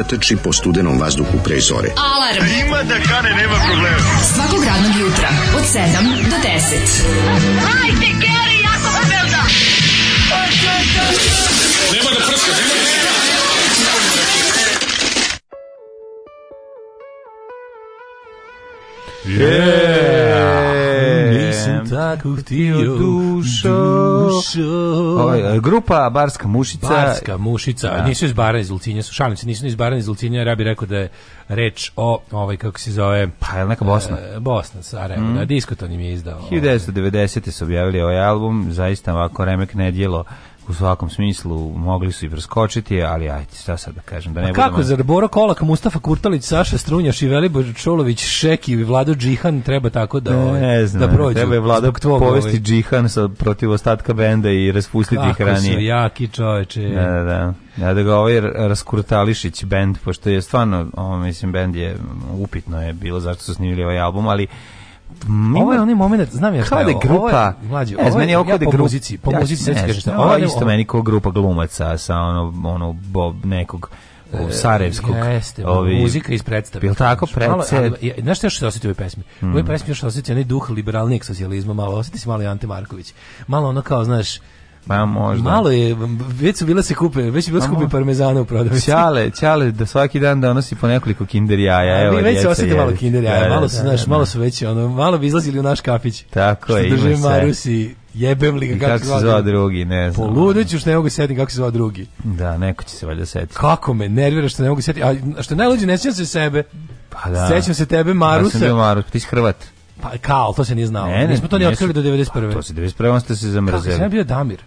mladića trči po studenom vazduhu pre zore. Alarm! A e, ima da kane, nema problema. Svakog radnog jutra, od 7 do 10. Hajde, Geri, jako se velda! Nema da prska, nema da prska! Yeah. yeah. Nisam tako htio tu dušo. Ovo, e, grupa Barska mušica. Barska mušica. Da. Nisu iz Bara iz Ulcinja, su šalim se, nisu iz Bara iz Ulcinja, ja bih rekao da je reč o ovaj kako se zove pa je neka Bosna e, Bosna Sarajevo mm. da diskoton im je izdao 1990 ovaj. su objavili ovaj album zaista ovako remek nedjelo u svakom smislu, mogli su i preskočiti, ali ajte, šta sad da kažem, da ne budemo... Kako, zar Boro Kolak, Mustafa Kurtalić, Saša Strunjaš i Velibor Čolović, Šeki i Vlado Džihan treba tako da, ne, ne ovaj, da znam, da prođu? Treba je Vlado povesti ovaj. Džihan sa, protiv ostatka benda i raspustiti ih ranije. Kako su jaki čoveče. Da, da, da. Ja da ga ovaj Raskurtališić bend, pošto je stvarno, o, mislim, bend je upitno je bilo zašto su snimili ovaj album, ali Mm, ovo je onaj moment, znam ja šta je. Kao da, e, da je grupa. Mlađi, ne, meni je oko da gruzici, Po muzici, po muzici ja, se Ovo je isto meni kao grupa glumaca sa ono, ono, bob, nekog u e, sarajevskog. Jeste, ovi, muzika iz predstave. Jel tako predstave? Znaš što još se osjeti u ovoj pesmi? U mm. ovoj hmm. pesmi još se osjeti onaj duh liberalnih socijalizma, malo osjeti se malo i Ante Marković. Malo ono kao, znaš, Pa možda. Malo je, već su bile se kupe, već je bilo skupi parmezana u prodavci. Ćale, ćale, da svaki dan donosi da po nekoliko kinder jaja. Evo, već se osjeti malo kinder jaja, da, da, malo su, znaš, malo su veći, ono, malo bi izlazili u naš kafić. Tako je, ima se. Što drže Marusi, Jebem li ga kako, kako se zva drugi, ne znam. Poludeću što ne mogu setiti kako se zva drugi. Da, neko će se valjda setiti. Kako me nervira što ne mogu setiti, a što najluđe ne sjećam se sebe. Pa da. Sjećam se tebe Marusa. Ja sam bio Marus, ti si Hrvat. Pa kao, to se nije znao. Ne, ne, Nismo to ni otkrili do 91. Pa, to se 91. on ste se zamrzeli. Kako sam bio Damir?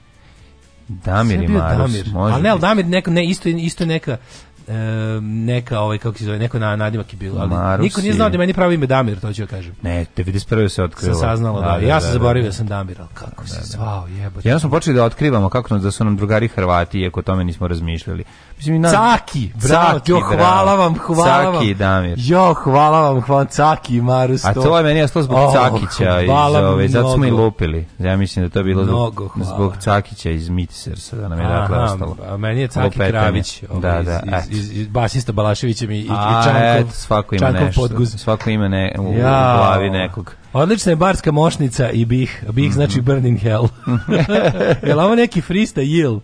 Damir i Maros. Damir. Može ali ne, ali Damir neka, ne, isto, isto neka neka ovaj kako se zove neko na nadimak je bilo ali Marusi. niko nije znao da meni pravi ime Damir to ću ja kažem ne 91 se otkrilo sam saznalo da, da, da ja sam da, da. zaboravio da, sam Damir al kako se da, zvao jebote ja smo počeli da otkrivamo kako da su nam drugari Hrvati iako o tome nismo razmišljali mislim na Caki bravo jo hvala vam hvala vam Caki Damir jo hvala vam hvala Caki Marus a to je meni jasno zbog oh, Cakića i ove ovaj, zato smo i lupili ja mislim da to je bilo zbog, zbog Cakića iz Mitsersa da nam je dakle ostalo a meni je Caki Kravić ovaj, da da e iz, basista Balaševićem i, i, A, svako ima Čankov nešto, podguz. Svako ima ne, u, ja. u glavi nekog. Odlična je barska mošnica i bih. Bih mhm. znači burning hell. Jel ovo neki freestyle?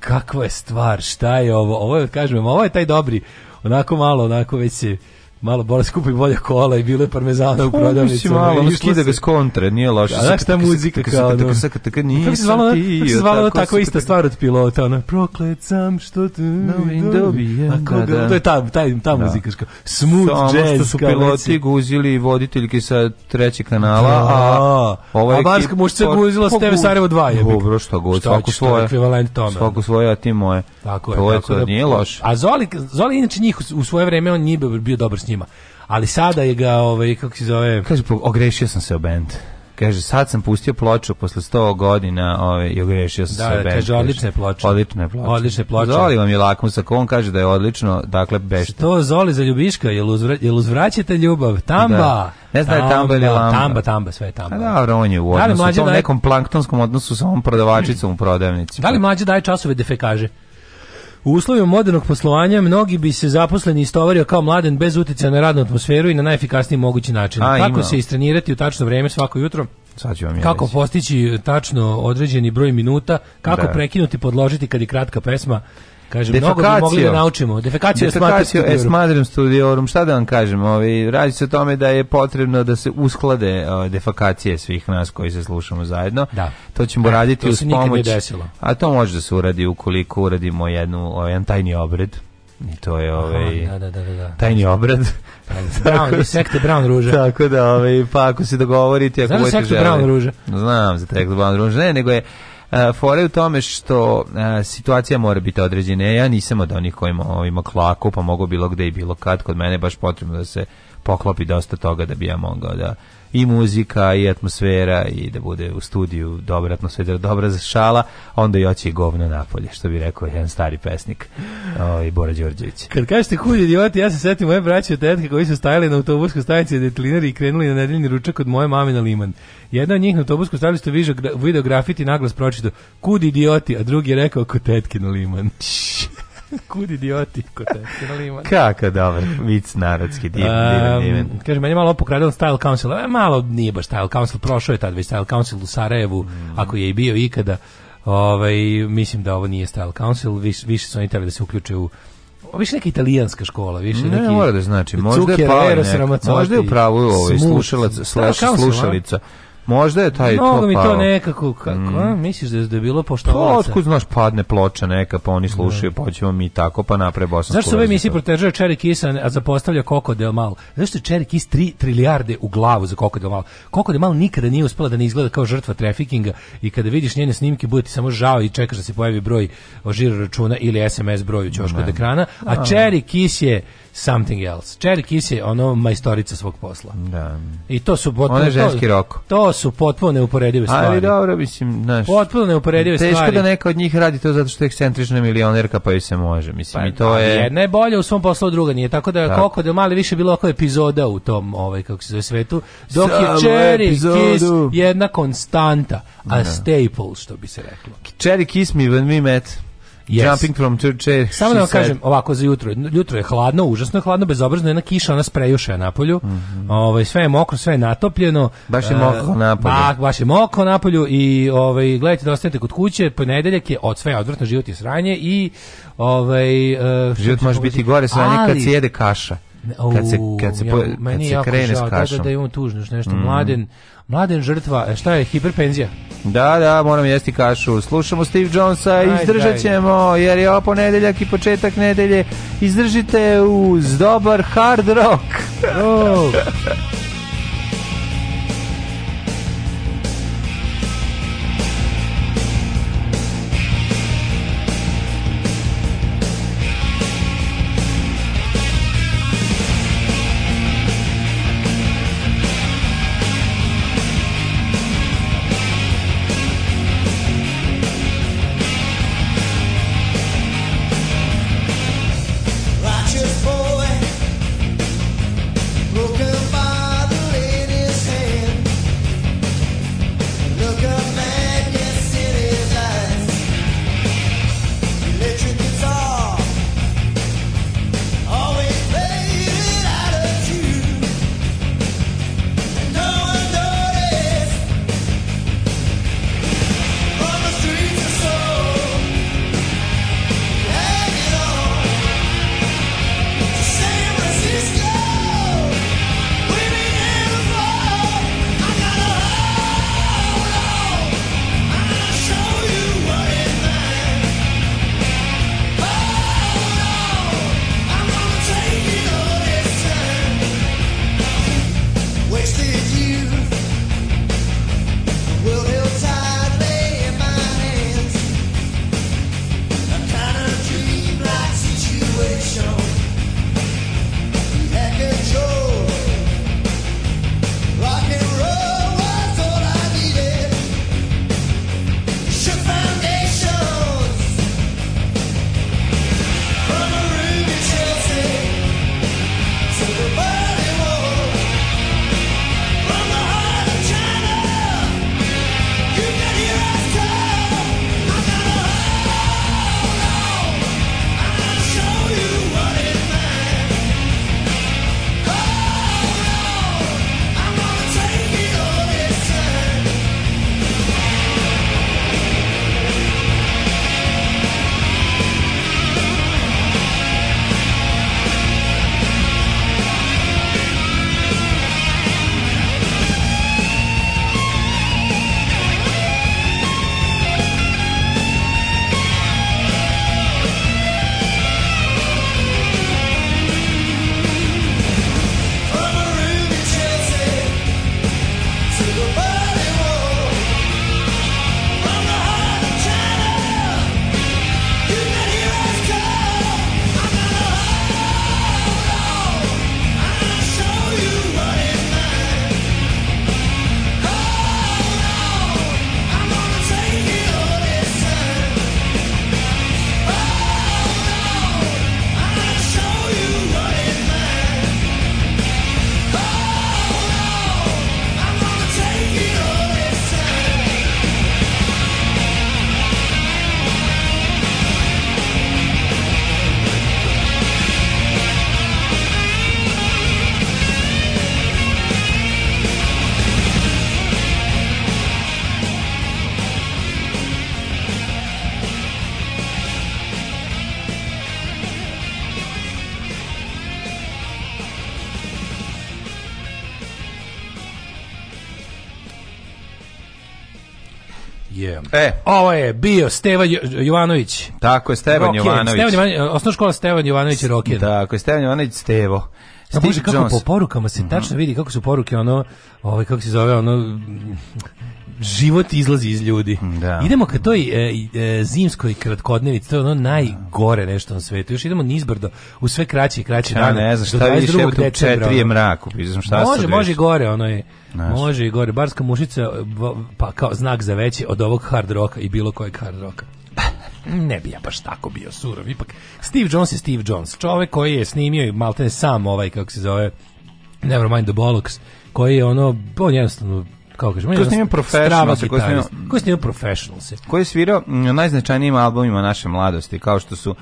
Kakva je stvar? Šta je ovo? Ovo je, kažem, ovo je taj dobri. Onako malo, onako već se malo bolje skupi bolje kola i bilo je parmezana u pa, prodavnici. malo, ono skida bez kontre, nije loše. A da, znaš šta muzika kao ono? Kako se zvala, kako se zvala tako ista stvar od pilota, ona proklet sam što tu dobijem. Da, da. To je ta, taj, ta muzika. Smooth jazz. Samo što su piloti guzili i voditeljke sa trećeg kanala, a ova je... A Barska mušća guzila s TV Sarajevo 2 je. Dobro, šta god, svako svoje. Svako svoje, a ti moje. Tako je. To je, to nije loše. A Zoli, Zoli inače njih u svoje vreme, on nije bio dobar s njima. Ali sada je ga, ovaj, kako se zove... Kaže, ogrešio sam se o band. Kaže, sad sam pustio ploču posle 100 godina ovaj, i ogrešio sam da, se o Da, kaže, odlične je Odlične Odlična Odlične ploča. Odlična Zoli vam je lakumsak, on kaže da je odlično, dakle, bešte. To Zoli za ljubiška, jel, uzvra, jel uzvraćate ljubav? Tamba! Da. Ne znam da je tamba ili lamba. Tamba, tamba, sve je tamba. A pa da, on je u da odnosu, da u tom nekom planktonskom odnosu sa ovom prodavačicom u prodavnici. Da li mlađe daje časove defekaže? U uslovima modernog poslovanja mnogi bi se zaposleni istovario kao mladen bez utjecaja na radnu atmosferu i na najefikasniji mogući način. A, Kako ima. se istrenirati u tačno vreme svako jutro? Sad vam ja kako reći. postići tačno određeni broj minuta, kako da. prekinuti, podložiti kad je kratka pesma, Kažem, defekacio, mnogo bi mogli da naučimo. Defekaciju es madrem studiorum. Šta da vam kažem? Ovaj, radi se o tome da je potrebno da se usklade o, defekacije svih nas koji se slušamo zajedno. Da. To ćemo e, raditi to uz pomoć. A to može da se uradi ukoliko uradimo jednu, jedan tajni obred. I to je ovaj Aha, da, da, da, da. tajni obred. Brown, sekte Brown ruže. Tako da, ovaj, pa ako se dogovorite, ako Znaš budete želeli. Brown ruže? Znam za sekte Brown ruže. Ne, nego je E, fore u tome što e, situacija mora biti određena. Ja nisam od onih kojima ima, ima klaku, pa mogu bilo gde i bilo kad. Kod mene baš potrebno da se poklopi dosta toga da bi ja mogao da i muzika i atmosfera i da bude u studiju dobra atmosfera, dobra za šala, onda i oći govno napolje, što bi rekao jedan stari pesnik o, i Bora Đorđević. Kad kažete kud idioti, ja se setim moje braće i tetke koji su stajali na autobuskoj stanici detlinari i krenuli na nedeljni ručak od moje mame na liman. Jedna od njih na autobusku stavili što video grafiti naglas pročito kudi idioti, a drugi je rekao kod tetke na liman. Kud idioti ko te liman. Kako dobar, vic narodski, divan, um, Kaže, meni je malo pokradilo Style Council, e, malo nije baš Style Council, prošao je tad već Style Council u Sarajevu, mm. ako je i bio ikada, ovaj, mislim da ovo nije Style Council, više, više su oni trebali da se uključe u više neka italijanska škola, više ne, neki... Ne, mora da znači, možda je pao možda je pravu ovaj, slušalac, slash, slušalica, Možda je taj Mnogo to mi to nekako, kako, mm. misliš da je, da je bilo poštovalaca? Pa, otkud znaš, padne ploča neka, pa oni da. slušaju, pa ćemo mi tako, pa napre bosansko. Zašto sve ove emisije protežuje Cherry Kiss, a zapostavlja Coco Del Mal? Zašto je Cherry Kiss 3 trilijarde u glavu za Coco Del Mal? Coco Del Mal nikada nije uspela da ne izgleda kao žrtva trafikinga i kada vidiš njene snimke, bude ti samo žao i čekaš da se pojavi broj o žiru računa ili SMS broju ćoška od ekrana, a Cherry Kiss je something else. Cherry Kiss je ono majstorica svog posla. Da. I to su potpuno... Ono ženski rok. To su potpuno neuporedive stvari. Ali dobro, mislim, znaš... Potpuno neuporedive teško stvari. Teško da neka od njih radi to zato što je ekscentrična milionerka, pa joj se može. Mislim, pa, i to da, je... Jedna je bolja u svom poslu, druga nije. Tako da, da. koliko da mali više bilo oko epizoda u tom, ovaj, kako se zove, svetu. Dok Samo je Cherry epizodu. Kiss jedna konstanta, a da. staples, što bi se reklo. Cherry Kiss me when we met. Yes. Jumping from church. Samo da vam kažem, ovako za jutro. Jutro je hladno, užasno hladno, bezobrazno, jedna kiša, ona sprejuša na polju. Mm -hmm. ovaj, sve je mokro, sve je natopljeno. Baš je mokro na polju. Ba, baš je mokro na polju i ovaj, gledajte da ostanete kod kuće, ponedeljak je od sve odvrtno, život je sranje i ovaj, e, život može biti gore sranje ali, kad se jede kaša kad se kad se, ja, meni kad se krene žal, s da, da, kašom. Da, da, da tužno, nešto mm. mladen, mladen žrtva, e, šta je hiperpenzija? Da, da, moram jesti kašu. Slušamo Steve Jonesa, izdržat ćemo, jer je ovo ponedeljak i početak nedelje. Izdržite uz dobar hard rock. Oh. took je bio Stevan Jovanović. Tako je, Stevan Jovanović. Stevan Jovanović, e, osnovna škola Stevan Jovanović Rokijen. Tako je, Stevan Jovanović Stevo. Steve Bože, kako Jones. po porukama se tačno mhm. vidi kako su poruke ono, ovaj kako se zove ono život izlazi iz ljudi. Mm, da. Idemo ka toj e, e, zimskoj kratkodnevici, to je ono najgore nešto na svetu. Još idemo nizbrdo u sve kraće i kraće ja, dane. ne znam, šta vidiš, evo tu četiri je mraku. Šta može, može i gore, ono je. Znaš. Može i gore. Barska mušica, pa kao znak za veće od ovog hard roka i bilo kojeg hard roka ne bi ja baš tako bio surov. Ipak Steve Jones je Steve Jones, čovjek koji je snimio i maltene sam ovaj kako se zove Nevermind the Bollocks, koji je ono on jednostavno kao kažem, znači, ko snima professionals, ko snima, ko snima professionals. Ko je svirao mm, najznačajnijim albumima naše mladosti, kao što su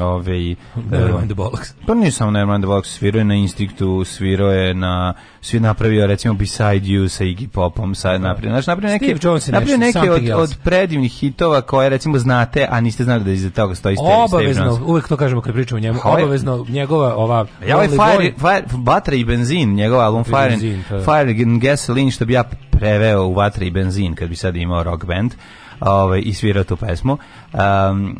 Ove, Nevermind e, the Bollocks. Pa nije samo Nevermind the Bollocks, svirao je na Instinktu, svirao je na, svi napravio recimo Beside You sa Iggy Popom, sa da. napravio, znači napravio neke, napravio neke od, od, predivnih hitova koje recimo znate, a niste znali da iza toga stoji Steve Obavezno, uvek to kažemo kad pričamo o njemu, Hoj, obavezno njegova ova... Ja ovaj fire, fire, Vatra i Benzin, njegov album Fire, benzin, pa da. fire and Gasoline, što bi ja preveo u Vatra i Benzin, kad bi sad imao rock band, ovaj, i svirao tu pesmu. Um,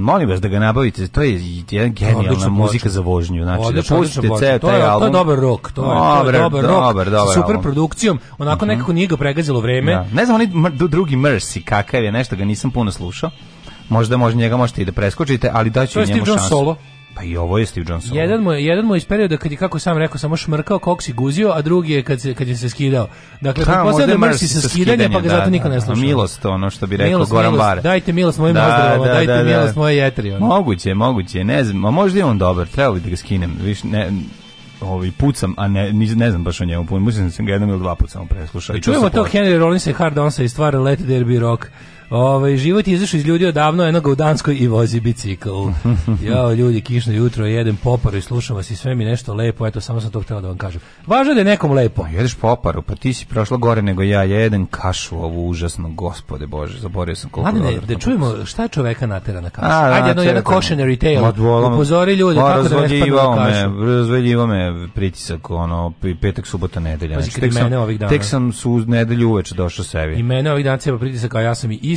molim vas da ga nabavite, to je jedan genijalna odlično, muzika za vožnju. Znači, odlično, da pustite ceo taj album. To je dobar rock, to je, dobar, to je dobar, rock, dobar, dobar sa super produkcijom, onako mm -hmm. nekako nije ga pregazilo vreme. Da. Ne znam, oni drugi Mercy, kakav je, nešto ga nisam puno slušao. Možda možda njega možete i da preskočite, ali daću njemu šansu. To je Steve Jones solo. Pa i ovo je Steve Johnson. Jedan mu, jedan mu iz perioda kad je, kako sam rekao, samo šmrkao, koks i guzio, a drugi je kad, se, kad je se skidao. Dakle, da, možda mrsi se skidanje, pa ga da, zato niko ne da, da. sluša. Milost, ono što bi rekao milost, Goran milost, Bar. Dajte milost mojim da, ozdravama, da, dajte da, da, milost moje jetri. Ono. Moguće, moguće, ne znam, a možda je on dobar, treba bi da ga skinem, viš, ne, ovaj pucam, a ne, ne znam baš o njemu, mislim da sam ga jednom ili dva puta samo preslušao. Da čujemo to, to Henry Rollins i Hard Onsa i stvar Let There Be Rock. Ovaj život je izašao iz ljudi odavno, jednog u Danskoj i vozi bicikl. ja, ljudi, kišno jutro, jedem poparu i slušam vas i sve mi nešto lepo, eto samo sam to htela da vam kažem. Važno da je nekom lepo. Pa jedeš poparu, pa ti si prošla gore nego ja, ja jedem kašu ovu užasno, gospode bože, zaboravio sam koliko. Mladine, da čujemo šta čoveka natera na kašu. A, Ajde, jedno, jedan cautionary tale. Upozori ljude pa kako da ne spadnu na kašu. Me, me pritisak, ono, petak, subota, nedelja. Pazi, znači, tek, sam, ovih dana. tek sam su nedelju uveče došao sebi. I mene ovih dana cijeva pritisak, a ja sam i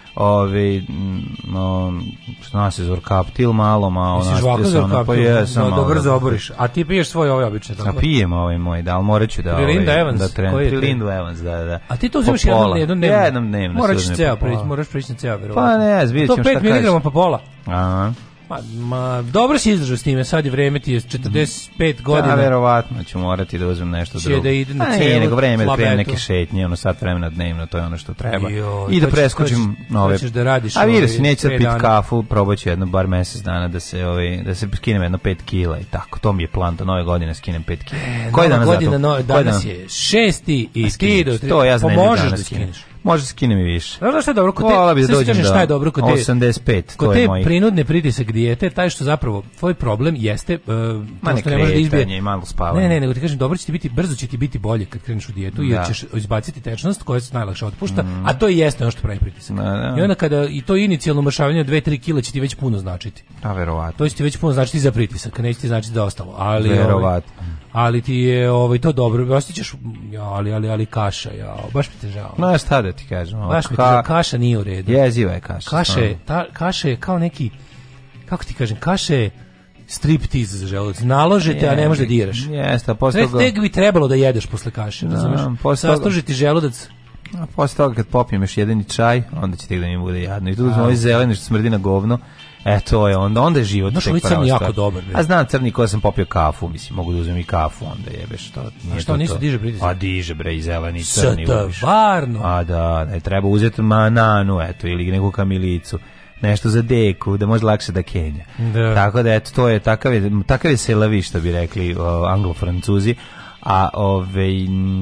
Ove, mm, no, zna se zorkaptil malo, ma ona što se ona pa samo. No, dobro da zaboriš. Da- A ti piješ svoj ovaj običan tako. A pijem ovaj moj, da, al moraću da. Prilinda ovaj, Evans, da trenem. Prilinda Evans, da, da. A ti to uzimaš jedan jedan dnevno. jednom dnevno. Moraš ceo, prići, moraš prići na ceo, verovatno. Pa ne, zbijećem šta kažeš. To 5 mg pa pola. Aha. Ma, pa, ma, dobro si izdržao s time, sad je vreme ti je 45 mm. Da, godina. Da, verovatno ću morati da uzmem nešto drugo. Će da ide na celu nego vreme da krenem neke šetnje, ono sat vremena dnevno, to je ono što treba. Jo, I da preskočim nove. Hoćeš da radiš. A vidi se neće pit kafu, probaću jedno bar mesec dana da se ovaj da se skinem jedno 5 kg i tako. To mi je plan da nove godine skinem 5 kg. E, Koji danas? Godina, no, danas je 6. i ti do 3. To ja znam pa da skineš. Može da skinem i više. Znaš što je dobro? Kod te, bi da dođem do šta je dobro kod 85, kod to te je moj. prinudne pritisak dijete, taj što zapravo tvoj problem jeste uh, e, Ma što ne može da izbije. i malo spavanje. Ne, ne, nego ti kažem, dobro će ti biti, brzo će ti biti bolje kad kreneš u dijetu, jer da. ćeš izbaciti tečnost koja se najlakše otpušta, mm. a to i jeste ono što pravi pritisak. Da, da. I onda kada i to inicijalno mršavljanje od 2-3 kila će ti već puno značiti. Da, verovatno. To će ti već puno značiti za pritisak, neće ti značiti za ostalo. Ali, ovaj, verovatno. Ovaj, ali ti je ovaj to dobro osećaš ja ali ali ali kaša ja baš mi te žao ma šta da ti kažem ovo, baš mi te kaša nije u redu jeziva je kaša kaša je, ta, kaša je kao neki kako ti kažem kaša je striptiz za želudac. naložite je, a ne možeš da diraš. Jeste, a posle toga... Tek bi trebalo da jedeš posle kaše, da, razumeš? Sastruži ti želudac. A posle toga kad popijem još jedan čaj, onda će tek da mi bude jadno. I tu uzmem ovaj da. zeleni što smrdi na govno, E, to je onda, onda je život. Znaš, ali crni jako dobar. A znam crni ko sam popio kafu, mislim, mogu da uzmem i kafu, onda jebe to nije A što, to nisu to. diže pritisak? A diže, bre, i zeleni, i crni. Stvarno? Da, A da, ne, treba uzeti mananu, eto, ili neku kamilicu nešto za deku, da može lakše da kenja. Da. Tako da, eto, to je takav je, takav je selavi, što bi rekli uh, anglo-francuzi, A ove,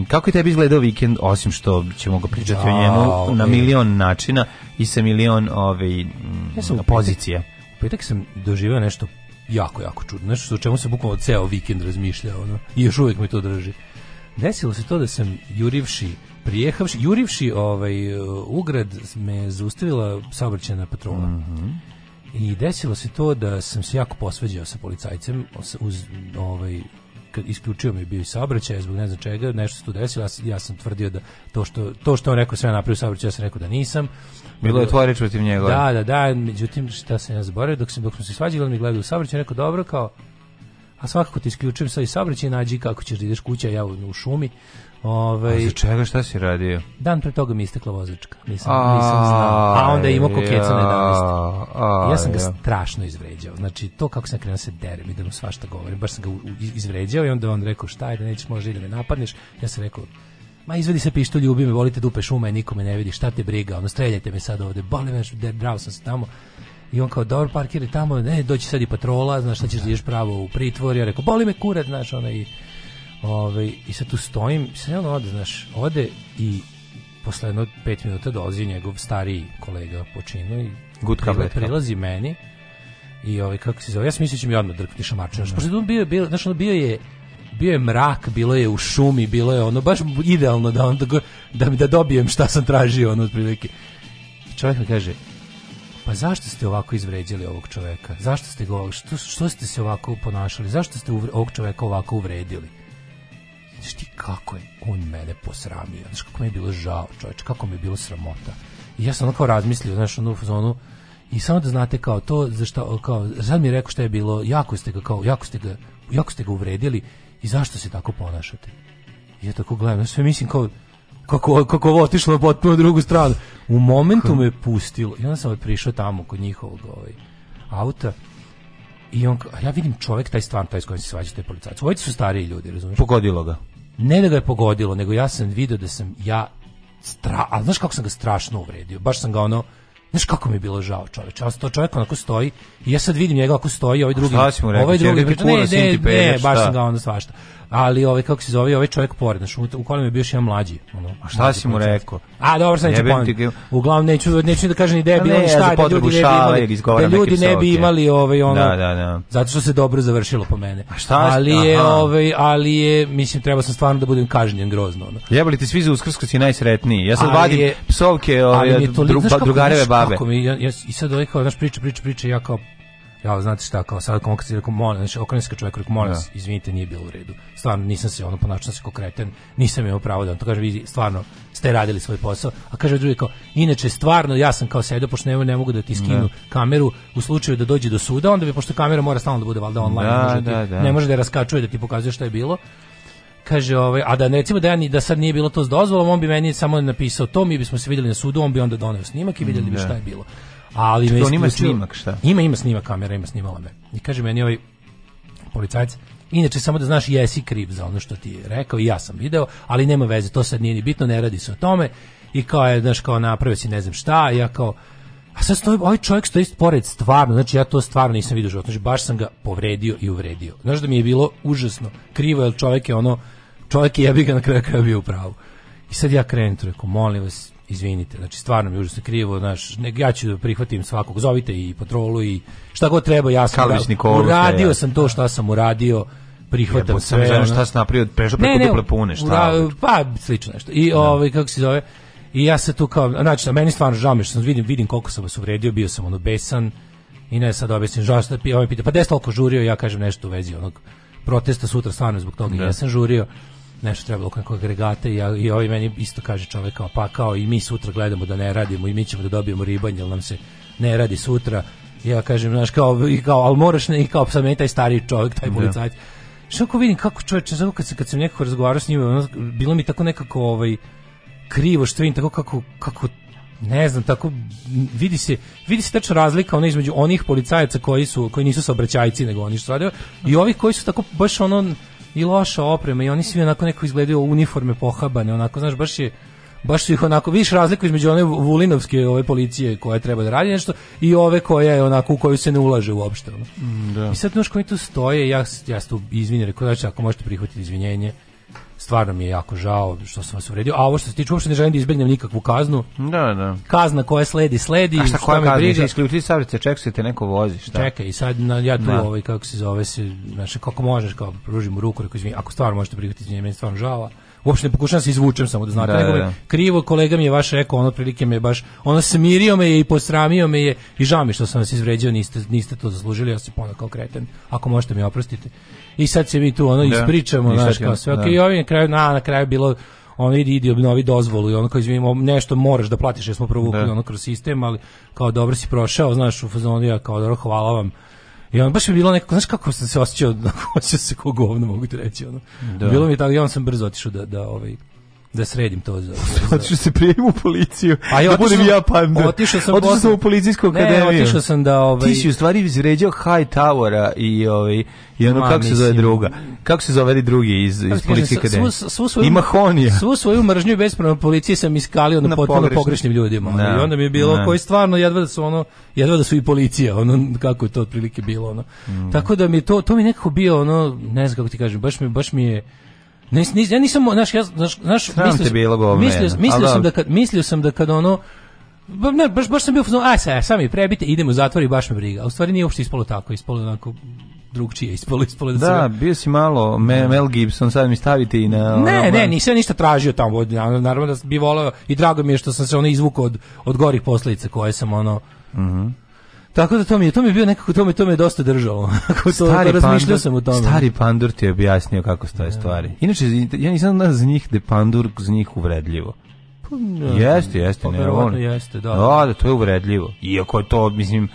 kako je tebi izgledao vikend, osim što ćemo ga pričati ja, o njemu da, ove. na milion načina i sa milion ove, ja sam pozicija? U petak sam doživio nešto jako, jako čudno. Nešto o čemu sam bukvalno ceo vikend razmišljao. Ono. I još uvijek me to drži. Desilo se to da sam jurivši prijehavši, jurivši ovaj, ugrad me zaustavila saobraćena patrola. Mm -hmm. I desilo se to da sam se jako posveđao sa policajcem uz ovaj isključio mi je bio i saobraćaj zbog ne znam čega, nešto se tu desilo, ja, ja sam tvrdio da to što, to što on rekao sve napravio saobraćaj, ja sam rekao da nisam. Bilo je tvoje reč protiv njega. Da, da, da, međutim šta se ja zaboravio, dok, sam, dok smo se svađali, on mi gledao u saobraćaj, rekao dobro kao, a svakako ti isključujem sad i saobraćaj, nađi kako ćeš da ideš kuća, ja u, u šumi, Ovaj za čega šta si radio? Dan pre toga mi istekla vozačka. Nisam a, nisam znao. A onda je imao kokecu na 11. Ja sam ga strašno izvređao. Znači to kako sam krenuo da se derem i da mu svašta govorim, baš sam ga izvređao i onda on rekao šta je da nećeš može i da me napadneš. Ja sam rekao Ma izvedi se pištolj, ljubi me, volite dupe šume, nikome ne vidi, šta te briga, ono, streljajte me sad ovde, boli me, drao sam se tamo. I on kao, dobro, parkiraj tamo, ne, doći sad i patrola, znaš, šta ćeš da ideš pravo u pritvor, ja rekao, boli me kurat, znaš, ona i Ove, ovaj, I sad tu stojim, sad on ode, znaš, ode i posle jedno pet minuta dolazi njegov stariji kolega po činu i Good prilazi, prilazi meni i ovaj, kako se zove, ja sam mislio da će mi odmah drknuti šamarčinu. Mm. Da. Pošto bio, bio, znaš, ono bio je bio je mrak, bilo je u šumi, bilo je ono baš idealno da on da da dobijem šta sam tražio ono otprilike. Čovek mi kaže: "Pa zašto ste ovako izvređali ovog čoveka? Zašto ste ga što, što ste se ovako ponašali? Zašto ste ovog čoveka ovako uvredili?" znaš ti kako je on mene posramio, znaš kako mi je bilo žao, čovječ, kako mi je bilo sramota. I ja sam ono kao razmislio, znaš, ono u zonu, i samo da znate kao to za šta kao sad mi je rekao šta je bilo, jako ste ga kao jako ste ga jako ste ga uvredili i zašto se tako ponašate. I ja tako gledam, ja sve mislim kao kako, kako ovo otišlo na potpuno drugu stranu. U momentu me pustilo. I onda sam ovaj prišao tamo kod njihovog ovaj, auta I on, ja vidim čovjek, taj stvarno, taj s kojim se svađate taj policajac. Ovojice su stariji ljudi, razumiješ? Pogodilo ga. Ne da ga je pogodilo, nego ja sam video da sam ja stra... ali znaš kako sam ga strašno uvredio? Baš sam ga ono, Znaš kako mi je bilo žao, čoveče. A to čovjek onako stoji i ja sad vidim njega ako stoji, ovaj drugi, ovaj da drugi, ne, ne, ne, baš sam ga onda svašta ali ovaj kako se zove ovaj čovjek pored znači u kolima je bio još jedan mlađi ono a šta si mu rekao a dobro sam neću uglavnom neću neću da kažem ni pa da bi oni šta da ljudi ne bi imali, da ljudi ne bi imali ovaj ono da, da, da. zato što se dobro završilo po mene a šta ali je ovaj ali je mislim treba sam stvarno da budem kažnjen grozno ono jebali ti svi za uskrs si najsretniji ja sad vadim psovke ove ovaj, drugareve babe kako mi ja, i sad ovaj kao naš priča priča priča ja kao ja znate šta kao sad kao kad rekao molim znači okrenuo se čovjek rekao molim ja. Da. izvinite nije bilo u redu stvarno nisam se ono ponašao se kao nisam imao pravo da on to kaže vi stvarno ste radili svoj posao a kaže drugi kao inače stvarno ja sam kao sedeo pošto ne, ne mogu da ti skinu ne. Da. kameru u slučaju da dođe do suda onda bi pošto kamera mora stalno da bude valjda online da, može da, ti, da. ne može da raskačuje da ti pokazuje šta je bilo kaže ovaj a da recimo da ja ni da sad nije bilo to s dozvolom on bi meni samo napisao to mi bismo se videli na sudu on bi onda doneo snimak i vidjeli bi da. šta je bilo Ali Čekaj, on ima snimak, šta? Ima, ima snimak kamera, ima snimala me. I kaže meni ovaj policajac, Inače, samo da znaš, jesi kriv za ono što ti je rekao i ja sam video, ali nema veze, to sad nije ni bitno, ne radi se o tome. I kao je, znaš, kao naprave si ne znam šta, ja kao, a sad stoji, ovaj čovjek stoji pored stvarno, znači ja to stvarno nisam vidio životno, znači baš sam ga povredio i uvredio. Znaš da mi je bilo užasno krivo, jer čovjek je ono, čovjek je jebi ga na kraju kraja bio u pravu. I sad ja krenem tu, molim vas, izvinite, znači stvarno mi je užasno krivo, znaš, ne, ja ću da prihvatim svakog, zovite i patrolu i šta god treba, ja sam Kalvić, Nikolu, uradio sam to šta sam uradio, prihvatam Jebot, sve. Sam šta sam napravio, prešao preko ne, duple pune, šta? Ura, pa, slično nešto. I da. ovaj, kako se zove, i ja se tu kao, znači, na meni stvarno žao mi što sam vidim, vidim koliko sam vas uvredio, bio sam ono besan, i ne sad objasnim, žao što ovaj pita, pa gde ste žurio, ja kažem nešto u vezi onog protesta sutra, stvarno zbog toga, i ja da. sam žurio nešto trebalo kako agregate i, i ovi meni isto kaže čovek kao pa kao i mi sutra gledamo da ne radimo i mi ćemo da dobijemo ribanje, jer nam se ne radi sutra ja kažem znaš kao i kao al moraš ne i kao sam meni taj stari čovjek taj da. policajac što ako vidim kako čovječe zato kad, kad sam nekako razgovarao s njim ono, bilo mi tako nekako ovaj krivo što vidim tako kako kako ne znam, tako vidi se vidi se tačno razlika ona između onih policajaca koji su koji nisu saobraćajci nego oni što rade i ovih koji su tako baš ono i loša oprema i oni svi onako neko izgledaju uniforme pohabane, onako, znaš, baš je baš su ih onako, viš razliku između one vulinovske ove policije koja treba da radi nešto i ove koja je onako u koju se ne ulaže uopšte. Ono. Mm, da. I sad noš koji tu stoje, ja, ja tu izvinjam, rekao, da ako možete prihvatiti izvinjenje, stvarno mi je jako žao što sam vas uvredio. A ovo što se tiče, uopšte ne želim da izbegnem nikakvu kaznu. Da, da. Kazna koja sledi, sledi. A šta, šta koja me briga? Isključi sabrice, čekaj te neko vozi, šta? Čekaj, i sad na, ja tu da. ovaj, kako se zove, se, znači, kako možeš, kao pružim u ruku, reko, izvini, ako stvarno možete prihvatiti, izvini, meni stvarno žao. Uopšte ne pokušavam da se izvučem samo da znate. Da, da, da. Krivo, kolega mi je vaš rekao, ono prilike me baš, ono smirio me je i posramio me je i žao mi što sam vas izvređao, niste, niste to zaslužili, ja se ponakao kreten. Ako možete mi oprostite i sad se mi tu ono da. ispričamo, znaš, kao sve, da. ok, i ovim na kraju, na, na kraju bilo on vidi idi obnovi dozvolu i ono kao izvinimo nešto moraš da platiš jer smo provukli da. ono kroz sistem ali kao dobro si prošao znaš u fazonu ja kao dobro hvala vam i on baš mi bilo nekako, znaš kako sam se osjećao, osjećao se kao govno, mogu ti reći, ono. Da. Bilo mi tako, ja on sam brzo otišao da, da, ovaj, da sredim to za. Otišao da se prijavim u policiju. Pa da budem ja panda. Otišao sam, otišao sam u policijsku akademiju. Ne, otišao sam da ovaj Ti si u stvari izređao High Towera i ovaj i ono Ma, kako mislim... se zove druga. Kako se zove drugi iz iz policijske akademije? Svu, svu svoju Ima honija. Svu svoju mržnju i bespravno policiji sam iskalio na, na potpuno pogrešnim, pogrešnim ljudima. Ne, I da, onda mi je bilo ne. Da. koji stvarno jedva da su ono jedva da su i policija, ono kako je to otprilike bilo ono. Mm. Tako da mi to to mi nekako bio ono ne znam kako ti kažem, baš mi baš mi je Ne, nis, ja nisam, znaš, ja, znaš, znaš mislio, bilo govne, mislio, mislio sam da kad, mislio sam da kad ono, ne, baš, baš sam bio, aj sad, sami prebite, idemo u zatvor i baš me briga. A u stvari nije uopšte ispalo tako, ispalo onako, drugčije ispalo ispalo da, da bio si malo da. Mel Gibson sad mi stavite i na Ne, ono, ne, nisam ništa tražio tamo. Naravno da bi voleo i drago mi je što sam se ono izvukao od od gorih posledica koje sam ono. Mhm. Mm Tako da to mi je, to mi je bio nekako, to mi, to mi je dosta držalo. Ako to, stari pandur, sam o tome. Stari pandur ti je objasnio kako stoje da. stvari. Inače, ja nisam znao za njih da pandur za njih uvredljivo. Pa jeste, jeste, pa ne, on. Jeste, da. Da, da, to je uvredljivo. Iako je to, mislim,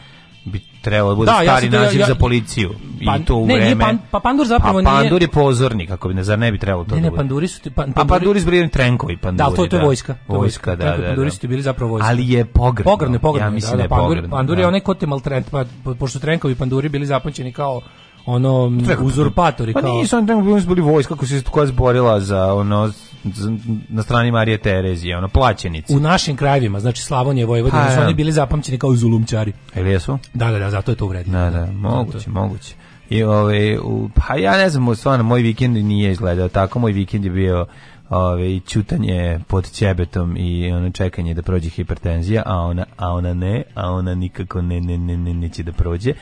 trebalo da bude da, stari ja naziv ja, za policiju. Pan, I pa, to u ne, vreme. pan, pa pandur pa zapravo pa pandur je pozornik, kako bi ne za ne bi trebalo to. Ne, da ne, da panduri su ti pan, panduri. A panduri su bili trenkovi da, panduri. Da, to, to je vojska. To vojska, vojska, da, da, da. Panduri da. su ti bili zapravo vojska. Ali je pogrdno. Pogrdno, pogrdno. Ja mislim da, da, da pandur, pogrdno, pandur je onaj ko te maltret, pa pošto trenkovi panduri bili zapamćeni kao ono pa uzurpatori pa kao. Pa nisu oni bili vojska kako se tako zborila za ono na strani Marije Terezije, ono plaćenici. U našim krajevima, znači Slavonije, Vojvodina, su pa, znači oni bili zapamćeni kao zulumčari. Ili jesu? Da, da, da, zato je to uvredilo. Da, da, moguće, moguće. I ove, u, pa ja ne znam, stvarno, moj vikend nije izgledao tako, moj vikend je bio ove, čutanje pod ćebetom i ono čekanje da prođe hipertenzija, a ona, a ona ne, a ona nikako ne, ne, ne, ne neće da prođe.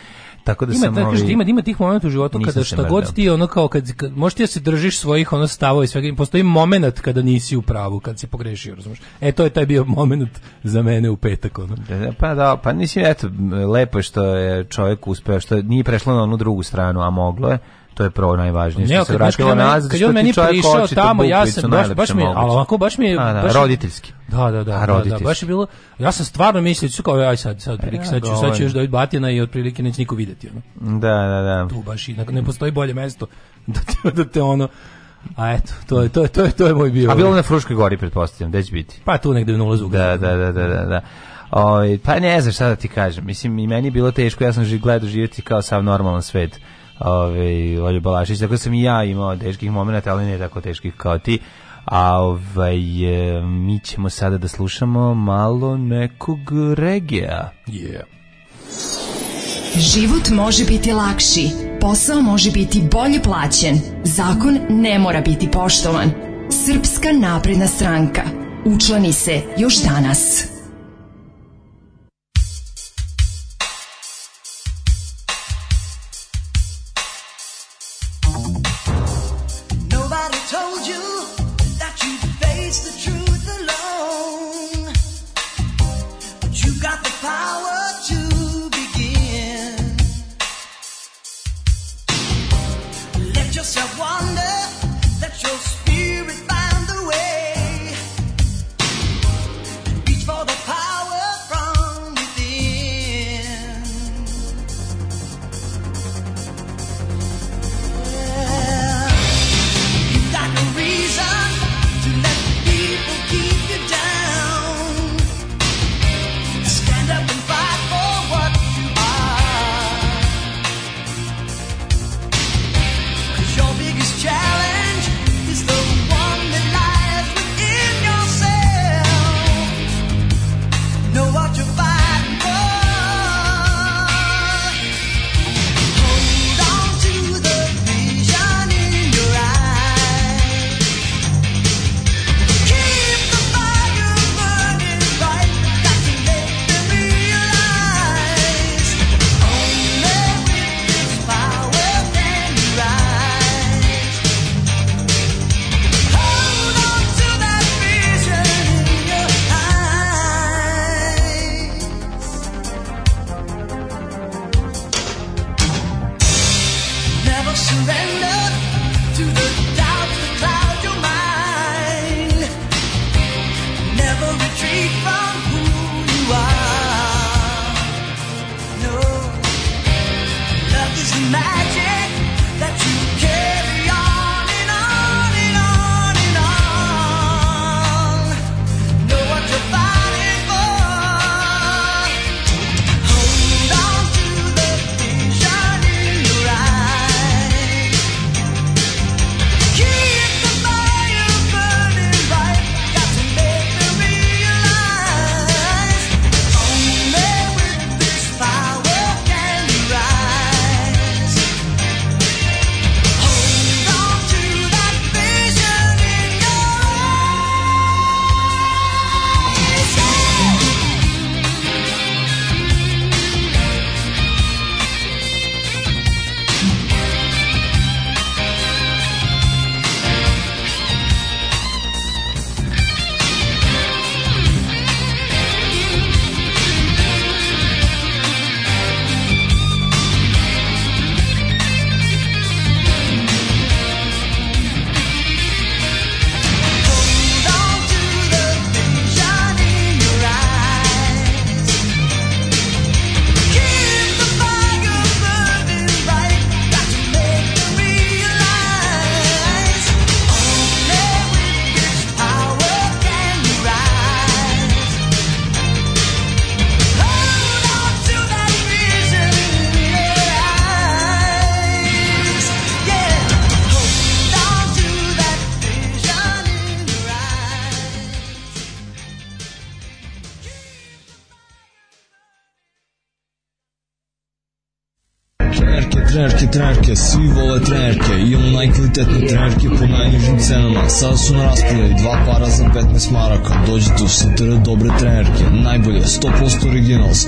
Tako da ima, sam da, kažete, ovi... ima, ima tih momenta u životu kada šta god ti ono kao kad, kad možeš ti da se držiš svojih ono stavova i svega, postoji momenat kada nisi u pravu, kad si pogrešio, razumeš. E to je taj bio momenat za mene u petak ono. Da, da Pa da, pa nisi eto lepo što je čovjek uspeo što nije prešlo na onu drugu stranu, a moglo je to je prvo najvažnije što se vratilo nazad. Kad je on meni prišao tamo, ja sam baš baš mi, al ovako baš mi je da, da, baš roditeljski. Da, da, da, da, da, baš je bilo. Ja sam stvarno mislio da kao aj sad, sad prilike, sad ću, sad ću još dobiti batina i otprilike neće niko videti ono. Da, da, da. Tu baš i ne postoji bolje mesto da te, da te ono A eto, to je, to je, to je, to je moj bio. A bilo na Fruškoj gori, pretpostavljam, gde će biti? Pa tu negde na ulazu. Da, da, da, da, da. da. O, pa ne znam šta da ti kažem. Mislim, i meni je bilo teško, ja sam gledao živjeti kao sav normalan svet ovaj Olju Balašić, tako da sam i ja imao teških momenata, ali ne tako teških kao ti. A ovaj, e, mi ćemo sada da slušamo malo nekog regija. Yeah. Život može biti lakši, posao može biti bolje plaćen, zakon ne mora biti poštovan. Srpska napredna stranka. Učlani se još danas.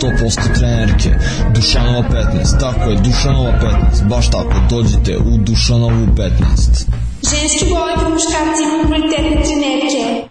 100% trenerke Dušanova 15, tako je Dušanova 15 baš tako, dođite u Dušanovu 15 Ženski boli po muškarci i kvalitetne trenerke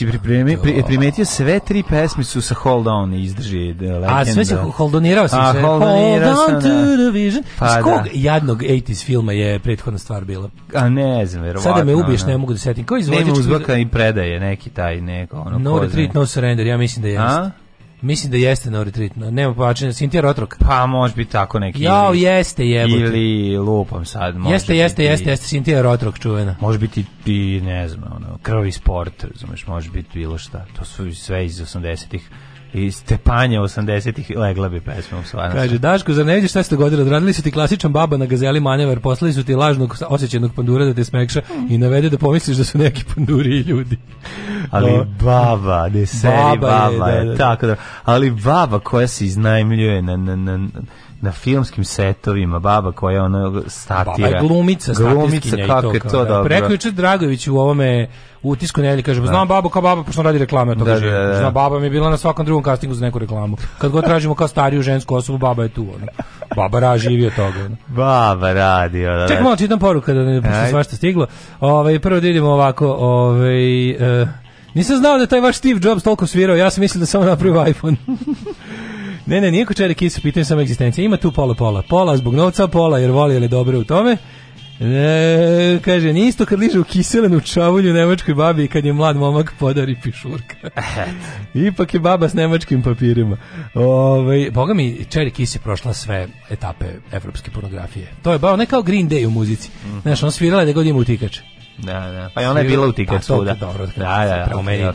si znači, pripremi, pri, primetio sve tri pesme su sa Hold On i izdrži legenda. A sve se da. holdonirao sam A, Hold, hold on, on to da. the vision. Pa, Iz kog da. jadnog 80s filma je prethodna stvar bila? A ne znam, verovatno. Sada me ubiješ, ne mogu da setim. Koji izvođač? Nema uzbaka i predaje neki taj neko. Ono, no retreat, no surrender, ja mislim da jeste. Mislim da jeste na retreat, no, nema plaćanja, Cynthia Rotrock. Pa može biti tako neki. Ja, jeste jebote. Ili lupam sad, može Jeste, jesti, jeste, jeste, jeste Cynthia Rotrock čuvena. Može biti i ne znam, krvavi sport, razumeš, može biti bilo šta. To su sve iz 80-ih i Stepanja 80-ih legla bi pesmom stvarno. Kaže, Daško, zar ne vidiš šta se dogodilo? Odradili su ti klasičan baba na gazeli manevar, poslali su ti lažnog osjećenog pandura da te smekša i navede da pomisliš da su neki panduri i ljudi. Ali da. baba, ne seri baba, baba je, da, da, da. tako da. Ali baba koja se iznajmljuje na, na, na na filmskim setovima, baba koja ono statira. Baba je glumica, glumica kako je to, da, dobro. Preključe Dragović u ovome utisku nedelje kaže, pa da. znam babu kao baba, pošto radi reklame, to da, kaže. Da, da, da. Znam baba mi je bila na svakom drugom castingu za neku reklamu. Kad god tražimo kao stariju žensku osobu, baba je tu. ona Baba radi živio toga. Ono. Baba radi. da. Čekaj malo, čitam poruka da ne pošto svašta stiglo. ovaj prvo da idemo ovako, ovaj e, nisam znao da taj vaš Steve Jobs toliko svirao, ja sam mislio da samo napravio iPhone. Ne, ne, nije kočere kisa, pitanje samo egzistencija. Ima tu pola pola. Pola zbog novca, pola jer voli ili dobro u tome. E, kaže, nije isto kad liže u kiselenu čavulju nemačkoj babi kad je mlad momak podari pišurka. Ipak je baba s nemačkim papirima. Ove, ovaj, boga mi, Čeri Kiss je prošla sve etape evropske pornografije. To je bao ne kao Green Day u muzici. Mm -hmm. Znaš, on svirala da god ima utikače. Da, da. Pa ona je bila u pa, tiket svuda. Dobro, da, da, da, u meni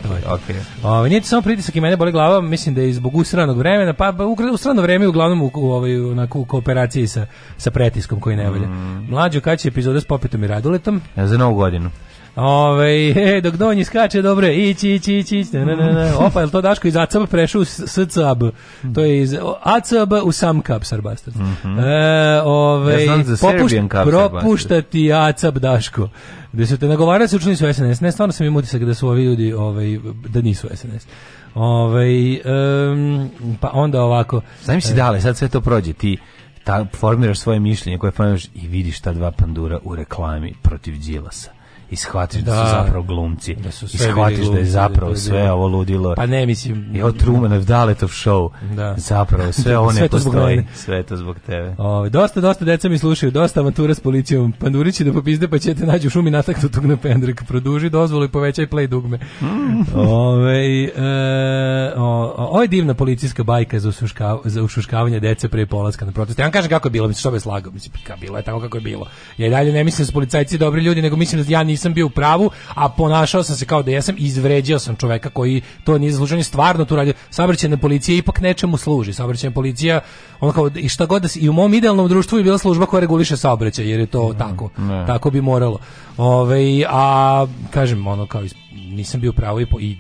to. nije samo pritisak i mene boli glava, mislim da je zbog usranog vremena, pa, pa u strano vreme uglavnom u, ovaj, na, u kooperaciji sa, sa pretiskom koji ne valja. Mm. Mlađo, kada će epizoda s Popetom i Raduletom? Ja, za novu godinu. Ove, e, dok donji skače, dobro je, ići, ići, ići, ići, na, na, na. Opa, je to Daško iz ACB prešao u SCB, To je iz ACB u sam Cup, Sarbastard. Mm -hmm. e, ove, ja znam popušt, Propuštati ACB Daško. Da su te nagovarali da se učili su SNS. Ne, stvarno sam im utisak da su ovi ljudi, ovaj, da nisu SNS. Ovaj, um, pa onda ovako. Znam si e. dale, sad sve to prođe, ti ta, formiraš svoje mišljenje koje formiraš i vidiš ta dva pandura u reklami protiv Đilasa i shvatiš da, da su zapravo glumci. Da su sve I shvatiš glumci, da je zapravo da, sve ovo ludilo. Pa ne, mislim... I ovo Trumanov Daletov show. Da. Zapravo, sve ovo ne postoji. Sve to zbog tebe. O, ovaj, dosta, dosta deca mi slušaju, dosta avantura s policijom. Pandurići da popizde pa ćete nađu u šumi nataknutog na pendrek. Produži dozvolu i povećaj play dugme. Mm. Ove, ovaj, e, o, ovo je divna policijska bajka za, ušuška, za ušuškavanje dece pre polaska na protest. Ja vam kažem kako je bilo, mislim, što bi slagao. Mislim, pa bilo je tako kako je bilo. Ja i dalje ne mislim da su policajci dobri ljudi, nego mislim da ja nisam nisam bio u pravu, a ponašao sam se kao da jesam, izvređao sam čoveka koji to nije zaslužio, stvarno tu radi. Saobraćajna policija ipak nečemu služi. Saobraćajna policija, ona kao i šta god da si, i u mom idealnom društvu je bila služba koja reguliše saobraćaj, jer je to ne, mm, tako. Ne. Tako bi moralo. Ove, ovaj, a kažem ono kao nisam bio u pravu i, po, i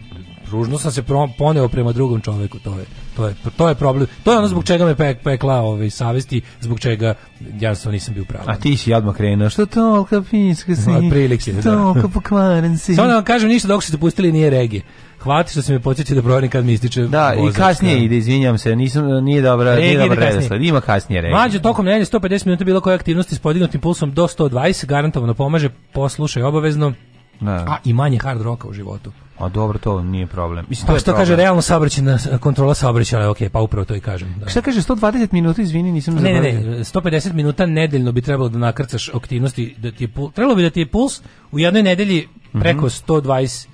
ružno sam se poneo prema drugom čoveku, to je To je, to je problem. To je ono zbog čega me pek, pekla ovaj, savesti, zbog čega ja sam nisam bio pravo. A ti si odmah krenuo, što alka finska si, prilike, što da. tolka pokvaren si. Samo da vam kažem, ništa dok ste pustili nije regije. Hvati što se me podsjeća da proverim kad mi ističe. Da, vozač, i kasnije ide, izvinjam se, nisam, nije dobra, nije dobra redosled, ima kasnije regije. Mlađe tokom nedelje 150 minuta bilo koje aktivnosti s podignutim pulsom do 120 garantovano pomaže, poslušaj obavezno. Da. a i manje hard roka u životu. A dobro, to nije problem. Mislim, to pa je što problem. kaže, realno saobraćena kontrola saobraćaja, ok, pa upravo to i kažem. Da. Šta kaže, 120 minuta, izvini, nisam ne, ne, ne, 150 minuta nedeljno bi trebalo da nakrcaš aktivnosti, da ti je pul, trebalo bi da ti je puls u jednoj nedelji mhm. preko mm -hmm. 120,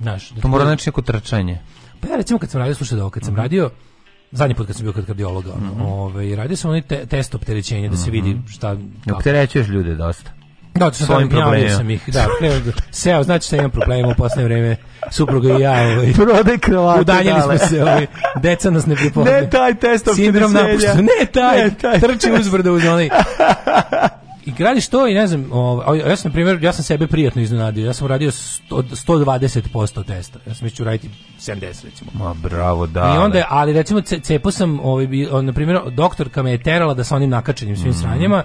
znaš. Da to mora znači neko trčanje. Pa ja recimo kad sam radio, slušaj da kad sam mm -hmm. radio, zadnji put kad sam bio kod kardiologa, mm -hmm. ovaj, radio sam onaj te, test opterećenja, da se mhm. vidi šta... Opterećuješ ljude dosta. Da, to svojim problemima. Ja sam ih, da, nema, seo, znači da imam problema u poslednje vreme. Supruga i ja, ovaj. Prodaj kravate. Udaljili dale. smo se, ovaj. Deca nas ne prepozne. Ne taj testov Sindrom napušta. Ne taj. Ne taj trči uzbrdo uz onaj. I gradiš to i ne znam, ovaj, ja sam, na primjer, ja sam sebe prijatno iznenadio. Ja sam radio 100, 120% testa. Ja sam mislio da raditi 70, recimo. Ma, bravo, da. I onda, ali recimo, cepo sam, ovaj, na primjer, doktorka me je terala da sa onim nakačenim svim mm. sranjima,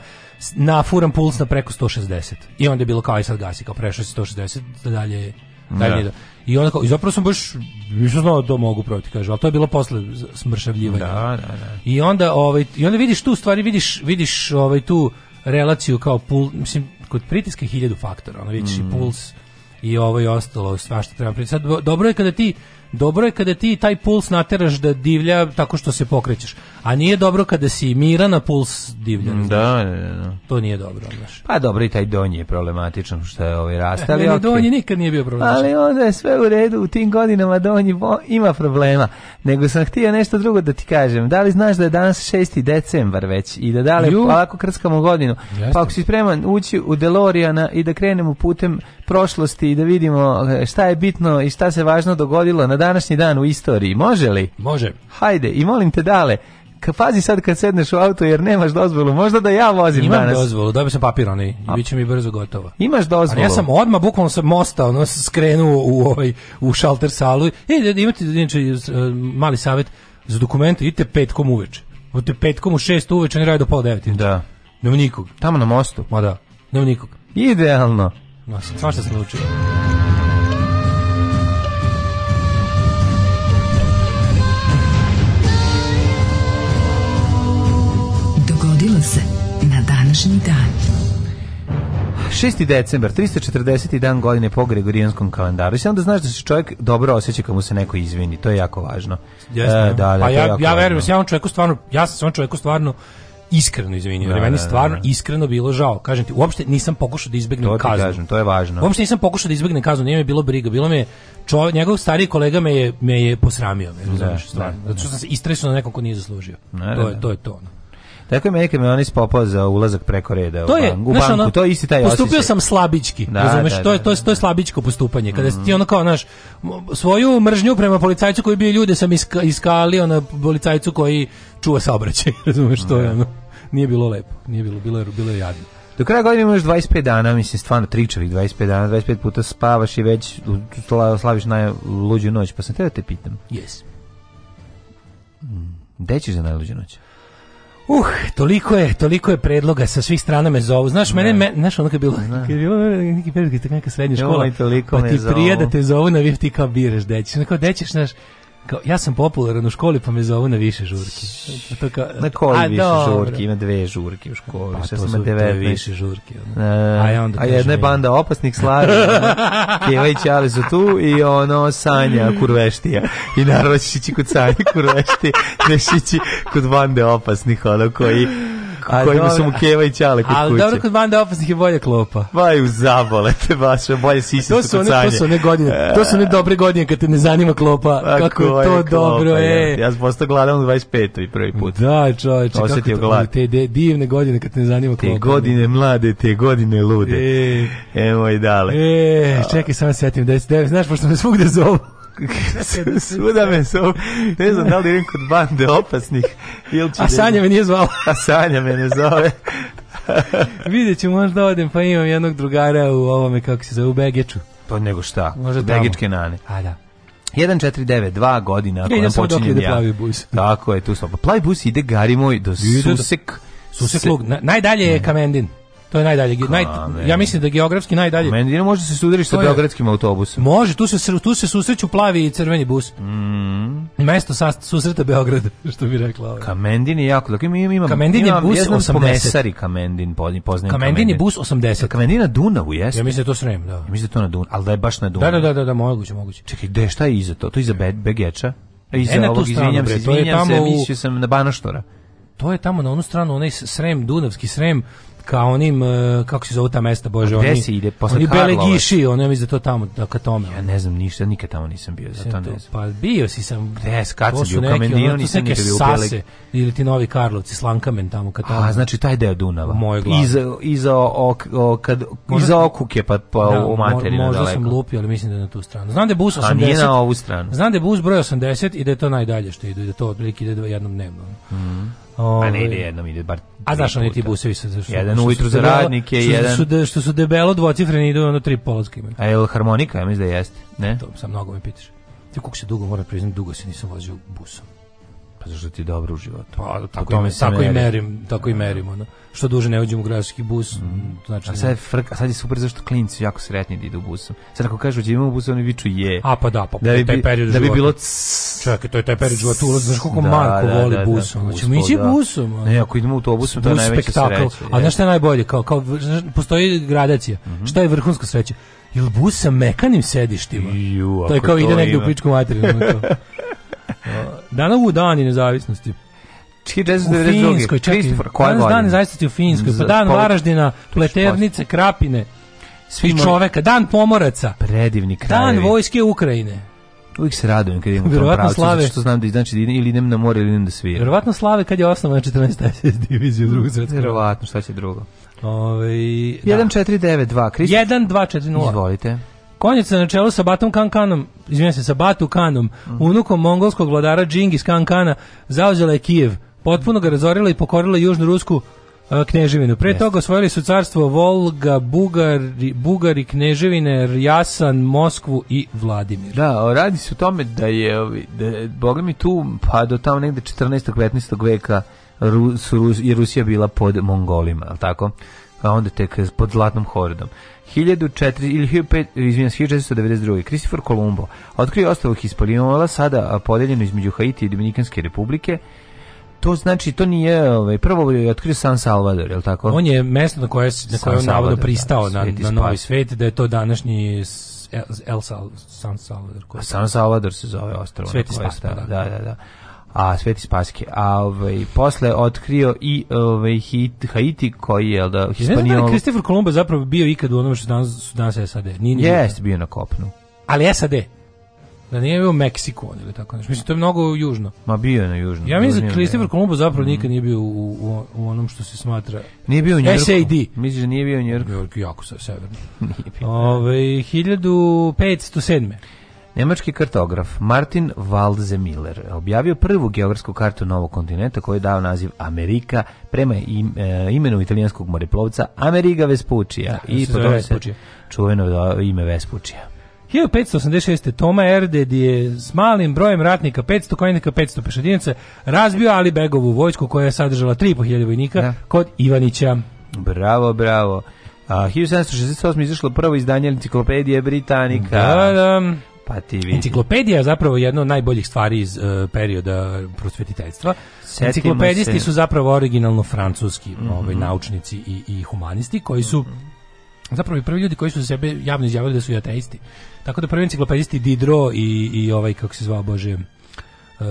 na nafuram puls na preko 160. I onda je bilo kao i sad gasi, kao prešao si 160, dalje dalje. Da. da. I onda kao, i zapravo sam baš više znao da mogu probati, kaže, ali to je bilo posle smršavljivanja. Da, da, da. I onda ovaj i onda vidiš tu stvari, vidiš vidiš ovaj tu relaciju kao pul, mislim kod pritiska je 1000 faktora, ono vidiš mm. i puls i ovo i ostalo, svašta treba Sad, Dobro je kada ti dobro je kada ti taj puls nateraš da divlja tako što se pokrećeš. A nije dobro kada si mira na puls divlja. Mm, da, da, da. To nije dobro. Znaš. Pa dobro i taj donji je problematičan što je ovaj rast. Ali, e, okay. donji nikad nije bio problematičan. Ali onda je sve u redu, u tim godinama donji ima problema. Nego sam htio nešto drugo da ti kažem. Da li znaš da je danas 6. decembar već i da da li polako krskamo godinu? Pa Jeste. Pa ako si spreman ući u Deloriana i da krenemo putem prošlosti i da vidimo e, šta je bitno i šta se važno dogodilo na današnji dan u istoriji. Može li? Može. Hajde, i molim te dale, ka pazi sad kad sedneš u auto jer nemaš dozvolu, možda da ja vozim Imam danas. Imam dozvolu, dobio sam papir onaj i bit će mi brzo gotovo. Imaš dozvolu. Ali ja sam odma bukvalno sa mosta ono, skrenuo u, ovaj, u šalter salu. E, da, da, imate inače, e, mali savjet za dokumente, idite petkom uveče. Idite petkom u šest uveče, da. ne radi do pola devet. Da. Nema nikog. Tamo na mostu? Ma da, nema nikog. Idealno. No, sva što sam naučio. Dogodilo se na današnji dan. 6. decembar, 340. dan godine po Gregorijanskom kalendaru. I onda znaš da se čovjek dobro osjeća kad mu se neko izvini. To je jako važno. Jeste. E, da, da, pa ja, ja verujem, ja on čovjeku stvarno, ja sam čovjeku stvarno iskreno izvini, da, meni da, stvarno da, da. iskreno bilo žao. Kažem ti, uopšte nisam pokušao da izbegnem to kaznu. Kažem, to je važno. Uopšte nisam pokušao da izbegnem kaznu, nije mi bilo briga. Bilo mi je, čov, njegov stari kolega me je me je posramio, me da, razumeš, da, stvarno. Zato što sam se istresao na nekom ko nije zaslužio. to je to je to. Tako je meni kad me on ispopao za ulazak preko reda to je, u banku. ono, to je isti taj postupio osjećaj. sam slabički, da, razumeš, da, da, to, je, to, je, to je slabičko postupanje. Kada mm. ti ono kao, znaš, svoju mržnju prema policajcu koji bio ljude sam iska, iskalio na policajcu koji čuva saobraćaj, razumeš, to je ono nije bilo lepo, nije bilo, bilo je, bilo je jadno. Do kraja godine imaš 25 dana, mislim stvarno tričavih 25 dana, 25 puta spavaš i već slaviš najluđu noć, pa sam te da te pitam. Yes. Mm, gde ćeš za najluđu noć? Uh, toliko je, toliko je predloga sa svih strana me zovu. Znaš, mene, da. me, znaš ono kad je bilo, da. kad je bilo neki period kad je neka srednja škola, Joj, pa ti prija da te zovu na vif, ti kao biraš, dećeš. Kao dećeš, znaš, kao, ja sam popularan u školi pa me zovu na više žurki. to kao, na koji a, više dobro. žurke? Ima dve žurke u školi. Pa, to su dve više žurki. Ono. E, a, a jedna je banda opasnih slavi, Keva i su tu i ono Sanja kurveštija. I naravno ćeš ići kod Sanja kurveštija, neš ići kod bande opasnih, ono koji A kojima su mu Keva i Ćale kod ali kuće. dobro, kod banda opasnih je bolja klopa. Baju zabole te baš, bolje sisi to su one, to su one godine, e. to su one dobre godine kad te ne zanima klopa. A kako je to klopa, dobro, je. E. Ja sam postao gladan u 25. i prvi put. Da, čoveče, kako to, te divne godine kad te ne zanima klopa. Te godine mlade, te godine lude. E, Evo i dale. E, čekaj, samo setim, 19, znaš, pošto me svugde zovu. Da svuda me so, ne znam da li idem kod bande opasnih. Ili A Sanja me nije zvala. A Sanja me ne zove. Vidjet ću, možda odem, pa imam jednog drugara u ovome, kako se zove, u Begeču. Pa nego šta? Možda Begičke nane. A da. 149, dva godina, ako nam počinjem ja. Plavi bus. Tako je, tu smo. Pa plavi bus ide, gari moj, do Susek. Susek, Susek Na, najdalje je Kamendin. To je najdalje. Naj, ja mislim da geografski najdalje. Meni može da se sudariš sa beogradskim autobusom. Može, tu se tu se susreću plavi i crveni bus. Mm. Mesto sa, susreta Beograd, što bi rekla. Ovaj. Kamendin je jako, dakle imam imam. Kamendin je bus 80. Komesari Kamendin, poznajem Kamendin. Kamendin je bus 80. Kamendin na Dunavu, jeste. Ja mislim da to srem, da. Ja mislim da to na Dunavu, al da je baš na Dunavu. Da, da, da, da, da moguće, moguće. Čekaj, gde šta je iza to? To je iza Begeča. E, iza e, ovog, izvinjam se, izvinjam se, mislio sam na Banoštora. To je tamo na onu stranu, onaj Srem, Dunavski Srem, ka onim e, kako se zove ta mesta bože oni se ide posle oni Bele Giši ono mi za da to tamo da ka tome ja ne znam ništa nikad tamo nisam bio zato ne znam pa bio si sam gde kad sam bio kamenio nisam nikad bio u Bele ili ti Novi Karlovci Slankamen tamo ka tamo A znači taj deo Dunava Moje iza iza ok, o, kad možda, iza okuke pa pa da, u materinu možda daleko. sam lupio ali mislim da je na tu stranu znam da je bus 80 A nije na ovu stranu znam da je bus broj 80 i da je to najdalje što ide da to otprilike ide jednom dnevno mhm Ovaj. Pa ne ide jednom, ide bar A znaš, oni ti busevi su... su jedan ujutru za radnike, što, jedan... Su, što, što su debelo dvocifreni, idu ono tri polazka imaju. A je li harmonika, ja mislim da jeste, ne? To sam mnogo me pitaš. Ti kako se dugo, moram priznati, dugo se nisam vozio busom. Pa zašto ti je dobro u životu? Pa, tako, tome i, tako meri. i merim, tako i da. merimo. Ono. Što duže ne uđem u gradski bus, mm. znači... A sad, frk, a sad je super zašto klinci jako sretni da idu busom. Sad ako kažu da imamo bus, oni viču je. A pa da, pa da bi, taj period da bi bilo... Čekaj, to je taj period života. Ulaz, znaš koliko da, Marko da, voli da, da. da. busom. Da, da, ćemo ići busom. Ne, ako idemo autobusom, to je najveća sreća. A znaš šta je najbolje? Kao, kao, postoji gradacija. Mm -hmm. Šta je vrhunska sreća? Jel bus sa mekanim sedištima? Ju, to je kao ide negde u pičku materiju. Dana u dani nezavisnosti. 1992. U čekaj, dan nezavisnosti u Finskoj, pa dan Varaždina, Pleternice, Krapine, svi čoveka, dan pomoraca, predivni kraj. dan vojske Ukrajine. Uvijek se radujem kad idem u tom pravcu, slave, zato što znam da znači da ili idem na more ili idem da sviram. Vjerovatno slave kad je osnovana 14. divizija drugog svetskog. Vjerovatno, šta će drugo? Ove, 1492, Kristofor. 1240. Izvolite. Konjica na čelu sa Batom Kankanom, izvinjam se, sa Batu Kanom, mhm. unukom mongolskog vladara Džingis Kankana, zauzela je Kijev. Potpuno ga razorila i pokorila južnu rusku e, kneževinu. Pre toga osvojili su carstvo Volga, Bugari, Bugari, kneževine, Jasan, Moskvu i Vladimir. Da, radi se o tome da je, da, boga mi tu, pa do tamo negde 14. 15. veka Rus, Rus, je Rusija bila pod Mongolima, ali tako? A pa onda tek pod Zlatnom hordom. 1004 ili 15, izvinjam, 1492. Christopher Columbo otkrio ostavu Hispaniola, sada podeljeno između Haiti i Dominikanske republike. To znači, to nije, ovaj, prvo je otkrio San Salvador, je l' tako? On je mesto na koje, na koje on navodno da, pristao da, na, na novi svet, da je to današnji El, El Sal, San Salvador. San Salvador se zove ostrovo. Sveti spas, da, da, da. da a Sveti Spaske, a ovaj, posle otkrio i ovaj, hit, Haiti koji je da Hispanijol... Ne znam da li Kristofor Kolumba zapravo bio ikad u onome što danas, su danas SAD. Nije, nije Jeste bio na kopnu. Ali SAD. Da nije bio u Meksiku ili tako nešto. Mislim, to je mnogo južno. Ma bio je na južno. Ja mislim da Kristofor Kolumbo zapravo mm. nikad nije bio u, u, u, onom što se smatra... Nije bio u Njorku. SAD. Misliš da nije bio u Njorku? Njorku jako sa severno. nije bio. Ove, ovaj, 1507. Nemački kartograf Martin Waldseemiller objavio prvu geografsku kartu novog kontinenta koju je dao naziv Amerika prema e, imenu italijanskog moreplovca Ameriga Vespucija da, i po tome se čuveno da, ime Vespucija. 1586. Toma Erded je s malim brojem ratnika, 500 konjnika, 500 pešadinaca, razbio Ali Begovu vojsku koja je sadržala 3.500 vojnika da. kod Ivanića. Bravo, bravo. A 1768. izašlo prvo izdanje enciklopedije Britanika. Da, da. Pa ti vidi. Enciklopedija je zapravo jedna od najboljih stvari iz uh, perioda prosvetiteljstva. Enciklopedisti se. su zapravo originalno francuski mm -hmm. ovaj, naučnici i, i humanisti koji su mm -hmm. zapravo i prvi ljudi koji su sebe javno izjavili da su i ateisti. Tako da prvi enciklopedisti Didro i, i ovaj, kako se zvao Bože, Uh,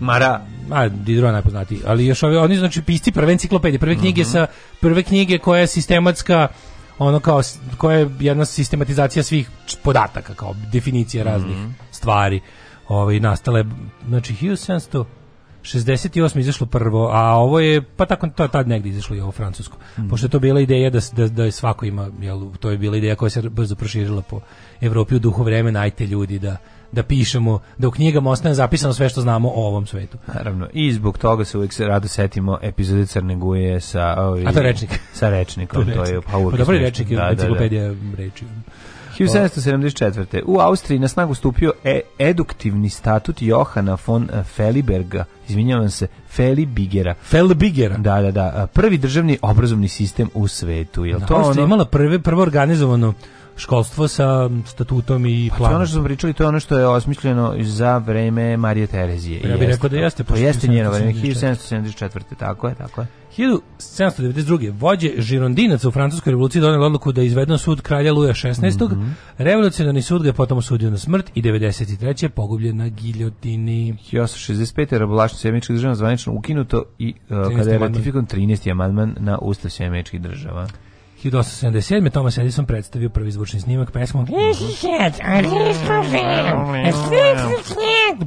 Mara, a Didro najpoznatiji, ali još ovi, oni znači pisci prve enciklopedije, prve knjige mm -hmm. sa prve knjige koja je sistematska ono kao koja je jedna sistematizacija svih podataka kao definicija mhm. raznih mm -hmm. stvari ovaj nastale znači 1700 68. izašlo prvo, a ovo je, pa tako to, tad negdje izašlo i ovo francusko. Mm. Pošto je to bila ideja da, da, da je svako ima, jel, to je bila ideja koja se brzo proširila po Evropi u duhu vremena, ajte ljudi da da pišemo, da u knjigama ostane zapisano sve što znamo o ovom svetu. Naravno, i zbog toga se uvijek rado setimo epizode Crne Guje sa... Ovi, A to je rečnik. Sa rečnikom, to je, rečnik. to je pa, pa, Dobro je rečnik, da, da, da, enciklopedija da, da. reči. 1774. U Austriji na snagu stupio e eduktivni statut Johana von Feliberga, izvinjavam se, Felibigera. Felibigera? Da, da, da. Prvi državni obrazovni sistem u svetu. Je da, to Austrija ono... imala prve, prvo organizovano školstvo sa statutom i planom. Pa ono što smo pričali, to je ono što je osmišljeno za vreme Marije Terezije. Ja bih rekao da jeste. Pa to jeste njeno vreme, 1774. Tako je, tako je. 1792. vođe Žirondinaca u Francuskoj revoluciji donijeli odluku da je izvedeno sud kralja Luja 16. Mm -hmm. Revolucionarni sud ga je potom osudio na smrt i 93. pogubljen na giljotini. 1865. rabolaštvo sjemeničkih država zvanično ukinuto i uh, kada je ratifikovan 13. amandman na Ustav sjemeničkih država. 1877. Thomas Edison predstavio prvi zvučni snimak pesmom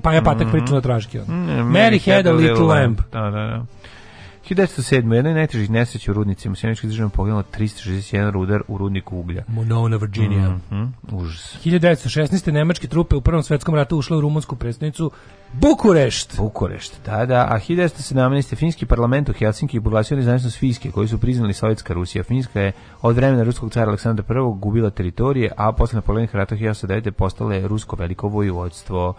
Pa je patak pričao na traške. Mary had a little lamp. Da, da, da. 1907. Jedna je najtežih nesreća u rudnicima. Sjenički državno poginulo 361 rudar u rudniku uglja. Monona, Virginia. Mm -hmm. Užas. 1916. Nemačke trupe u Prvom svetskom ratu ušle u rumunsku predstavnicu Bukurešt. Bukurešt, da, da. A 1917. Finski parlament u Helsinki proglasio nezavisnost Finske, koji su priznali Sovjetska Rusija. Finska je od vremena ruskog cara Aleksandra I gubila teritorije, a posle Napoleonih rata 1909. postale rusko veliko vojvodstvo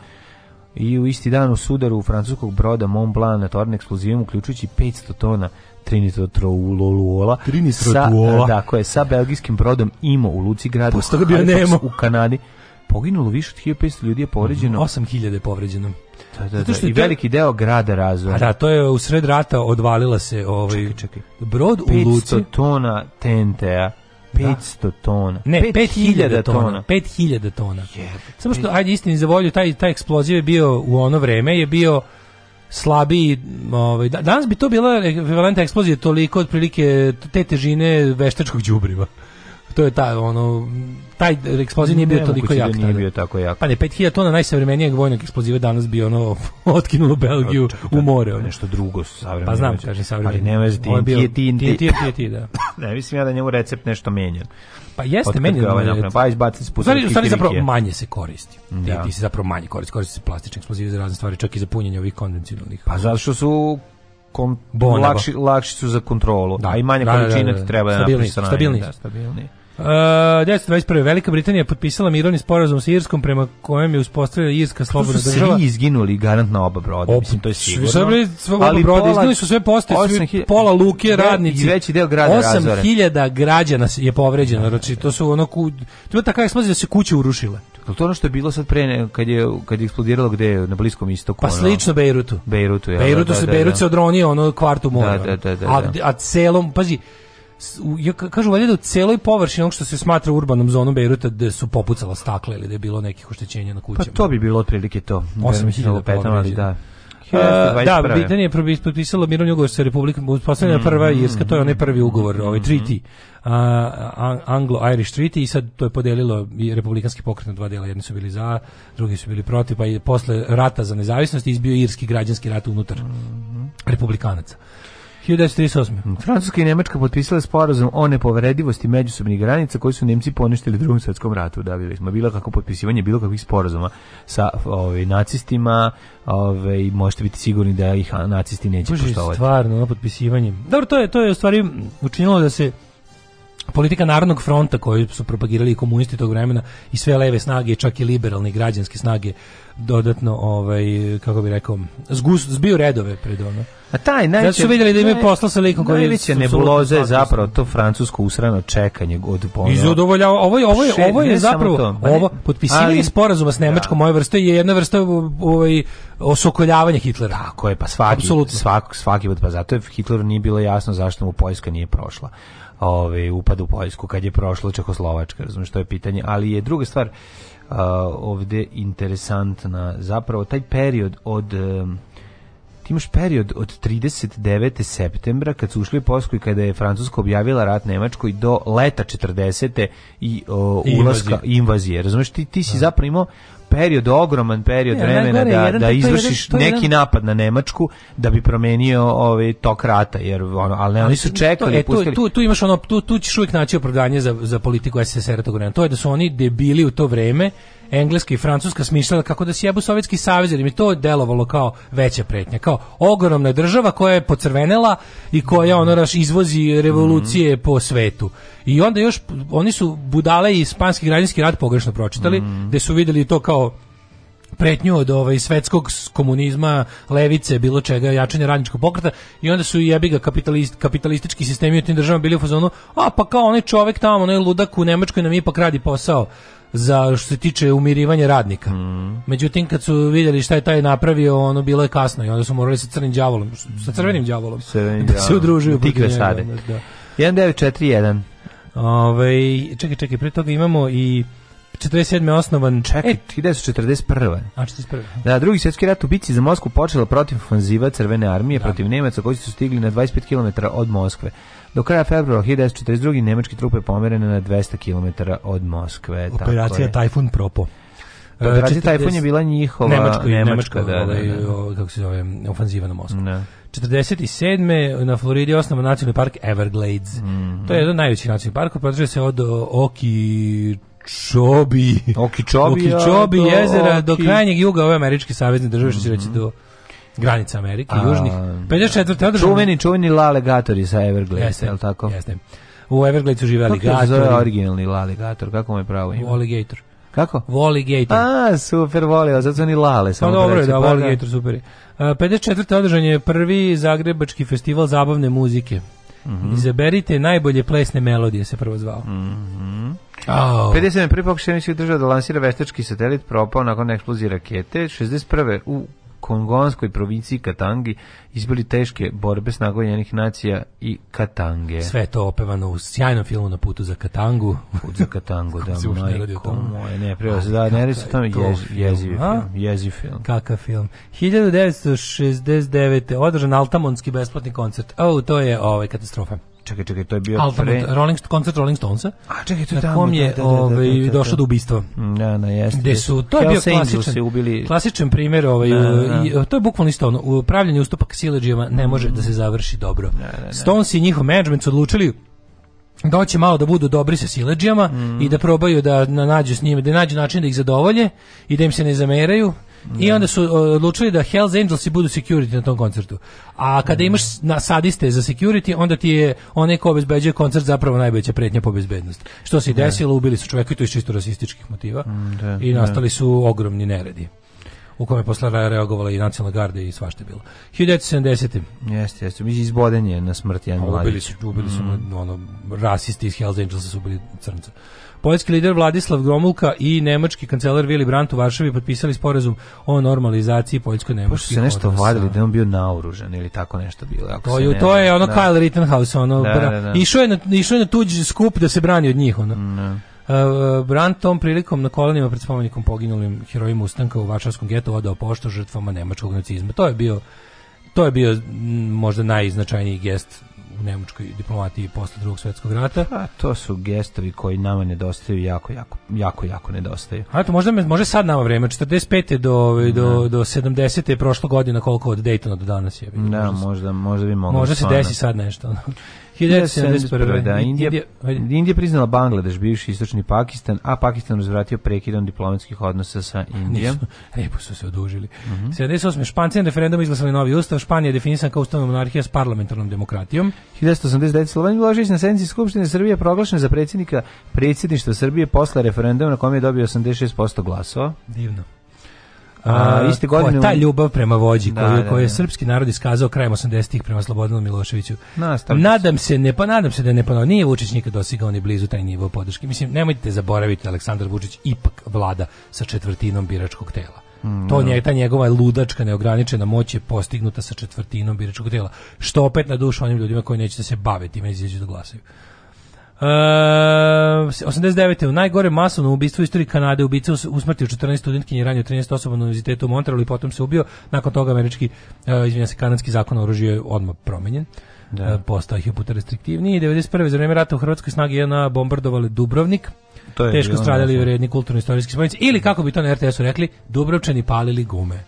i u isti dan u sudaru u francuskog broda Mont Blanc na torn ekskluzivom uključujući 500 tona Trinitrotroulola sa, da, e, koje je sa belgijskim brodom Imo u Luci grada gradu u Kanadi poginulo više od 1500 ljudi je povređeno. 8000 mm, je povređeno. Da, da, Zato da, što I te... veliki deo grada razvoj. Da, to je u sred rata odvalila se ovaj čekaj, čekaj. brod u Luci. 500 tona TNT-a 500 da. tona. Ne, 5000 tona. 5000 tona. Samo što, ajde, istini za volju, taj, taj eksploziv je bio u ono vreme, je bio slabiji, ovaj, da, danas bi to bila ekvivalenta eksplozija toliko otprilike te težine veštačkog đubriva to je ta, ono, taj eksploziv nije bio toliko da jak. nije bio tako jak. Pa ne, 5000 tona najsavremenijeg vojnog eksploziva danas bi ono otkinulo Belgiju u more. Ono. Nešto drugo savremeno. Pa znam, kažem savremeno. Ali ne vezi TNT, TNT, TNT, da. ne, mislim ja da njemu recept nešto menja. Pa jeste meni da pa izbaciti se puta. Stvari, zapravo manje se koristi. Da. Ti, se zapravo manje koristi, koristi se plastični eksploziv za razne stvari, čak i za punjenje ovih konvencionalnih. Pa zato što su kom, lakši, lakši su za kontrolu, da. a i manje da, da, da količine da, da, da. ti treba stabilni, da napraviš stabilni. Da, stabilni. Uh, 1921. Velika Britanija je potpisala mirovni sporazum sa Irskom prema kojem je uspostavljena Irska slobodna država. To svi izginuli garant oba broda, Op, mislim, to je sigurno. Sve, sve Ali broda, izginuli su sve poste, svi, hilj... pola luke, radnici. I veći deo grada 8 razore. 8000 građana je povređeno, da, znači da, to da. su ono, ku, to je takva eksplozija da se kuće urušile. Je to ono što je bilo sad pre kad je kad je eksplodiralo gde je na bliskom istoku? Pa slično Bejrutu. Bejrutu, ja. Bejrutu da, se da, Bejrut da. se odronio ono kvartu mora. Da, da, da, da, A, a celom, pazi, ja kažu valjda da u celoj površini onog što se smatra urbanom zonom Bejruta da su popucala stakla ili da je bilo nekih oštećenja na kućama. Pa to bi bilo otprilike to. 8.000 da petama, ali da. Uh, da, Britanija je potpisala mirovni ugovor sa Republikom, poslednja mm, prva mhm. Irska, to je onaj prvi ugovor, ovaj mhm. treaty, uh, Anglo-Irish treaty i sad to je podelilo i republikanski pokret na dva dela, jedni su bili za, drugi su bili protiv, pa i posle rata za nezavisnost izbio irski građanski rat unutar mm, republikanaca. 1938. Mm, Francuska i Nemačka potpisale sporazum o nepovredivosti međusobnih granica koji su Nemci poništili u Drugom svetskom ratu, da videli smo bilo kako potpisivanje bilo kakvih sporazuma sa ovaj nacistima, ovaj možete biti sigurni da ih nacisti neće Bože, poštovati. Stvarno, na potpisivanje. Dobro, to je to je u stvari učinilo da se politika Narodnog fronta koju su propagirali komunisti tog vremena i sve leve snage, čak i liberalne i građanske snage dodatno ovaj kako bi rekao zgus, zbio redove pred ono. A taj najveći Zato su vidjeli da imaju posla sa likom koji je nebuloze je zapravo to francusko usrano čekanje od ponovo. Izodovoljava ovo je ovo je ovo je zapravo to, ovo potpisivanje sporazuma s da. Nemačkom ove vrste je jedna vrsta ovaj osokoljavanja Hitlera. Tako je, pa svaki Absolutno. svak, svaki pa zato je Hitleru nije bilo jasno zašto mu Poljska nije prošla ovaj upad u Poljsku kad je prošlo Čehoslovačka, razumem što je pitanje, ali je druga stvar uh, ovde interesantna, zapravo taj period od um, ti imaš period od 39. septembra kad su ušli u Poljsku i kada je Francuska objavila rat Nemačkoj do leta 40. i o, ulaska invazije. invazije. Razumeš ti ti si da. zapravo imao period, ogroman period ne, vremena gore, da, da izvršiš jedan, neki jedan... napad na Nemačku da bi promenio ovaj, tok rata, jer ono, ali ne, oni su čekali e, to, e, pustili... tu, tu, tu, imaš ono, tu, tu ćeš uvijek naći opravdanje za, za politiku SSR tog vremena. To je da su oni debili u to vreme Engleska i Francuska smišljala kako da sjebu Sovjetski savez, jer mi to delovalo kao veća pretnja, kao ogromna država koja je pocrvenela i koja ono raš izvozi revolucije mm -hmm. po svetu. I onda još oni su budale i Spanski građanski rat pogrešno pročitali, mm -hmm. gde su videli to kao pretnju od ovaj svetskog komunizma, levice, bilo čega, jačanje radničkog pokreta i onda su jebi ga kapitalist, kapitalistički sistemi u tim državama bili u fazonu, a pa kao onaj čovek tamo, onaj ludak u Nemačkoj nam ipak radi posao za što se tiče umirivanja radnika. Mm. Međutim kad su vidjeli šta je taj napravio, ono bilo je kasno i onda su morali sa crnim đavolom, sa crvenim đavolom da se udružuju protiv njega. Da. 1941. Ove, ovaj, čekaj, čekaj, pre toga imamo i 47. osnovan... Čekaj, e, su 41. A, 41. Da. da, drugi svjetski rat u Bici za Moskvu počela protiv ofanziva Crvene armije, da. protiv Nemaca koji su stigli na 25 km od Moskve. Do kraja februara 1942. nemačke trupe pomerene na 200 km od Moskve. Operacija Tajfun Propo. Pa e, Operacija Tajfun je bila njihova nemačka, nemačka, nemačka da, da, ovaj, da. kako se zove, ofanziva na Moskvu. Da. 47. na Floridi je osnovan nacionalni park Everglades. Mm -hmm. To je jedan najveći nacionalni park, podržuje se od Oki Čobi, Oki Čobi, Oki Čobi jezera do krajnjeg juga ove američke savezne države, što mm -hmm. će reći mhm. do granica Amerike, A, južnih. 54. održano. Čuveni, čuveni lalegatori sa Everglades, je li tako? Jeste. U Evergladesu žive aligatori. Kako se originalni lalegator? Kako mu je pravo ime? Alligator. Kako? Voligator. A, super, volio, zato su oni lale. Pa samo no, dobro da je, da, Voligator, pa da. super je. Uh, 54. održan je prvi zagrebački festival zabavne muzike. Mm -hmm. Izaberite najbolje plesne melodije, se prvo zvao. Mm -hmm. Oh. 57. prvi pokušaj država da lansira veštački satelit propao nakon eksplozije rakete. 61. u kongonskoj provinciji Katangi izbili teške borbe snaga Ujedinjenih nacija i Katange. Sve to opevano u sjajnom filmu na putu za Katangu. Put za Katangu, da, majko moje, ne, preo se, da, ne reći tamo je jez, jeziv film, jeziv film. Kakav film. 1969. održan Altamonski besplatni koncert. O, to je ovaj, katastrofa. Čekaj, čekaj, to je bio Alpha, pre... Rolling, koncert Rolling Stonesa. A čekaj, to je tamo. Na kom da, je da, da, da, ovaj, da, da, da. došlo do ubistva. Mm, da, na jeste. Gde su, to je bio klasičan, ubili... klasičan primjer, ovaj, i, to je bukvalno isto ono, upravljanje ustupak sileđijama ne može da mm. se završi dobro. Stones i njihov management su odlučili da hoće malo da budu dobri sa sileđijama mm. i da probaju da nađu s njima, da nađu način da ih zadovolje i da im se ne zameraju. Mm. I onda su odlučili da Hells Angelsi budu security na tom koncertu. A kada mm. imaš na sadiste za security, onda ti je onaj ko obezbeđuje koncert zapravo najveća pretnja po bezbednosti. Što se desilo, ubili su čoveka i to iz čisto rasističkih motiva mm, da, i da. nastali su ogromni neredi u kome je posle reagovala i nacionalna garda i svašta bilo. 1970. Jeste, jeste. Mi izboden je na smrt jedan mladić. Ubili su, ubili su mm. ono, rasisti iz Hells Angels su ubili crnca. Poljski lider Vladislav Gromulka i nemački kancelar Willy Brandt u Varšavi potpisali sporazum o normalizaciji poljsko-nemačkih odnosa. Pošto se nešto vadili da on bio naoružan ili tako nešto bilo. Ako to, je, to je ono da. Kyle Rittenhouse, ono, da, da, da. Išao, je na, išao je na tuđi skup da se brani od njih, ono. Da. Eh, Brand tom prilikom na kolenima pred spomenikom poginulim herojima ustanka u Varšavskom getu odao pošto žrtvama nemačkog nacizma. To je bio to je bio mm, možda najznačajniji gest u nemačkoj diplomatiji posle drugog svetskog rata. A pa, to su gestovi koji nama nedostaju jako jako jako jako nedostaju. A to možda može sad nama vreme, 45. do ne. Ovaj, do da. do 70. je prošla godina koliko od Daytona do danas je. Bilo. Da, možda možda bi moglo. Možda se desi sad nešto. 1971. Da, Indija, Indija, priznala Bangladeš, bivši istočni Pakistan, a Pakistan uzvratio prekidom diplomatskih odnosa sa Indijom. Repo su se odužili. Uh -huh. 78. Španci na referendumu izglasali novi ustav. Španija je definisan kao ustavna monarhija s parlamentarnom demokratijom. 1989. Slovan Milošević na sednici Skupštine Srbije proglašen za predsjednika predsjedništva Srbije posle referenduma na kome je dobio 86% glasova. Divno. A, iste godine... Ta ljubav prema vođi da, koju, da, koju je da, srpski narod iskazao krajem 80-ih prema Slobodanu Miloševiću. Nastavno. Nadam se, ne, pa nadam se da ne ponovno. Nije Vučić nikad dosigao ni blizu taj nivo podrške. Mislim, nemojte zaboraviti, Aleksandar Vučić ipak vlada sa četvrtinom biračkog tela. Mm. To da. je ta njegova ludačka neograničena moć je postignuta sa četvrtinom biračkog tela. Što opet na dušu onim ljudima koji neće da se bave time izađu da glasaju. Uh, e, 89. u najgore masovno ubistvo u istoriji Kanade ubica usmrtio 14 studentkinje ranio 13 osoba na univerzitetu u Montrealu i potom se ubio. Nakon toga američki, uh, e, izvinjam se, kanadski zakon o oružju je odmah promenjen. Da. Uh, postao je puta restriktivniji. 91. za vreme rata u Hrvatskoj snagi jedna bombardovali Dubrovnik. To je Teško stradali da. vredni kulturno-istorijski spomenici. Ili, kako bi to na RTS-u rekli, Dubrovčani palili gume.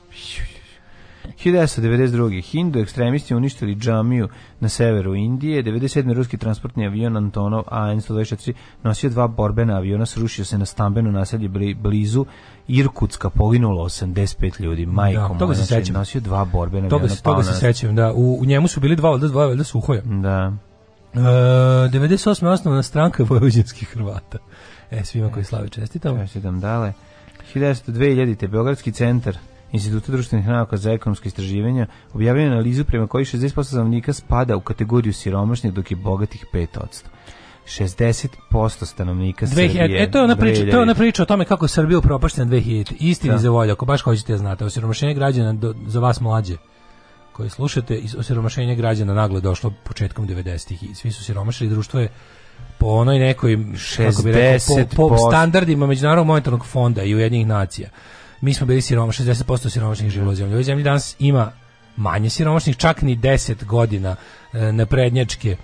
1992. Hindu ekstremisti uništili džamiju na severu Indije. 97. ruski transportni avion Antonov AN-124 nosio dva borbena aviona, srušio se na stambeno naselje blizu Irkutska, poginulo 85 ljudi. Da, Majko da, toga se znači, sećam. Nosio dva borbena toga aviona. Se, toga se sećam, da. U, u njemu su bili dva, valjda dva, valjda suhoja. Da. E, 98. osnovna stranka vojvođanskih Hrvata. E, svima koji slavi čestitam. Čestitam dale. 1900, 2000. Beogradski centar Instituta društvenih nauka za ekonomske istraživanja objavio analizu prema kojoj 60% stanovnika spada u kategoriju siromašnih dok je bogatih 5%. 60% stanovnika Srbije. E, to je ona priča, to je ona priča o tome kako je Srbija upropaštena 2000. Istini da. za volju, ako baš hoćete da znate, osiromašenje građana do, za vas mlađe koji slušate, osiromašenje građana naglo došlo početkom 90-ih i svi su siromašili, društvo je po onoj nekoj 60 kako bi rekao, po, po standardima Međunarodnog monetarnog fonda i Ujedinjenih nacija mi smo bili siroma, 60% siromašnih živjelo u zemlji. U zemlji danas ima manje siromašnih, čak ni 10 godina e, naprednjačke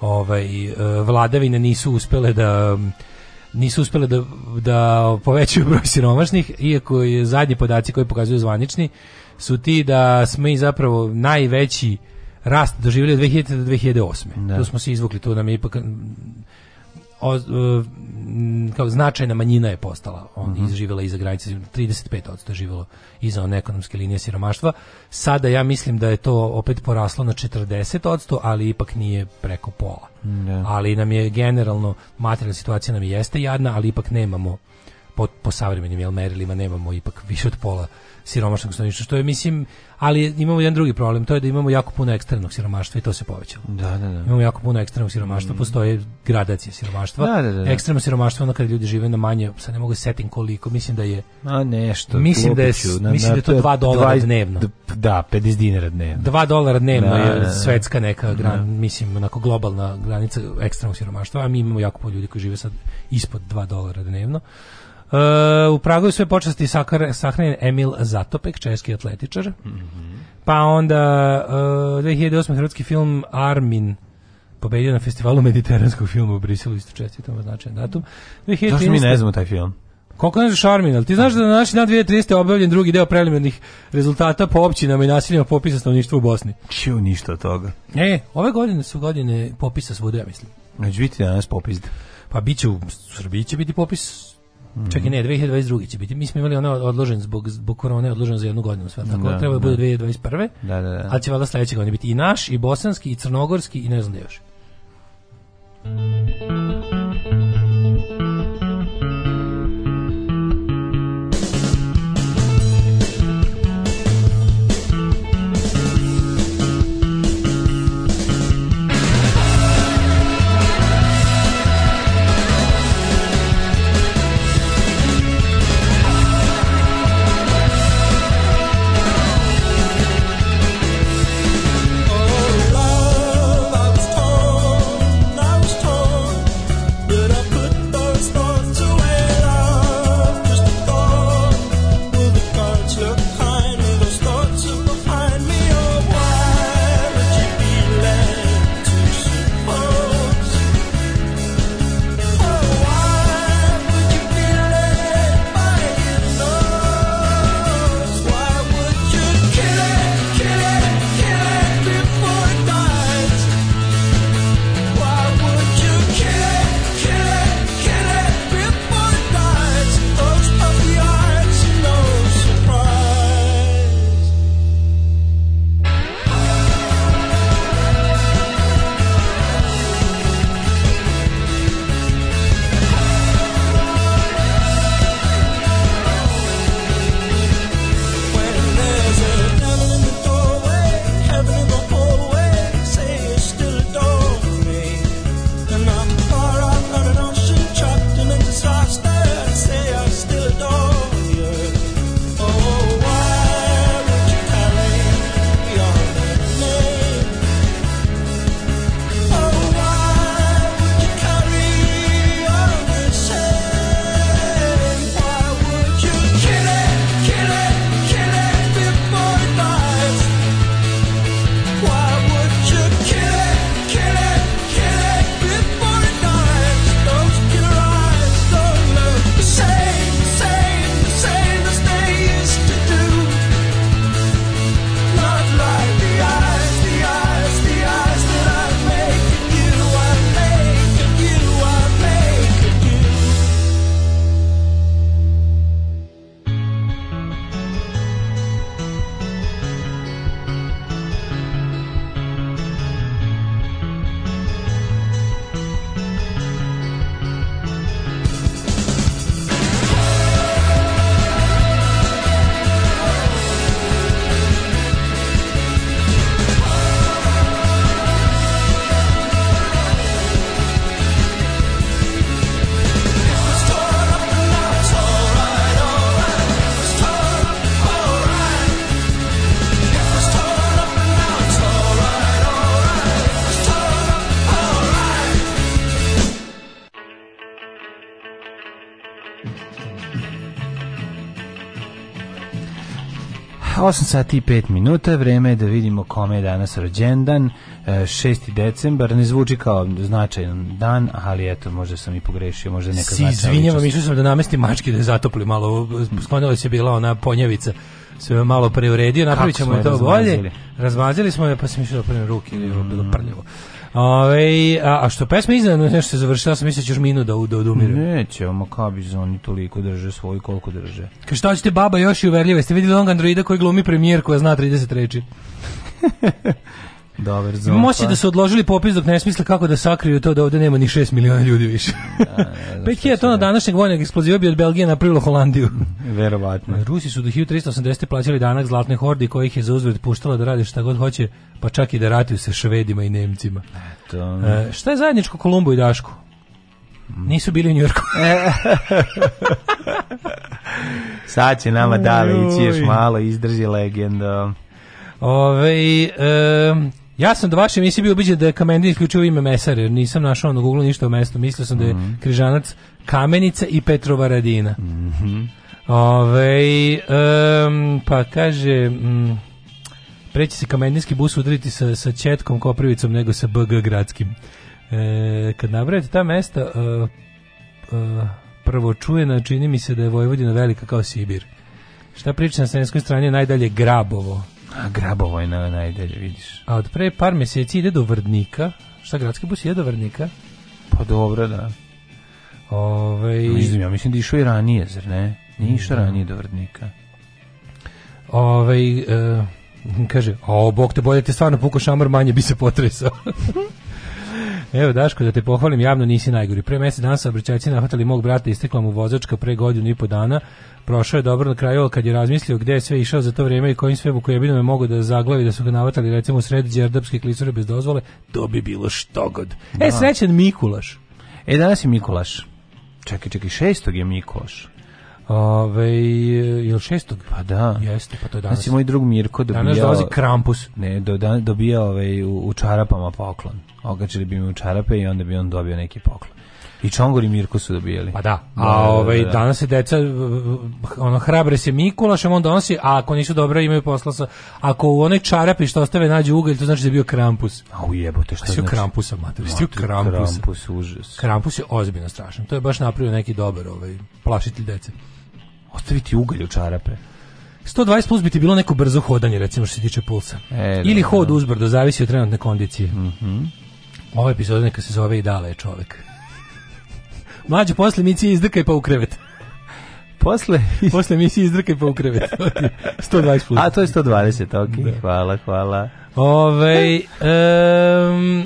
ovaj, e, vladavine nisu uspele da nisu uspele da, da povećaju broj siromašnih, iako je zadnji podaci koji pokazuju zvanični, su ti da smo i zapravo najveći rast doživjeli od 2000 do 2008. Da. Tu smo se izvukli, tu nam je ipak o, e, kao značajna manjina je postala. On mm -hmm. izživela iza granice 35% je živelo iza one ekonomske linije siromaštva. Sada ja mislim da je to opet poraslo na 40%, ali ipak nije preko pola. Yeah. Da. Ali nam je generalno materijalna situacija nam jeste jadna, ali ipak nemamo po, po savremenim jel merilima nemamo ipak više od pola siromašnog stanovništva, što je, mislim, ali imamo jedan drugi problem, to je da imamo jako puno ekstremnog siromaštva i to se povećalo. Da, da, da. Imamo jako puno ekstremnog siromaštva, mm. postoje gradacije siromaštva. Da, da, da, da. Ekstremno siromaštvo onda kada ljudi žive na manje, sa ne mogu da setim koliko, mislim da je... A nešto, mislim da je, ću, na, mislim da je to 2 dolara dnevno. Da, 50 dinara dnevno. 2 dolara dnevno da, je da, da. svetska neka, gran, mislim, onako globalna granica ekstremnog siromaštva, a mi imamo jako puno ljudi koji žive sad ispod 2 dolara dnevno. Uh, u Pragu je sve počasti sakar, sahranjen Emil Zatopek, česki atletičar. Mm -hmm. Pa onda uh, 2008. hrvatski film Armin pobedio na festivalu mediteranskog filma u Briselu, isto čestitom značajan datum. 2013. Zašto mi ne znamo taj film? Koliko ne znaš Armin, ali ti znaš da na naši dan 2013. je objavljen drugi deo preliminarnih rezultata po općinama i nasiljima popisa stanovništva u Bosni. Čiju ništa od toga? E, ove godine su godine popisa svuda, ja mislim. Neću biti danas popis. Pa bit će u Srbiji će biti popis Mm. Čak i ne, 2022. će biti. Mi smo imali ono odložen zbog, zbog korone, odložen za jednu godinu sve. Tako da, treba da. bude 2021. Da. da, da, da. A će valjda sledeće godine biti i naš, i bosanski, i crnogorski, i ne znam da još. 8 sati i 5 minuta, vreme je da vidimo kome je danas rođendan, 6. E, decembar, ne zvuči kao značajan dan, ali eto, možda sam i pogrešio, možda neka značajna. Si izvinjavam, mislio sam da namesti mačke da je zatopli malo, sklonila se bila ona ponjevica sve je malo preuredio, napravit ćemo to bolje. Razmazili smo je, pa se mišljamo da ruke, mm. bilo prljavo. Ove, a, a što pesma iznad nešto se završila, sam mislio da ćeš minu da, da odumiru. Neće, o bi oni toliko drže svoj, koliko drže. Kaže, šta ćete baba još i uverljiva? Ste vidjeli onog androida koji glumi premijer koja zna 30 reči? Dobar zon. Moći da su odložili popis dok ne smisle kako da sakriju to da ovde nema ni 6 miliona ljudi više. Da, 5000 da, da, tona da. današnjeg vojnog eksploziva bi od Belgije napravilo Holandiju. Verovatno. Rusi su do 1380 plaćali danak zlatne horde kojih je zauzvrat puštala da radi šta god hoće, pa čak i da ratuju se Švedima i Nemcima. Eto. E, šta je zajedničko Kolumbu i Dašku? Mm. Nisu bili u Njujorku. Sad će nama dave ići još malo, izdrži legenda. Ove, um, Ja sam do vaše emisije bio ubiđen da je Kamendin isključio ime Mesar, jer nisam našao na Google ništa o mestu. Mislio sam da je mhm. Križanac Kamenica i Petrova Radina. Mm -hmm. um, pa kaže... Um, preći se kamendinski bus udariti sa, sa Četkom Koprivicom nego sa BG gradskim. E, kad nabrajate ta mesta, e, uh, prvo čuje čini mi se da je Vojvodina velika kao Sibir. Šta priča na sremskoj strani je najdalje Grabovo. A Grabovo je na najdelje, vidiš. A od pre par meseci ide do Vrdnika. Šta, gradski bus ide do Vrdnika? Pa dobro, da. Ove... Mislim, ja mislim da išao i ranije, zar ne? Nije išao da. ranije do Vrdnika. Ove, e, kaže, o, bok te bolje, da te stvarno puko šamar manje bi se potresao. Evo Daško, da te pohvalim javno, nisi najgori. Pre mesec dana sa saobraćajci nahvatali mog brata, istekla mu vozačka pre godinu i po dana, prošao je dobro na kraju, ali kad je razmislio gde je sve išao za to vrijeme i kojim sve bukojebinama je mogu da zaglavi, da su ga navatali recimo u sred đerdapske klisure bez dozvole, to bi bilo štogod. E, da. E, srećan Mikulaš. E, danas je Mikulaš. Čekaj, čekaj, šestog je Mikulaš. Ove, je li šestog? Pa da. Jeste, pa to je danas. Znači, moj drug Mirko dobija... Danas dolazi Krampus. Ne, do, da, dobija ovaj, u, u čarapama poklon. Ogačili bi mi u čarape i onda bi on dobio neki poklon. I Čongor i Mirko su dobijali. Pa da. da a da, da, ovaj, danas se deca, ono, hrabre se Mikulašem, on donosi, a ako nisu dobro imaju posla sa... Ako u one čarape što ostave nađu ugalj, to znači da je bio Krampus. A jebote što znači? Krampus Krampusa, mater. Svi Krampus. Krampus, užas. Krampus je ozbiljno strašan. To je baš napravio neki dobar ovaj, plašitelj dece. Ostaviti ugalj u čarape. 120 plus bi ti bilo neko brzo hodanje, recimo što se tiče pulsa. E, Ili da, hod da. uzbrdo, zavisi od trenutne kondicije. Mm -hmm. Ova epizoda neka se zove i dale je čovek. Mlađe, posle mi mici izdrkaj pa u krevet. Posle? posle mi mici izdrkaj pa u krevet. 120 plus. A, to je 120, ok. Da. Hvala, hvala. Ove, um,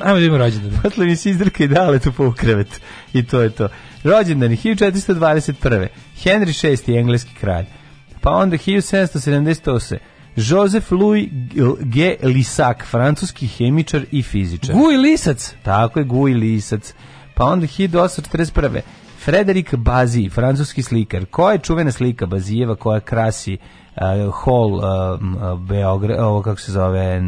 ajmo da imamo rođendan. Posle mi se izdrka i dale tu po pa krevet. I to je to. Rođendan 1421. Henry VI, engleski kralj. Pa onda 1778. Joseph Louis G. Lisak, francuski hemičar i fizičar. Guj Lisac? Tako je, Guj Lisac. Pa onda 1841. Frederik Bazi, francuski slikar. Koja je čuvena slika Bazijeva koja krasi uh, hol uh, uh Beograd, ovo kako se zove,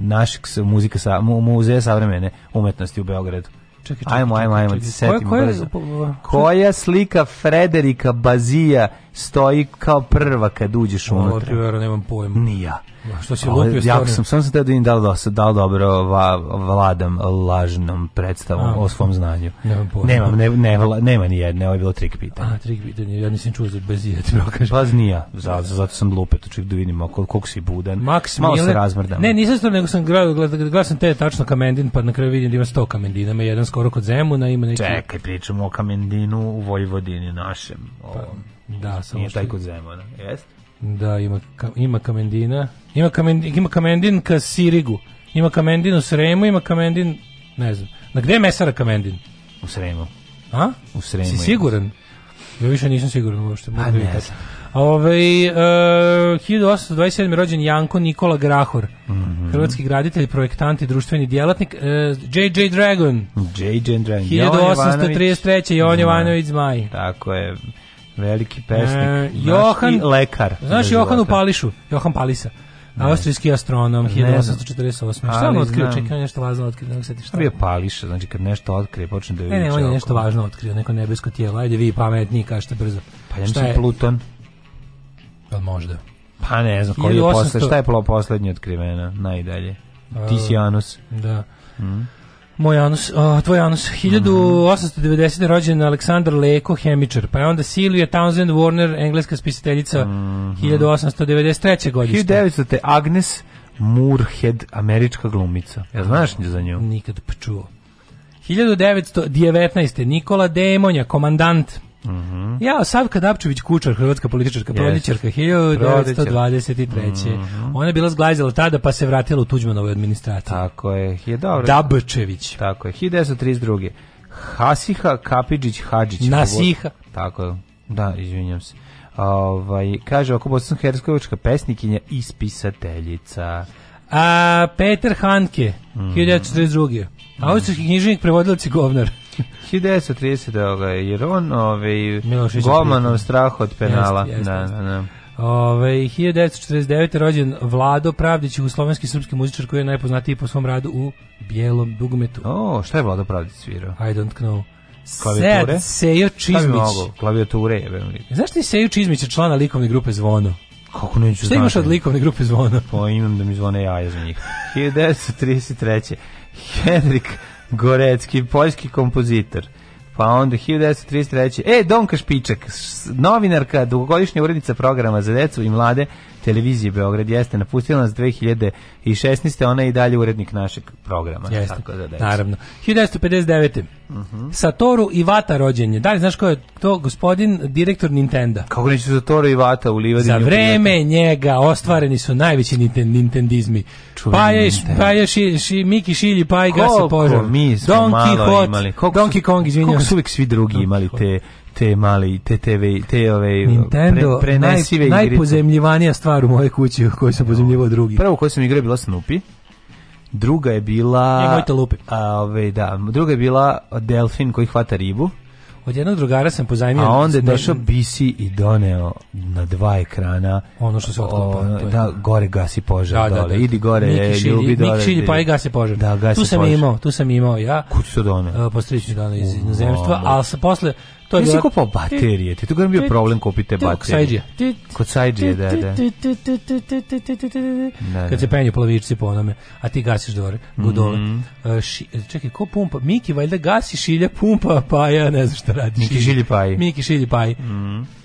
našeg muzika sa, mu, muzeja savremene umetnosti u Beogradu. Čekaj, čekaj, ajmo, ajmo, ajmo, čekaj, čekaj. Koja, koja, koja slika Frederika Bazija stoji kao prva kad uđeš unutra. Ovo ti nemam pojma. Ni ja. Što si lupio Jako sam, sam sam te da vidim da li, da, da li dobro va, vladam lažnom predstavom A, o svom znanju. Nemam pojma. Nemam, ne, ne, ne, nema ni jedne, ovo je bilo trik pitanje. A, trik pitanje, ja nisam čuo za bez jedne, prokažem. Da pa znija, zato, zato sam lupe, to ček da vidimo kol, koliko si budan. Max Malo se razmrdam. Ne, nisam stvarno, nego sam gledao, gledao sam te tačno kamendin, pa na kraju vidim da ima sto kamendina, ima jedan skoro kod Zemuna, ima neki... Čekaj, pričamo o kamendinu u Vojvodini našem. Pa, Da, samo Nije što... taj kod Zemona, jest? Da, ima, ka, ima Kamendina. Ima, kamendin, ima Kamendin ka Sirigu. Ima Kamendin u Sremu, ima Kamendin... Ne znam. Na gde je Mesara Kamendin? U Sremu. A? U Sremu. Si siguran? Ja više nisam siguran uopšte. Pa ne znam. Ove, ovaj, e, 1827. rođen Janko Nikola Grahor, mm -hmm. hrvatski graditelj, projektant i društveni djelatnik. J.J. E, Dragon. J.J. Dragon. 1833. Jovan da. Jovanović Zmaj. Tako je. Veliki pesnik. E, Johan, lekar. Znaš Johan u Pališu? Johan Palisa. Ne. Austrijski astronom, 1848. Šta on otkrio? Čekaj, on nešto važno otkrio. Ne seti šta. Bio pališa, znači kad nešto otkrije, počne da viče. Ne, ne, on je nešto važno otkrio, neko nebesko tijelo. Ajde vi pametni, kažete brzo. Pa ja mislim Pluton. Pa možda. Pa ne znam, koji je posle, šta je poslednje otkriveno, najdalje. Tisianus. Da. Mhm. Moj anus, oh, tvoj anus, 1890. rođen Aleksandar Leko, hemičar, pa je onda Silvia Townsend Warner, engleska spisateljica, mm -hmm. 1893. godine. 1900. Agnes Murhead, američka glumica. Ja znaš nju za nju? Nikad pa čuo. 1919. Nikola Demonja, komandant Mm -hmm. Ja, Savka Dapčević Kučar, hrvatska političarka, yes. prodničarka, 1923. Mm -hmm. Ona je bila zglazila tada, pa se vratila u Tuđmanovoj administraciji. Tako je, je dobro. Dabčević. Tako je, 1932. Hasiha Kapidžić Hadžić. Nasiha. Tako je, da, izvinjam se. Ovaj, kaže, ako bosansko-hercegovička pesnikinja i spisateljica. A, Peter Hanke, mm -hmm. 1942. Austrijski mhm. književnik, prevodilac i govnar. 1030 1930. Ovaj, jer on ovaj, Golmanov strah od penala. Da, jeste, jeste, da, da, da. Ove, 1949. rođen Vlado Pravdić, slovenski srpski muzičar koji je najpoznatiji po svom radu u bijelom dugmetu. O, oh, šta je Vlado Pravdić svirao? I don't know. Klavijature? Sead Sejo Čizmić. Klavijature je. Znaš ti Sejo Čizmić je člana likovne grupe Zvono? Kako neću Šta imaš od likovne grupe Zvono? Pa imam da mi zvone jaja za njih. 1933. Henrik Gorecki, poljski kompozitor. Pa onda 1933. E, Donka Špičak, novinarka, dugogodišnja urednica programa za decu i mlade televizije Beograd jeste napustila nas 2016. Ona je i dalje urednik našeg programa. Jeste, tako da deći. naravno. 1959. Uh -huh. Satoru Ivata rođenje. Da li znaš ko je to? Gospodin direktor Nintendo. Kako neće Satoru Ivata u Livadi? Za vreme njega ostvareni su najveći ninten, nintendizmi. pa je, pa je ši, ši, Miki Šilji, pa i Gasi Požar. Koliko mi smo Donkey malo Hot, imali. Koliko Donkey Kong, izvinjam. su uvijek svi drugi imali te te mali te TV te ove Nintendo pre, prenesive naj, igrice. najpozemljivanija stvar u moje kući koju sam pozemljivao drugi. Prvo koju sam igrao je bila Snoopy. Druga je bila Nemojte lupi. A, ove, da, druga je bila delfin koji hvata ribu. Od jednog drugara sam pozajmio. A onda je došao BC i doneo na dva ekrana ono što se otklopa. da, gore gasi požar da, da dole. Da, da, Idi gore, Miki ljubi dole. Miki šilji pa i gasi požar. Da, gasi tu sam požar. imao, tu sam imao ja. Kuću su doneo. Uh, po stričnju doneo iz inozemstva, ali se posle to je. Nisi kupao baterije, ti tu gledam bio problem kupite baterije. Kod Sajđije. Kod Sajđije, da, da. Kad se penju plavičci po onome, a ti gasiš dole, godole. Mm čekaj, ko pumpa? Miki valjda gasi šilja pumpa, pa ja ne znam šta radi. Miki šilji paji. Miki šilji paji.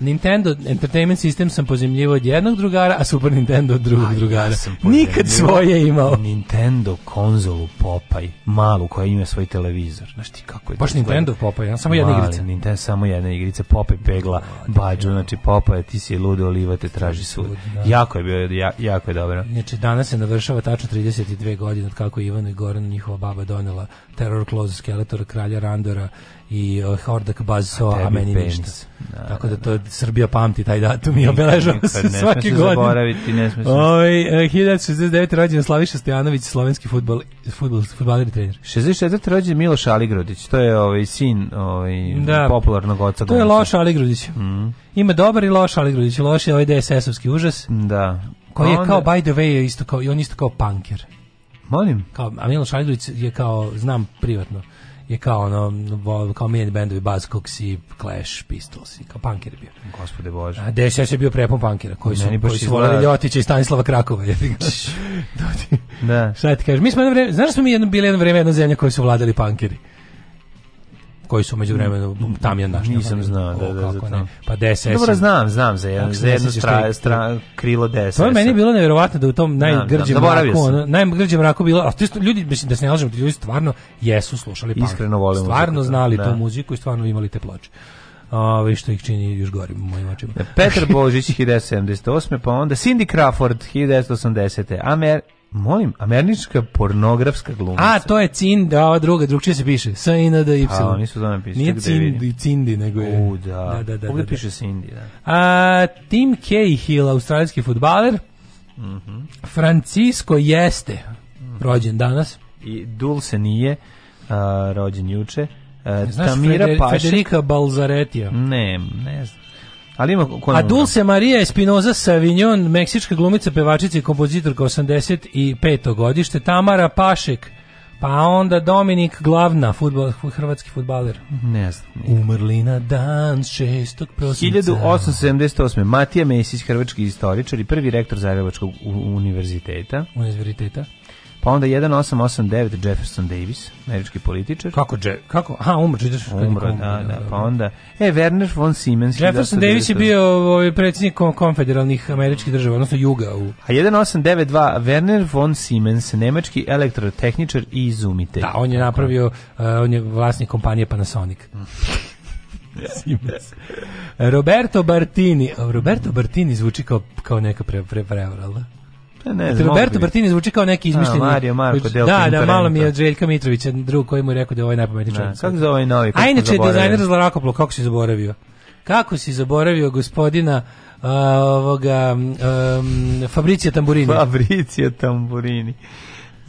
Nintendo Entertainment System sam pozemljivo od jednog drugara, a Super Nintendo od drugog drugara. Nikad svoje imao. Nintendo konzolu Popaj, malu koja ima svoj televizor. Znaš ti kako je? Baš Nintendo Popaj, samo jedna igrica. Nintendo samo jedna igrica, Pope pegla, Bađu, znači Popa, ti si ludo, oliva te traži sud. Da. Jako je bio, jako je dobro. Znači, danas se navršava tačno 32 godine od kako Ivan i Goran, njihova baba, donela Terror Clause Skeletor Kralja Randora i uh, Hordak Bazso, a, a meni penis. ništa. Da, Tako da, da, da to Srbija pamti taj datum i obeležava se svaki godin. Zaboraviti, ne smiješ. se. Ovaj, e, uh, 1969. rođen Slaviša Stojanović, slovenski fudbal fudbal fudbaler trener. 64. rođen Miloš Aligrodić, to je ovaj sin ovaj da. popularnog oca. To je loš Aligrodić. Mm. Ima dobar i loš Aligrodić, loš je ovaj DSS-ovski užas. Da. Koji je pa onda... kao by the way isto kao i on isto kao punker. Molim. Kao, a Miloš Aligrudić je kao znam privatno je kao ono kao mini bendovi Buzzcocks i Clash Pistols i kao punker bio. Gospode Bože. A DSS je bio prepun punkera koji su Meni koji su voleli Ljotića i Stanislava Krakova. Je da, da. Šta ti kažeš? Mi smo jedno vreme, znaš da smo mi jedno bili jedno vreme jedna zemlja koju su vladali punkeri koji su među vremenu mm. jedan naš. Nisam znao, da, da, da, da. Pa DSS. Dobro, znam, znam, za jedno, za jedno stra, stra, krilo DSS. To je meni bilo nevjerovatno da u tom najgrđem mraku, ono, najgrđem mraku bilo, a ti ljudi, mislim da se ne lažemo, ljudi stvarno jesu slušali punk. Iskreno volim Stvarno da. znali tu da. muziku i stvarno imali te ploče. Ove što ih čini još gorim u mojim očima. Petar Božić 1978. pa onda Cindy Crawford 1980. Amer, Molim, američka pornografska glumica. A, to je Cindy, a ova druga, drugčije se piše. S, I, N, D, Y. A, pa, oni su to napisali. Nije da Cindy, Cindi, nego je... U, da. da, da, da, da Ovdje da, da. piše Cindy, da. A, Tim Cahill, australijski futbaler. Mm -hmm. Francisco jeste rođen danas. I Dulce nije a, rođen juče. A, e, Znaš Tamira Feder Pašek. Federica Balzaretija? Ne, ne znam. Ali ima A Dulce Maria Espinoza Savignon, meksička glumica, pevačica i kompozitorka 85. godište, Tamara Pašek, pa onda Dominik Glavna, futbol, hrvatski futbaler. Ne znam. Umrli na dan 6. prosinca. 1878. Matija Mesić, hrvatski istoričar i prvi rektor Zagrebačkog univerziteta. Univerziteta. Pa onda 1889 Jefferson Davis, američki političar. Kako je, kako? Aha, umro čitaš. Umro, da, da. Pa onda e Werner von Siemens. Jefferson Davis je bio ovaj predsjednik konfederalnih američkih država, odnosno juga u. A 1892 Werner von Siemens, nemački elektrotehničar i izumitelj. Da, on je napravio, uh, on je vlasnik kompanije Panasonic. Mm. Siemens. Roberto Bartini, Roberto Bartini zvuči kao kao neka pre, pre, pre, Pa ne, Roberto Bertini zvuči kao neki izmišljeni. Mario Marko Del Da, da, malo mi je od Željka Mitrovića, drug koji mu je rekao da je ovaj najpametniji čovjek. Da, kako zove ovaj novi? A inače dizajner Zlarakoplo, kako si zaboravio? Kako si zaboravio gospodina uh, ovoga um, Fabricija Tamburini? Fabricija Tamburini.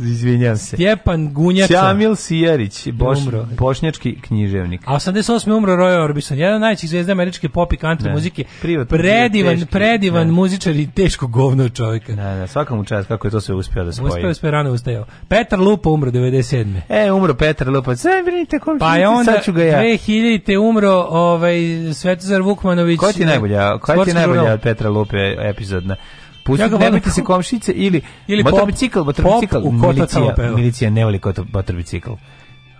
Izvinjam se. Stjepan Gunjača. Ćamil Sijarić, boš, bošnjački književnik. A 88. umro Roy Orbison, jedan od najvećih zvezda američke pop i country ne. Da. muzike. Privatno, predivan, teški, predivan ne. Da. muzičar i teško govno čovjeka. Ne, da, ne, svaka mu čast kako je to sve uspio da spoji. Uspio, uspio, rano ustajao. Petar Lupa umro 97. E, umro Petar Lupa. Sve brinite, kom pa je onda, sad ću ga ja. 2000. umro ovaj, Svetozar Vukmanović. Ko ti najbolja, koja ti najbolja od Petra Lupe epizodna? pusti, ja nemojte se komšice ili, ili motorbicikl, motorbicikl, milicija, milicija ne voli motorbicikl.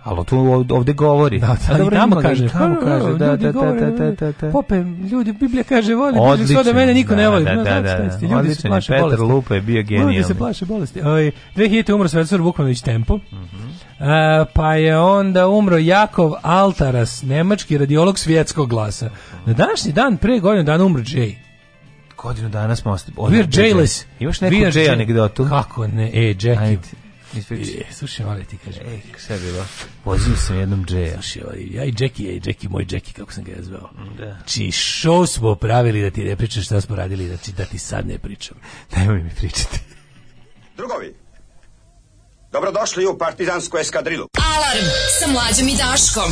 Alo, tu ovde govori. Da, da, pa dobro, tamo kaže, tamo pa, da, kaže, da, da, da, da, da, da, da. Pope, ljudi, Biblija kaže, voli, odlično, kaže, da mene niko ne da, voli. Da, da, znači, da, znači, da, ljudi se plaše Petar bolesti. Lupa je bio genijalni. Ljudi se plaše bolesti. Oj, 2000 umro Svetsor Vukmanović Tempo. Mm -hmm. uh, pa je onda umro Jakov Altaras, nemački radiolog svjetskog glasa. Na današnji dan, pre godinu dana umro Jay. Godinu dana smo ostali. We're jailers. Imaš neku Jay anegdotu? Kako ne? E, Jackie. Ajde. E, slušaj, ovaj ti kažem. Ej, šta je bilo? Vozio sam jednom Jaya. Slušaj, ovaj, ja i Jackie, ej, i Jackie, moj Jackie, kako sam ga ja zvao. Mm, da. Či znači, show smo pravili da ti ne pričam šta smo radili, da, ti, znači, da ti sad ne pričam. Nemoj mi pričati. Drugovi, dobrodošli u partizansku eskadrilu. Alarm sa mlađom i Daškom.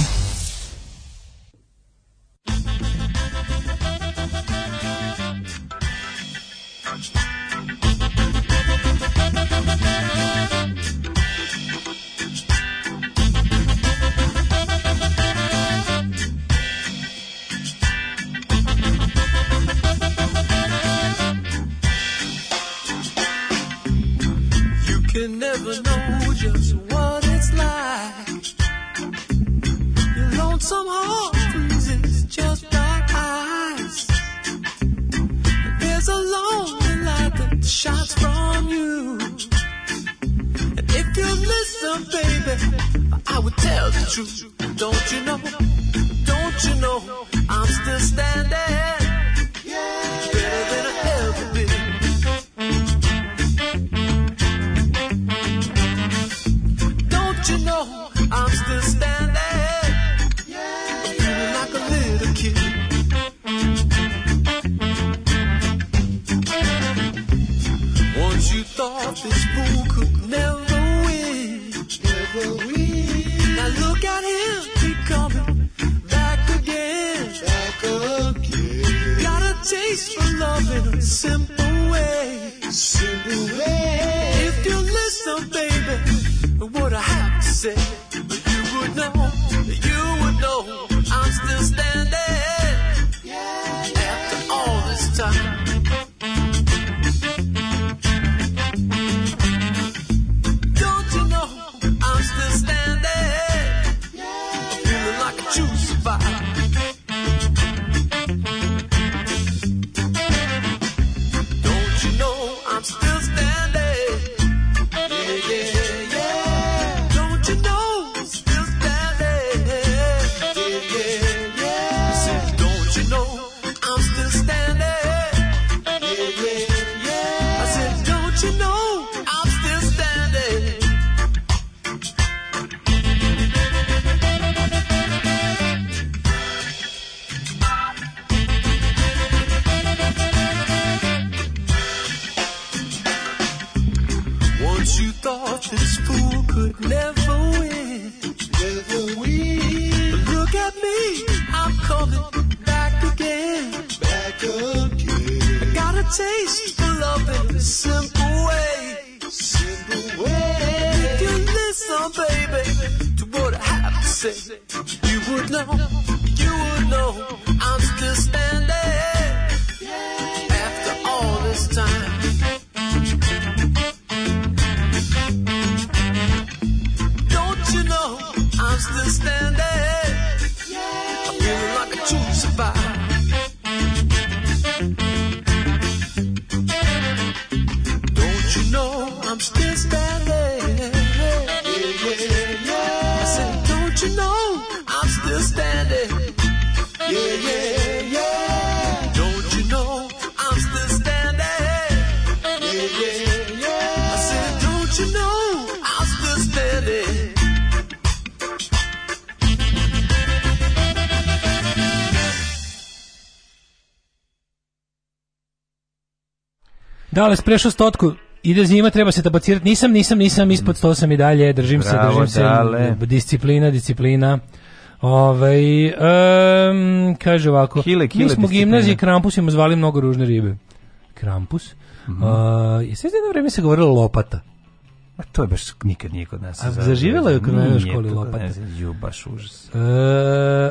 can never know just what it's like. Your lonesome heart freezes just like ice. There's a lonely light that shines from you. And if you listen, baby, I would tell the truth. Don't you know? Don't you know? I'm still standing. love in a simple way. Simple way. If you listen, baby, what I have to say. you listen, baby, to what I have to say. You would know, you would know. Da, ali prešao stotku, ide zima, treba se tabacirati. Nisam, nisam, nisam, ispod 108 i dalje, držim Bravo, se, držim se. Disciplina, disciplina. Ove, ovaj, um, kaže ovako, hile, hile mi smo gimnazije Krampusima zvali mnogo ružne ribe. Krampus? Mm -hmm. uh, je sve jedno vreme se govorilo lopata. Ma to je baš nikad nije kod nas. A zaživjela je kod nas u školi lopata. Ne, ju, baš užas. E,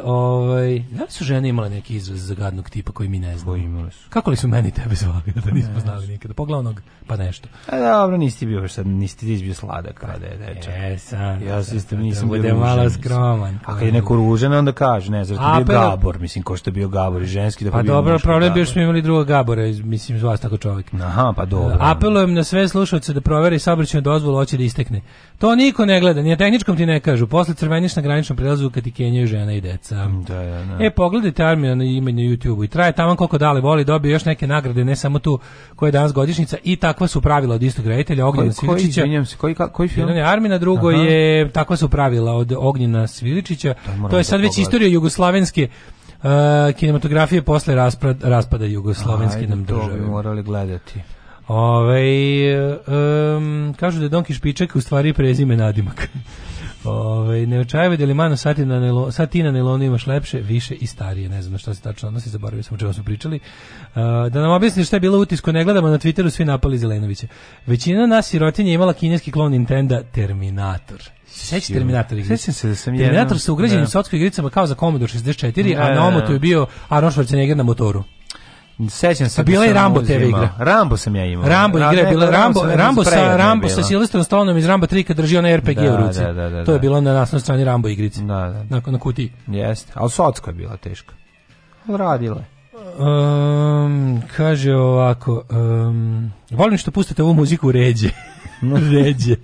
ovaj, da li su žene imale neki izraz gadnog tipa koji mi ne znamo? Koji imale su. Kako li su meni tebe zvali da nismo znali nikada? Poglavnog, pa nešto. A dobro, nisi bio baš sad, nisi ti bio sladak da pa je dečak. Jesam. Ja se isto nisam bio ružan. malo skroman. A kad je neko ružan, onda kaže, ne, zato je Gabor, mislim, ko što je bio Gabor i ženski. Da pa dobro, problem bio smo imali druga Gabora, mislim, zvala tako čovjek. Aha, pa dobro. Apelujem na sve slušalce da proveri saobraćajnu dozvolu dozvolu da istekne. To niko ne gleda, ni na tehničkom ti ne kažu. Posle crveniš na graničnom prelazu kad ti kenjaju žena i deca. Da, da, da. E, pogledajte Armija na ime na YouTube-u i traje tamo koliko dale voli, dobio još neke nagrade, ne samo tu koja je danas godišnjica i takva su pravila od istog reditelja Ognjena Sviličića. Koji, se, koji, koji film? Jedan je Armina, drugo Aha. je takva su pravila od Ognjena Sviličića. To, to je da sad već istorija jugoslavenske Uh, kinematografije posle raspada, raspada jugoslovenske nam države. to bi morali gledati. Ove, um, kažu da je Donki Špičak u stvari prezime nadimak. Ove, neočajeve delimano da sati na nelo, sati na nelonu imaš lepše, više i starije. Ne znam na šta se tačno odnosi, zaboravio sam o čemu smo pričali. Uh, da nam objasniš šta je bilo utisko, ne gledamo na Twitteru, svi napali Zelenovića. Većina nas sirotinje imala kineski klon Nintendo Terminator. Sećaš Terminator igrice? Sećam se da sam Terminator jedan, sa ugrađenim da. igricama kao za Commodore 64, da, a na omotu je bio Arnold Schwarzenegger na motoru. Sećam se. Pa bila da je Rambo TV igra. Rambo sam ja imao. Rambo igra je bila Rambo, Rambo sa Rambo sa Silvestrom Stallonom iz Rambo 3 kad držio onaj RPG u da, ruci. Da, to je bilo na nasnoj strani Rambo igrice. Da, da. Na, na kutiji. Jeste. Al socsko je bila teška. Al radila je. Um, kaže ovako, um, volim što pustite ovu muziku u ređe. ređe.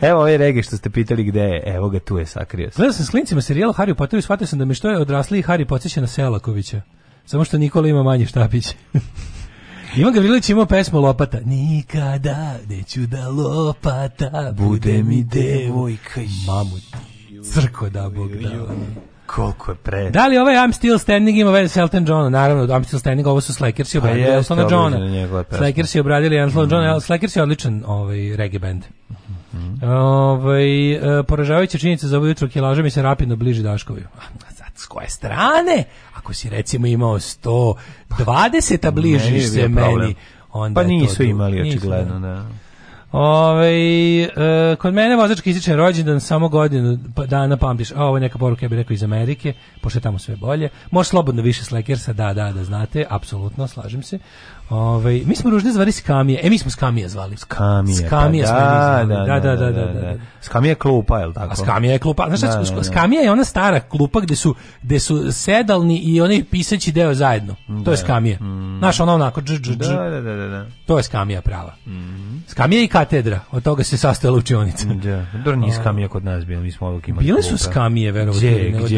Evo ovaj rege što ste pitali gde je, evo ga tu je sakrio se. Gledao sam s klincima serijala Harry Potter i shvatio sam da mi što je odrasli Harry podsjeća na Selakovića. Samo što Nikola ima manje štapiće. Ivan Gavrilić imao pesmu Lopata. Nikada neću da lopata bude mi devojka. Mamut, crko da Bog da. Koliko je pre. Da li ovaj I'm Still Standing ima veze s Elton Johnom? Naravno, I'm Still Standing, ovo su Slakers i pa obradili Eltona Slakers i obradili Eltona mm. Johna. Mhm. Slackersi je odličan ovaj, reggae band. Mhm. Ovaj, e, poražavajuća činjenica za ovo jutro kilaža mi se rapidno bliži Daškovi. S koje strane? ako si recimo imao 120, a pa, bližiš se meni, onda Pa nisu imali očigledno, da. da. Ove, e, kod mene vozački ističe rođendan samo godinu pa dana pamtiš. A ovo je neka poruka, ja bih rekao iz Amerike, pošto je tamo sve bolje. Može slobodno više slekersa, da, da, da znate, apsolutno, slažem se. Ove, ovaj, mi smo ružne zvali skamije. E mi smo skamije zvali. Skamije. Pa skamije pa, da, da, da, da, da, da, da, Skamije klupa, je l' tako? A skamije je klupa. Znaš, da, da, da. skamije je ona stara klupa gde su gde su sedalni i onaj pisaći deo zajedno. To je skamije. Mm. Znaš, ona onako dž, dž, dž. Da, da, da, da. To je skamija prava. Mm. Skamije i katedra. Od toga se sastojala učionica. Da. Dobro, nije ovaj. skamija kod nas bila, mi smo ovog imali. Bile su skamije, verovatno,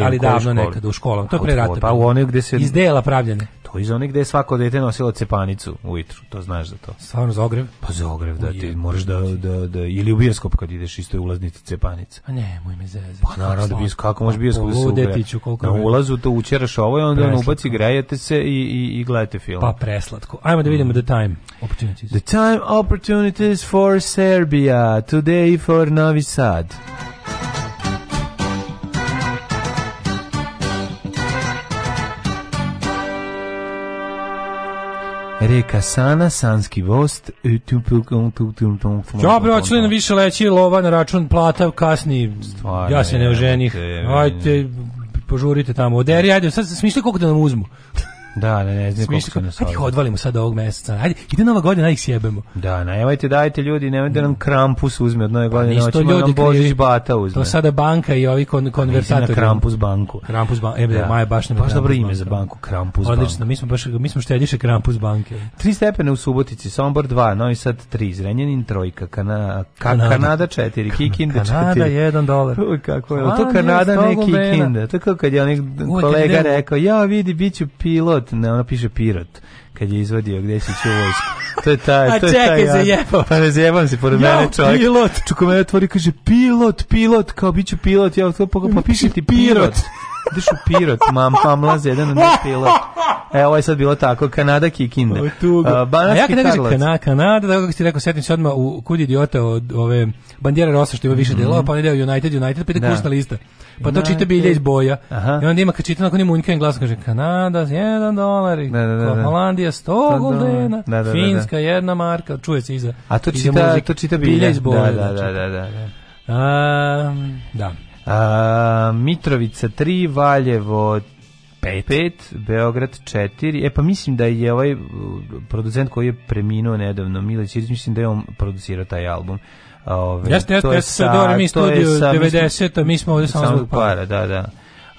ali davno nekada u školama. To je pre rata. Pa u one gde se iz dela pravljene. To iz onih gde je svako dete nosilo cepanicu ujutru, to znaš za to. Stvarno za ogrev? Pa za ogrev, da ti moraš da, znači. da, da, ili u bioskop kad ideš isto je ulaznica cepanica. A ne, moj me zeze. Pa naravno da bioskop, kako može pa bioskop da se koliko Na ulazu to učeraš ovo i onda on ubaci, grejete se i, i, i gledate film. Pa preslatko. Ajmo da vidimo mm. The Time Opportunities. The Time Opportunities for Serbia, Today for Novi Sad. Reka Sana, Sanski vost. Dobro, očeli na više leći lova na račun plata kasni. Stvarno, ja se ne oženih. Ajde, požurite tamo. Oderi, ajde, sad smišli koliko da nam uzmu. Da, da, ne, ne, ne, Smišljamo, kako se nas ih odvalimo sad ovog meseca. Hajde, ide nova godina, ajde ih sjebemo. Da, nemojte, dajte ljudi, nemojte da nam mm. Krampus uzme od nove pa godine, pa, hoćemo da nam Božić krivi. Bata uzme. To sada banka i ovi kon, konversatori. Na Krampus banku. Krampus banku, e, da, Maja baš ne Baš dobro ime za banku, Krampus banku. Odlično, mi smo, baš, mi smo štediše Krampus banke. Tri stepene u Subotici, Sombor 2, Novi Sad 3, Zrenjanin 3, kana, ka, Kanada. Kanada 4, kan, Kikinda 4. Kanada 1 dolar. Uj, kako je, to Kanada ne Kikinda. To kao kad je onih kolega rekao, ja vidi, bit pilot pilot, ne, ono piše pirot, kad je izvadio gde si će vojsku to je taj, to je čekaj, taj. Ja. zajebao. Pa ne zajebam se, pored Jao, mene čovjek. pilot. Čuko me otvori, kaže, pilot, pilot, kao biću pilot, ja to pa, pa piši ti pirot. Ideš u Pirot, mam, pamlaz, jedan ne pilot. E, ovo je sad bilo tako, Kanada Kikinde. O, tugo. A, A ja Banatski Karlovac. Kana, Kanada, tako kako si rekao, setim se odmah u Kud idiota od ove bandjera Rosa što ima više mhm. delova, pa on United, United, pa ide Da. kursna lista. Pa to čita bilje iz boja. Aha. I onda ima kad čita, nakon ima unikajan glas, kaže Kanada, 1 dolar, Da, da, da, da. Holandija, 100 Da, da. Da. da, da, da, da. Finska, marka, jedna marka, čuje se iza. A to čita, muzik, to čita bilje. iz boje. Da, da, da, da, da. da. A, da. A, Mitrovica 3, Valjevo 5. 5, Beograd 4. E pa mislim da je ovaj producent koji je preminuo nedavno, Mile Ćirić, mislim da je on producirao taj album. Ove, jeste, jeste, jeste, dobro, mi studio 90, mi smo ovde samo zbog para. Da, da.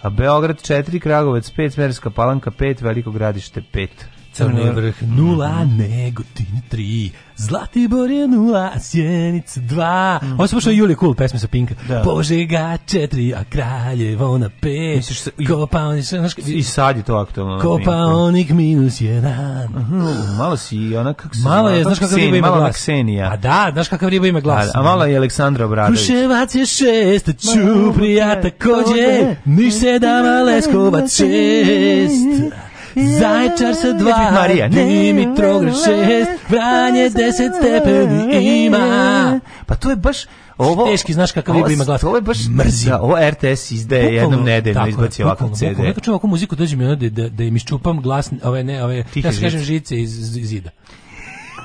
A Beograd 4, Kragovec 5, Smerska palanka 5, Veliko gradište 5. Crni vrh 0, Negotin 3, Zlatibor je 0, Sjenica 2. Mm. Ovo se pošto Julije Cool, pesme sa Pinka. Da. Požega 4, a Kraljevo na 5. Misliš se... I, Kopaonik, znaš, I sad je to aktualno. Da, Kopaonik minus 1. Uh -huh, malo si ona kako se Malo je, znaš kakav riba ima glas. Malo Ksenija. A da, znaš kakav riba ima glas. A, a malo je Aleksandra Obradović. Kruševac je 6, Ćuprija takođe, Niš 7, Leskovac 6. Zajčar sa dva, Marija, ne. Dimitrov šest, Vranje deset stepeni ima. Pa to je baš ovo teški znaš kakav vibra ima glas. Ovo je baš mrzi. Da, ovo RTS izde bukalo, jednom nedeljno izbaci ovakav CD. Bukalo, neka čujem ovakvu muziku dođe mi onda da da im isčupam glas, ove ne, ove ja da kažem žice iz, iz zida.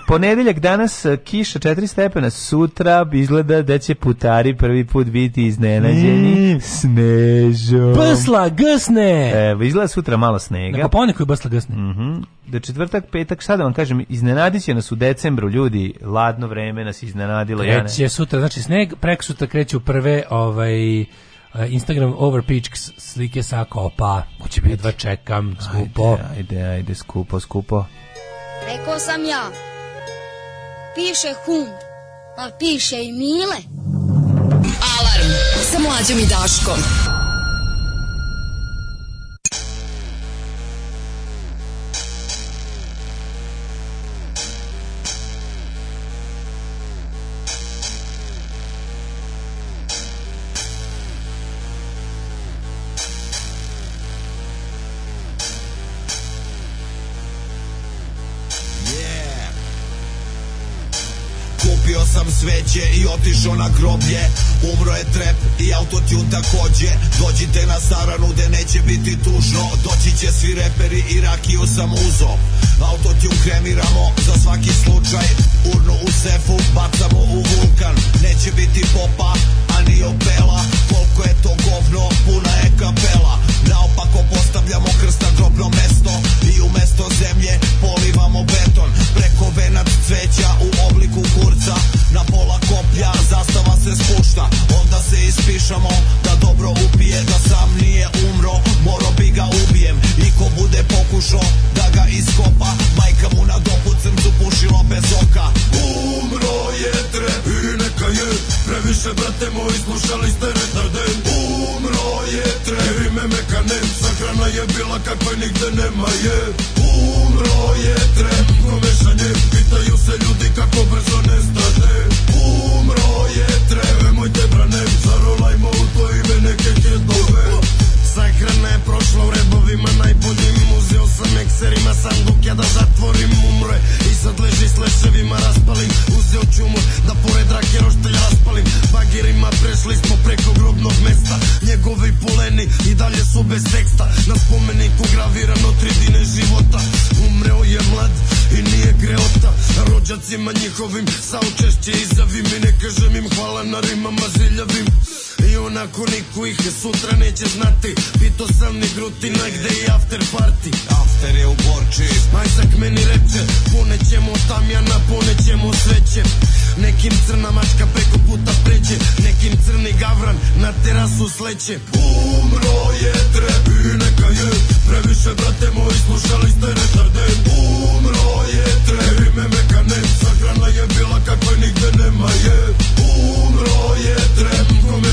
Ponedeljak danas e, kiša 4 stepena, sutra izgleda da će putari prvi put biti iznenađeni mm. snežom. Bsla gsne. Evo, izgleda sutra malo snega. Neko poneko mhm. da je bsla gsne. Mhm. Mm da četvrtak, petak, sad da vam kažem, iznenadiće nas u decembru, ljudi, ladno vreme nas iznenadilo. Kreće će sutra, znači sneg, prek kreće u prve, ovaj, e, Instagram over pitch slike sa kopa. Hoće biti. Jedva čekam, skupo. Ajde, ajde, ajde, skupo, skupo. Rekao sam ja, piše hum, pa piše i mile. Alarm sa mlađom i Daškom. otišao na groblje Umro je trep i autotune takođe Dođite na saranu gde neće biti tužno Doći će svi reperi i rakiju sam uzo Autotune kremiramo za svaki slučaj Urnu u sefu bacamo u vulkan Neće biti popa, a ni opela Koliko je to govno, puna je kapela Naopako postavljamo krst na grobno mesto I umesto zemlje polivamo beton Preko venac cveća u obliku kurca Na pola koplja moja zastava se spušta Onda se ispišamo da dobro upije Da sam nije umro, moro bi ga ubijem I ko bude pokušao da ga iskopa Majka mu na dopucem su pušilo bez oka Umro je trep i neka je Previše brate moj slušali ste retarden Hrana je bila kakva nigde nema je Umro je trenutno mešanje Pitaju se ljudi kako brzo nestane Umro je tre Nemojte brane, zarol slovima najboljim Muzeo sam ekserima sam dok ja da zatvorim umre I sad leži s leševima raspalim Uzeo čumor da pored rake roštelj raspalim Bagirima prešli smo preko grobnog mesta Njegovi poleni i dalje su bez teksta Na spomeniku gravirano tri dine života Umreo je mlad i nije greota Rođacima njihovim saučešće izavim I ne kažem im hvala na rimama ziljavim I onako niko ih sutra neće znati Pito sam ni grutina negde i after party After je u Borči Majsak meni reče Ponećemo tamjana, ponećemo sveće Nekim crna mačka preko puta pređe Nekim crni gavran na terasu sleće Umro je trebi neka je Previše brate moji slušali ste retarde Umro je trebi me meka ne Sahrana je bila kakve nigde nema je Umro je treb kome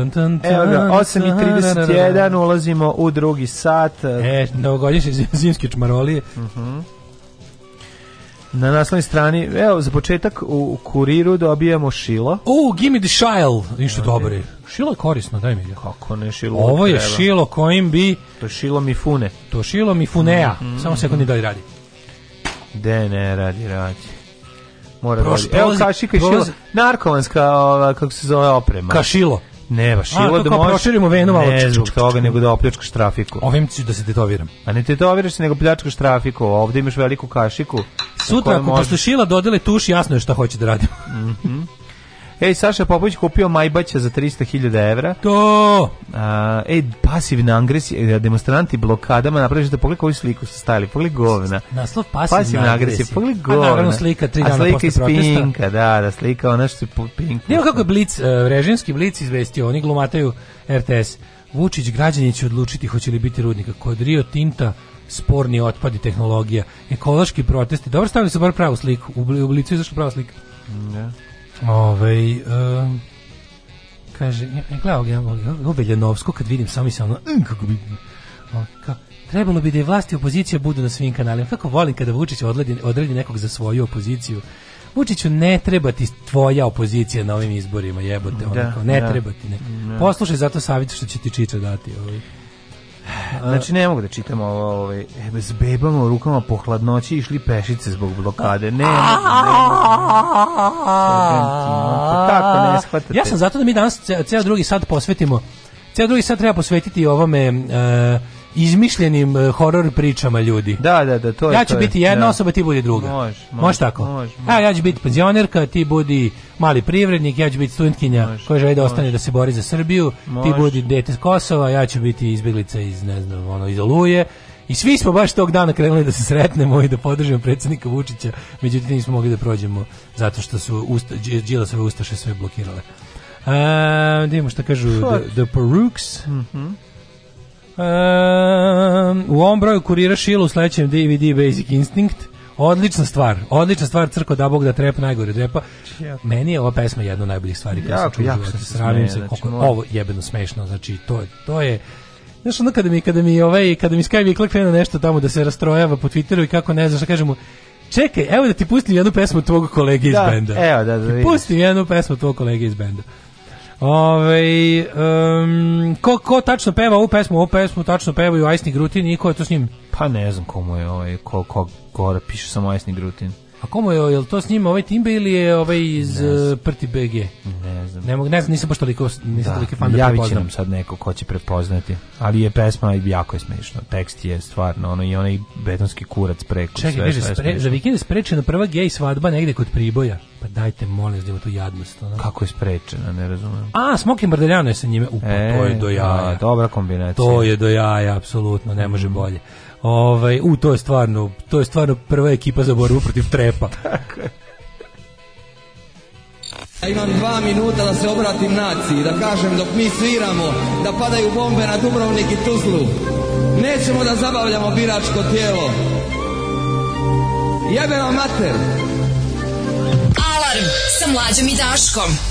Evo ga, 8.31, ulazimo u drugi sat. E, novogodišnje zimske čmarolije. Uh mhm. -huh. Na naslovnoj strani, evo, za početak u kuriru dobijamo šilo. U, give me the shile, ništa dobro je. Šilo je korisno, daj mi ga. Kako ne šilo? Ovo je treba. šilo kojim bi... To je šilo mi fune. To je šilo mi funea. Mm -hmm. Samo sekundi da li radi. De ne, radi, radi. Mora Proš, da radi. Evo kašika i šilo. Narkovanska, ova, kako se zove, oprema. Kašilo. Ne, baš ilo da možeš. proširimo venu malo. Ne zbog toga, nego da opljačkaš trafiku. Ovim ću da se tetoviram. A ne tetoviraš se, nego pljačkaš trafiku. Ovde imaš veliku kašiku. Sutra, ako možeš... pošto šila dodele tuš, jasno je šta hoće da radimo. Mhm. Mm Ej, Saša Popović kupio Majbaća za 300.000 evra. To! A, ej, pasivna agresija, e, demonstranti blokadama, napravite da pogledaj koju sliku su stajali, pogledaj govna. Naslov pasivna, pasivna agresija, pogledaj govna. A naravno slika tri dana posle protesta. A slika iz Pinka, da, da, slika ona što se Pink. Nemo kako je Blic, uh, e, režimski Blic izvestio, oni glumataju RTS. Vučić građani će odlučiti hoće li biti rudnika kod Rio Tinta sporni otpad i tehnologija ekološki protesti dobro stavili su bar pravu sliku u blicu izašla prava slika yeah. Da. Ovaj um, kaže, ja, ja gledao ga, ovo kad vidim sami se ono, mm, kako bi, o, kao, trebalo bi da je vlast i opozicija budu na svim kanalima. Kako volim kada Vučić odredi, odredi nekog za svoju opoziciju. Vučiću ne treba ti tvoja opozicija na ovim izborima, jebote, da, onako, ne da. treba ti. Ne. Da. Poslušaj zato savjet što će ti Čiča dati. Ovaj. Znači ne mogu da čitam ovo, ovaj bez bebama u rukama po hladnoći išli pešice zbog blokade. Ne. Tako ne shvatate. Ja sam zato da mi danas ceo drugi sat posvetimo. Ceo drugi sat treba posvetiti ovome izmišljenim uh, horor pričama ljudi. Da, da, da, to je. Ja ću biti jedna da. osoba, ti budi druga. Može, može. tako. Može, može. A ja ću biti penzionerka, ti budi mali privrednik, ja ću biti studentkinja može, koja želi da ostane da se bori za Srbiju, može. ti budi dete s Kosova, ja ću biti izbeglica iz ne znam, ono iz Oluje. I svi smo baš tog dana krenuli da se sretnemo i da podržimo predsednika Vučića, međutim nismo mogli da prođemo zato što su usta, sve ustaše sve blokirale. A, ehm, da vidimo šta kažu the, the Mhm. Mm Um, u ovom broju kurira Šilu u sledećem DVD Basic Instinct. Odlična stvar, odlična stvar Crko da Bog da trep najgore drepa. Meni je ova pesma jedna od najboljih stvari koje sam čuo. Jako, jako sramim se znači, koliko je ovo jebeno smešno. Znači, to, to je... Znaš, onda kada mi, kada mi, ovaj, kada mi Sky Vikla krene nešto tamo da se rastrojava po Twitteru i kako ne znaš, da kažem mu, čekaj, evo da ti pustim jednu pesmu tvog kolege iz da, benda. Evo da, da vidiš. Pustim jednu pesmu tvog kolege iz benda. Ove, um, ko, ko tačno peva ovu pesmu, ovu pesmu tačno pevaju Ajsni Grutin i ko je to s njim? Pa ne znam komu je, ovaj, ko, ko, ko, piše samo Ajsni Grutin. A komu je, je to s njim ovaj Timbe ili je ovaj iz uh, Prti BG? Ne znam. Ne, mogu, ne znam, nisam baš toliko, nisam da. toliko fan da Javit će nam sad neko ko će prepoznati. Ali je pesma jako je smiješno. Tekst je stvarno, ono i onaj betonski kurac preko. Čekaj, kaže, spre, za vikend je sprečena prva gej svadba negde kod Priboja. Pa dajte, molim, da tu jadnost. Ono. Kako je sprečena, ne razumem. A, Smokin Mardeljano je sa njime. Upa, e, to je e, do jaja. A, da, dobra kombinacija. To je do jaja, apsolutno, ne može mhm. bolje. Ovaj, u, to je stvarno, to je stvarno prva ekipa za borbu protiv trepa. Tako Ja imam dva minuta da se obratim naciji, da kažem dok mi sviramo, da padaju bombe na Dubrovnik i Tuzlu. Nećemo da zabavljamo biračko tijelo. Jebe vam mater! Alarm sa mlađom i Daškom.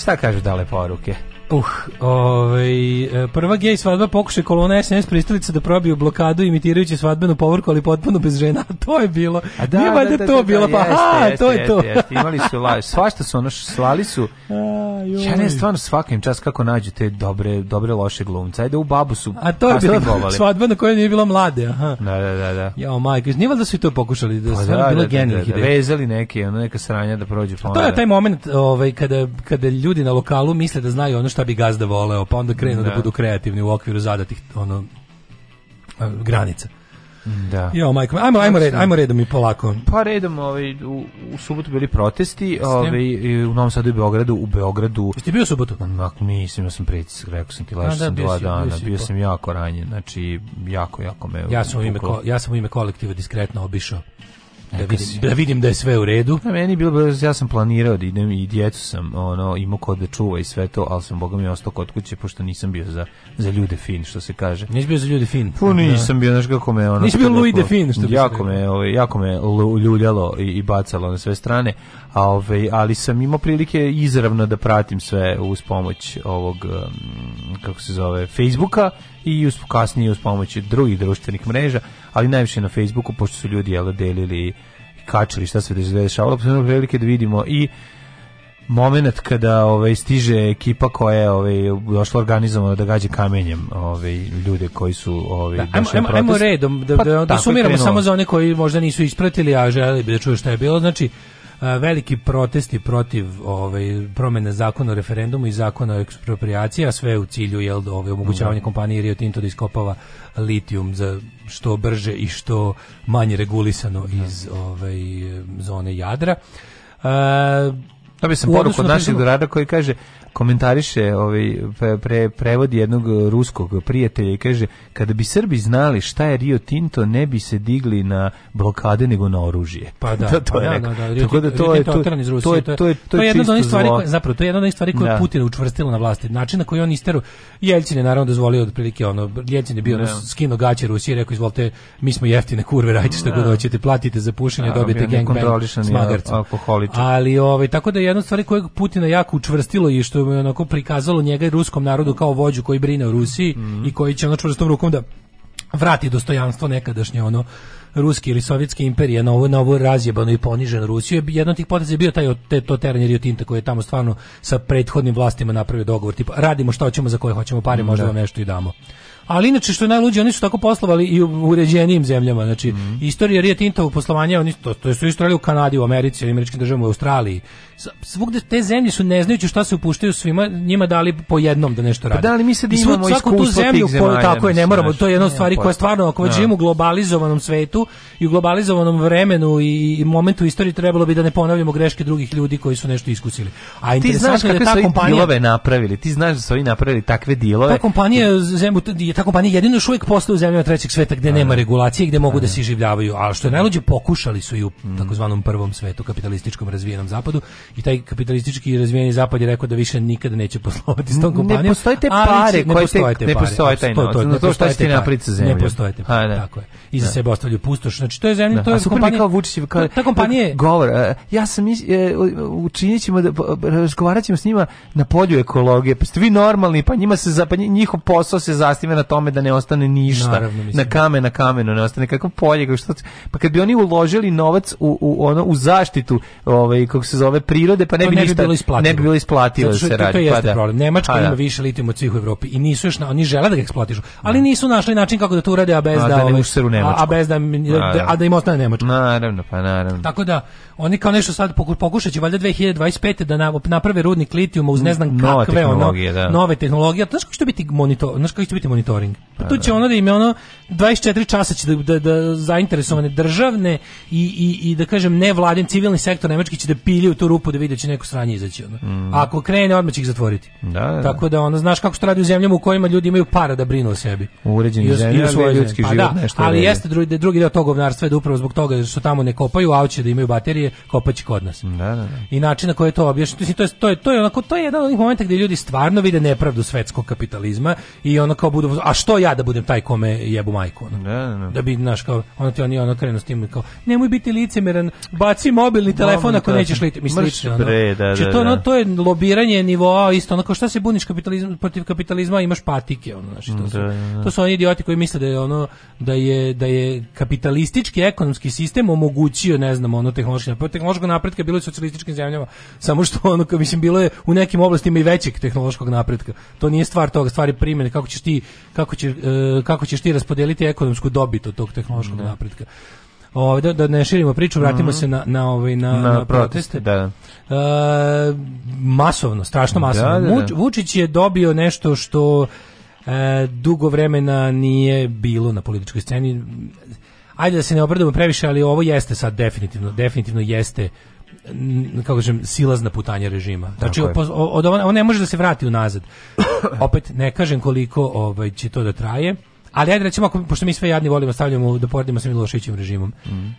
Šta kažu dale poruke? Uh, ovaj, e, prva gej svadba pokušaj kolona SNS pristalica da probiju blokadu imitirajući svadbenu povorku, ali potpuno bez žena. To je bilo. A da, Nije da, da, to da, da, bilo, da, pa jeste, aha, jeste, to je jeste, to. Jeste, imali su la, svašta su ono, slali su. A, joj. ja ne stvarno svakim čas kako nađu te dobre, dobre loše glumce. Ajde u babu su A to je bila svadba na kojoj nije bila mlade, aha. Da, da, da. da. Jao, majke, nije valjda su i to pokušali da pa, da, da, bilo da, da, da, da, Vezali neke, ono neka sranja da prođe. Pa, to je taj moment ovaj, kada, kada ljudi na lokalu misle da znaju ono što šta bi gazda voleo, pa onda krenu da, da budu kreativni u okviru zadatih ono granica. Da. Jo, majko, ajmo, ajmo, red, ajmo redom i polako. Pa redom, ovaj, u, u subotu bili protesti, ovaj, u Novom Sadu i Beogradu, u Beogradu. Jeste bio u subotu? Onako, mislim ja da sam pritisak, rekao sam ti, lešao da, sam dva si, dana, bio, bio sam pa. jako ranjen, znači, jako, jako me... Ja sam, u ime, ko, ja sam u ime kolektiva diskretno obišao da vidim, da vidim da je sve u redu. A pa meni bilo ja sam planirao da idem i djecu sam ono imao kod da čuva i sve to, al sam boga mi ostao kod kuće pošto nisam bio za za ljude fin što se kaže. Nisi bio za ljude fin. Pa da. nisam bio, znaš kako me ono. Nisi bio da Louis de fin što jako me, ovaj jako me ljuljalo i, i bacalo na sve strane, a ovaj ali sam imao prilike izravno da pratim sve uz pomoć ovog um, kako se zove Facebooka i uz kasnije uz pomoć drugih društvenih mreža ali najviše na Facebooku, pošto su ljudi jel, delili i kačili šta se dešavalo, posebno pa prilike da vidimo i moment kada ovaj stiže ekipa koja je ovaj došla organizovano da gađa kamenjem ovaj ljude koji su ovaj da, ajmo, ajmo, ajmo redom da, pa, da, da sumiramo samo za one koji možda nisu ispratili a želeli bi da čuju šta je bilo znači veliki protesti protiv ovaj promene zakona o referendumu i zakona o ekspropriaciji, a sve u cilju jel ovaj omogućavanje da. kompaniji Rio Tinto da iskopava litijum za što brže i što manje regulisano da. iz ovaj zone Jadra. A, to bi sam poruku od našeg dorada koji kaže komentariše, ovaj, pre, prevodi jednog ruskog prijatelja i kaže, kada bi Srbi znali šta je Rio Tinto, ne bi se digli na blokade nego na oružje. Pa da, to, da, to pa je da, neko. da, da, Tako da to je to, iz Rusije, to je to je to je, to je, to je jedna od onih stvari koje zapravo to je jedna od onih stvari koje da. Putin učvrstilo na vlasti. Način na koji on isteru Jeljcin je naravno dozvolio otprilike ono Jeljcin je bio ne. ono, da. skino gaće Rusiji, rekao izvolite, mi smo jeftine kurve, radite šta god da. hoćete, platite za pušenje, da, dobijete gangbang s magarcem. Ali ovaj tako da je jedna stvar kojeg Putina jako učvrstilo i što onako prikazalo njega i ruskom narodu kao vođu koji brine o Rusiji mm -hmm. i koji će ono čvrstom rukom da vrati dostojanstvo nekadašnje ono ruski ili sovjetski imperije na ovu, na ovu razjebanu i poniženu Rusiju. Jedan od tih poteza je bio taj te, to teranje Rio Tinta koji je tamo stvarno sa prethodnim vlastima napravio dogovor. Tipa, radimo šta hoćemo za koje hoćemo pare, mm, možda da. vam nešto i damo. Ali inače što je najluđe, oni su tako poslovali i u uređenijim zemljama. Znači, mm. istorija Rio Tinta u poslovanju, oni, to, to su istorali u Kanadi, u Americi, u američkim državama, u Australiji svugde te zemlje su ne znajući šta se upuštaju svima njima dali po jednom da nešto pa rade. Pa da li mi se da imamo svaku tu zemlju koju tako je ne moramo to je jedna od stvari pa- koja stvarno ako već da. živimo u globalizovanom svetu i u globalizovanom vremenu i, i momentu istorije trebalo bi da ne ponavljamo greške drugih ljudi koji su nešto iskusili. A ti znaš da kakve ta su kompanija dilove napravili, ti znaš da su oni napravili takve dilove. Ta kompanija zemlju ta kompanija jedino još uvijek postoji u zemljama trećeg sveta gdje nema da. regulacije, gdje mogu da se življavaju, a što je najluđe pokušali su i u mm. takozvanom prvom svetu kapitalističkom razvijenom zapadu i taj kapitalistički razvijeni zapad je rekao da više nikada neće poslovati s tom kompanijom. Ne postojite te pare, ne postoje te, ne postoje taj novac. To, to, to šta ćete napraviti sa Ne postoje te pare, da. tako je. Iza sebe ostavlju pustoš. Znači to je zemlja, to je da. kompanija kao Vučićev kao ta kompanija govor. Ja sam e, učinićemo da razgovaraćemo s njima na polju ekologije. Pa ste vi normalni, pa njima se pa njihov posao se zasniva na tome da ne ostane ništa. Naravno, na da. kamen na kamenu ne ostane kako polje, kako što. Pa kad bi oni uložili novac u, u ono u zaštitu, ovaj kako se zove pri prirode, pa ne bi, ne ništa, bi bilo isplativo. Ne bi bilo isplativo da se radi. To jeste pa da. problem. Nemačka a, ima da. više litijuma od svih u Evropi i nisu još, na, oni žele da ga eksploatišu, ali da. nisu našli način kako da to urade, a bez a, da, da, ovaj, a, a, bez da, da, a da im ostane Nemačka. Naravno, pa naravno. Tako da, oni kao nešto sad pokušaće valjda 2025. da naprave rudnik litijuma uz ne znam nove kakve ono, da. nove tehnologije. Znaš kako će biti monitor, znaš kako će biti monitoring? Pa, pa tu će ono da im ono 24 časa će da, da, da zainteresovane državne i, i, i da kažem nevladin civilni sektor nemački će da pilju tu rupu da vide da će neko sranje izaći. Ono. Mm. ako krene, odmah će ih zatvoriti. Da, da. da. Tako da, ono, znaš kako se radi u zemljama u kojima ljudi imaju para da brinu o sebi. Uređeni zemlje, zemljama ljudski pa, život da, nešto Ali jeste drugi, drugi deo tog govnarstva je da upravo zbog toga što tamo ne kopaju, a hoće da imaju baterije, kopaće kod nas. Da, da, da. I način na koji je to objašnjeno, to je, to je, to je, onako, to je jedan od onih momenta gdje ljudi stvarno vide nepravdu svetskog kapitalizma i ono kao budu, a što ja da budem taj kome jebu majku? Ono? Da, da, da. da bi, znaš, kao, ono ti oni ono krenu s tim, kao, nemoj biti licemeran, baci mobilni telefon ako nećeš liti. Mislim, Bre, znači, znači, ono. da, znači, da, to, ono, da. to je lobiranje nivoa isto, ono, kao šta se buniš kapitalizm, protiv kapitalizma, imaš patike, ono, znači, to, mm, su, da, da, da, to su oni idioti koji misle da je ono da je da je kapitalistički ekonomski sistem omogućio, ne znam, ono tehnološki napredak, pa tehnološkog napretka bilo je u socijalističkim zemljama, samo što ono kao mislim bilo je u nekim oblastima i većeg tehnološkog napretka. To nije stvar toga, stvari primjene, kako ćeš ti kako ćeš e, kako ćeš ti raspodeliti ekonomsku dobit od tog tehnološkog napretka o, da, da ne širimo priču, vratimo mm -hmm. se na, na, ovaj, na, na, na proteste. Da. Uh, masovno, strašno da, masovno. Da, da, da. Vučić je dobio nešto što e, dugo vremena nije bilo na političkoj sceni. Ajde da se ne obradujemo previše, ali ovo jeste sad definitivno, definitivno jeste kako kažem, silazna putanja režima. Znači, od, od, on, ne može da se vrati unazad. Opet, ne kažem koliko ovaj, će to da traje, Ali ajde recimo, ako, pošto mi sve jadni volimo, stavljamo da poredimo sa Miloševićim režimom. Mm.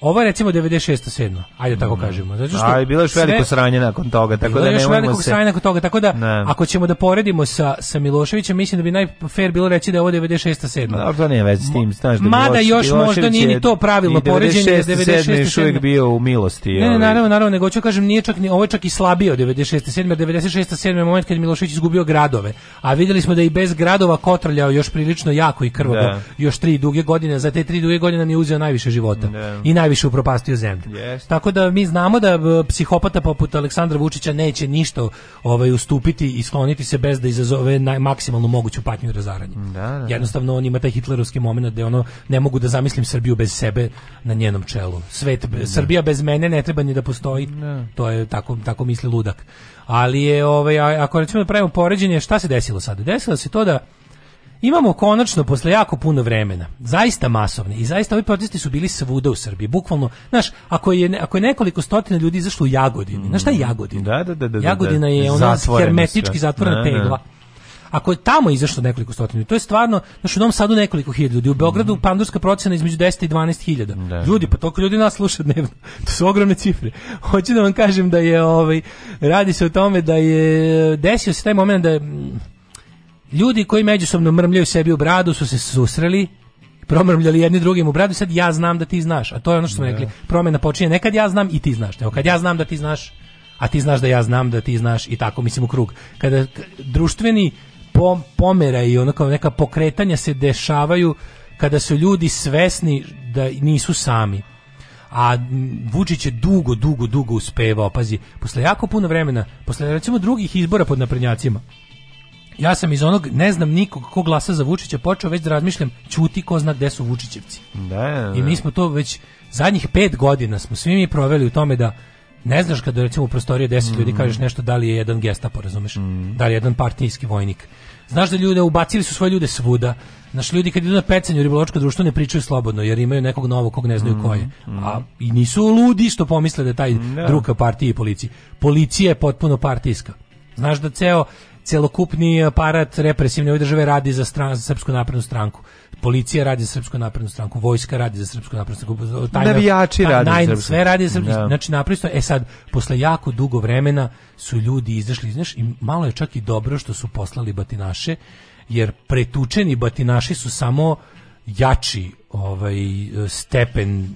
Ovo je recimo 96. 7. Ajde tako mm. kažemo. Zato što Aj, bilo je još veliko sranje nakon toga, tako da nemojmo veliko se... sranje nakon toga, tako da ne. ako ćemo da poredimo sa sa Miloševićem, mislim da bi najfair bilo reći da je ovo 96. 7. Da, to nije veze s tim, znaš da Mada Miloš, još možda nije ni to pravilno poređenje, jer 96. 7. uvijek bio u milosti. Ne, ne, ovaj. naravno, naravno, nego ću da kažem, nije čak ni, ovo je čak i slabije od 96. 7. 96. 7. je moment kad Milošević izgubio gradove. A vidjeli smo da i bez gradova kotrljao još prilično jako i krvavo, da. još tri duge godine, za te tri duge godine nije uzeo najviše života. Da. I najviše upropastio zemlju. Yes. Tako da mi znamo da e, psihopata poput Aleksandra Vučića neće ništa ovaj ustupiti i skloniti se bez da izazove naj, maksimalnu moguću patnju i razaranje. Da, da, da. Jednostavno on ima taj hitlerovski momenat da ono ne mogu da zamislim Srbiju bez sebe na njenom čelu. Svet bez, da. Srbija bez mene ne treba ni da postoji. Da. To je tako tako misli ludak. Ali je ovaj ako recimo da pravimo poređenje, šta se desilo sad? Desilo se to da Imamo konačno posle jako puno vremena, zaista masovne i zaista ovi protesti su bili svuda u Srbiji. Bukvalno, znaš, ako je ako je nekoliko stotina ljudi izašlo u Jagodini. Mm. Znaš šta je mm, Jagodina? Da da, da, da, da, Jagodina je ona hermetički zatvorena pegla. Da, ako je tamo izašlo nekoliko stotina, to je stvarno, znaš, u Novom Sadu nekoliko hiljada ljudi, u Beogradu mm. pandurska procena između 10 i 12 hiljada. Ljudi, pa toliko ljudi nas sluša dnevno. To su ogromne cifre. Hoću da vam kažem da je, ovaj, radi se o tome da je desio se taj moment da je, ljudi koji međusobno mrmljaju sebi u bradu su se susreli promrmljali jedni drugim u bradu sad ja znam da ti znaš a to je ono što smo da. rekli promjena počinje nekad ja znam i ti znaš evo kad ja znam da ti znaš a ti znaš da ja znam da ti znaš i tako mislim u krug kada društveni pom pomera i ono kao neka pokretanja se dešavaju kada su ljudi svesni da nisu sami a Vučić je dugo, dugo, dugo uspevao, pazi, posle jako puno vremena, posle recimo drugih izbora pod naprednjacima, Ja sam iz onog, ne znam nikog ko glasa za Vučića, počeo već da razmišljam, čuti ko zna gde su Vučićevci. Da, da, I mi smo to već, zadnjih pet godina smo svi mi proveli u tome da ne znaš kada recimo u prostoriji 10 mm. ljudi kažeš nešto da li je jedan gestapo, pa razumeš? Mm. Da li je jedan partijski vojnik. Znaš da ljude ubacili su svoje ljude svuda. Znaš, ljudi kad idu na pecanje ribološko društvo ne pričaju slobodno, jer imaju nekog novog kog ne znaju mm, ko je. Mm, mm. A i nisu ludi što pomisle da je taj no. Da. druga partija i policija. Policija je potpuno partijska. Znaš da ceo celokupni aparat represivne ove države radi za, stran, za srpsku naprednu stranku. Policija radi za srpsku naprednu stranku, vojska radi za srpsku naprednu stranku, tajna, navijači ta, radi naj, za sve radi za srpsku, da. znači naprosto, e sad, posle jako dugo vremena su ljudi izašli, znaš, i malo je čak i dobro što su poslali batinaše, jer pretučeni batinaši su samo jači ovaj stepen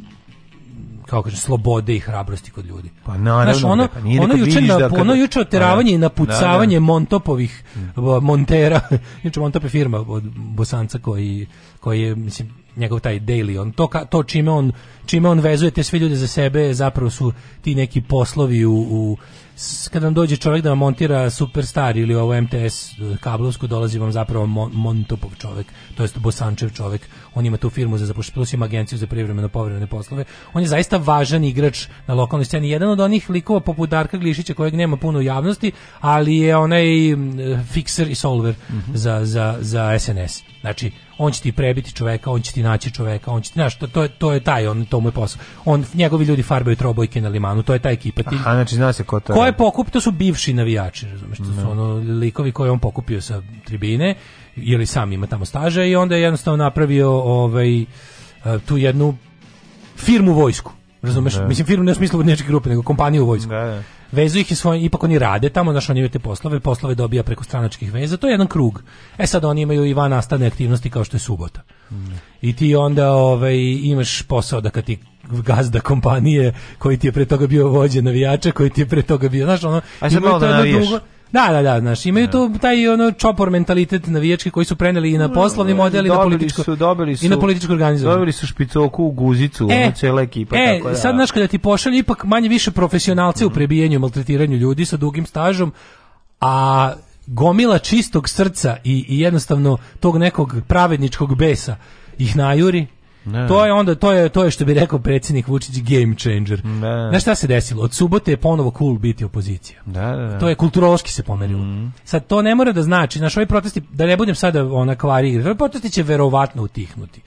kako kaže slobode i hrabrosti kod ljudi. Pa naravno, Znaš, ono, pa da ono juče na pa kada... ono juče oteravanje i da, da. napucavanje Montopovih mm. montera, juče Montop je firma od Bosanca koji koji je mislim njegov taj daily on to ka, to čime on čime on vezuje te sve ljude za sebe zapravo su ti neki poslovi u, u kad vam dođe čovjek da vam montira Superstar ili ovo MTS eh, kablovsku, dolazi vam zapravo Montopov čovjek, to jest Bosančev čovjek. On ima tu firmu za zapošljavanje, plus ima agenciju za privremeno povremene poslove. On je zaista važan igrač na lokalnoj sceni. Jedan od onih likova poput Darka Glišića kojeg nema puno u javnosti, ali je onaj mm, eh, fixer i solver mm -hmm. za, za, za SNS. Znači, on će ti prebiti čoveka, on će ti naći čoveka, on će ti, znaš, to, to, je, to je taj, on, to mu je posao. On, njegovi ljudi farbaju trobojke na limanu, to je ta ekipa. Ti, Aha, znači zna se ko to Ko je pokup, to su bivši navijači, razumeš, to su mhm. ono likovi koje on pokupio sa tribine, ili sam ima tamo staža i onda je jednostavno napravio ovaj, e, tu jednu firmu vojsku. Razumeš? Da. Mislim firmu ne u smislu nečeg grupe, nego kompaniju vojsku. Da, da vezu ih i svoj, ipak oni rade tamo, znaš, oni imaju te poslove, poslove dobija preko stranačkih veza, to je jedan krug. E sad oni imaju i van nastavne aktivnosti kao što je subota. Mm. I ti onda ovaj, imaš posao da kad ti gazda kompanije koji ti je pre toga bio vođe navijača, koji ti je pre toga bio, znaš, ono, Aj sad malo da navijaš. Drugo, Da, da, da, znaš, imaju da. to taj ono čopor mentalitet navijački koji su preneli i na mm, poslovni model i na političko su, su, i na političko organizovanje. Dobili su špicoku u guzicu, e, ono, cela ekipa e, tako da. sad znaš kada ti pošalje ipak manje više profesionalce mm. u mhm. prebijanju i maltretiranju ljudi sa dugim stažom, a gomila čistog srca i, i jednostavno tog nekog pravedničkog besa ih najuri Ne. To je onda to je to je što bi rekao predsjednik Vučić game changer. Ne. Znaš šta se desilo? Od subote je ponovo cool biti opozicija. Da, da, da. To je kulturološki se pomerilo. Mm. Sad to ne mora da znači, naš ovi protesti da ne budem sada ona kvari igre. Ovi protesti će verovatno utihnuti.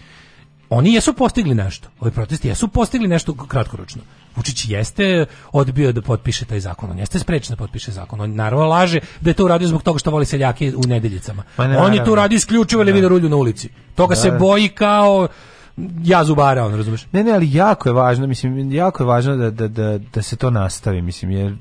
Oni jesu postigli nešto. Ovi protesti jesu postigli nešto kratkoročno. Vučić jeste odbio da potpiše taj zakon. On jeste sprečen da potpiše zakon. On naravno laže da je to uradio zbog toga što voli seljake u nedeljicama. Pa ne, on je to uradio isključivo ili da. video rulju na ulici. Toga da. se boji kao ja zubara, on razumeš. Ne, ne, ali jako je važno, mislim, jako je važno da, da, da, da se to nastavi, mislim, jer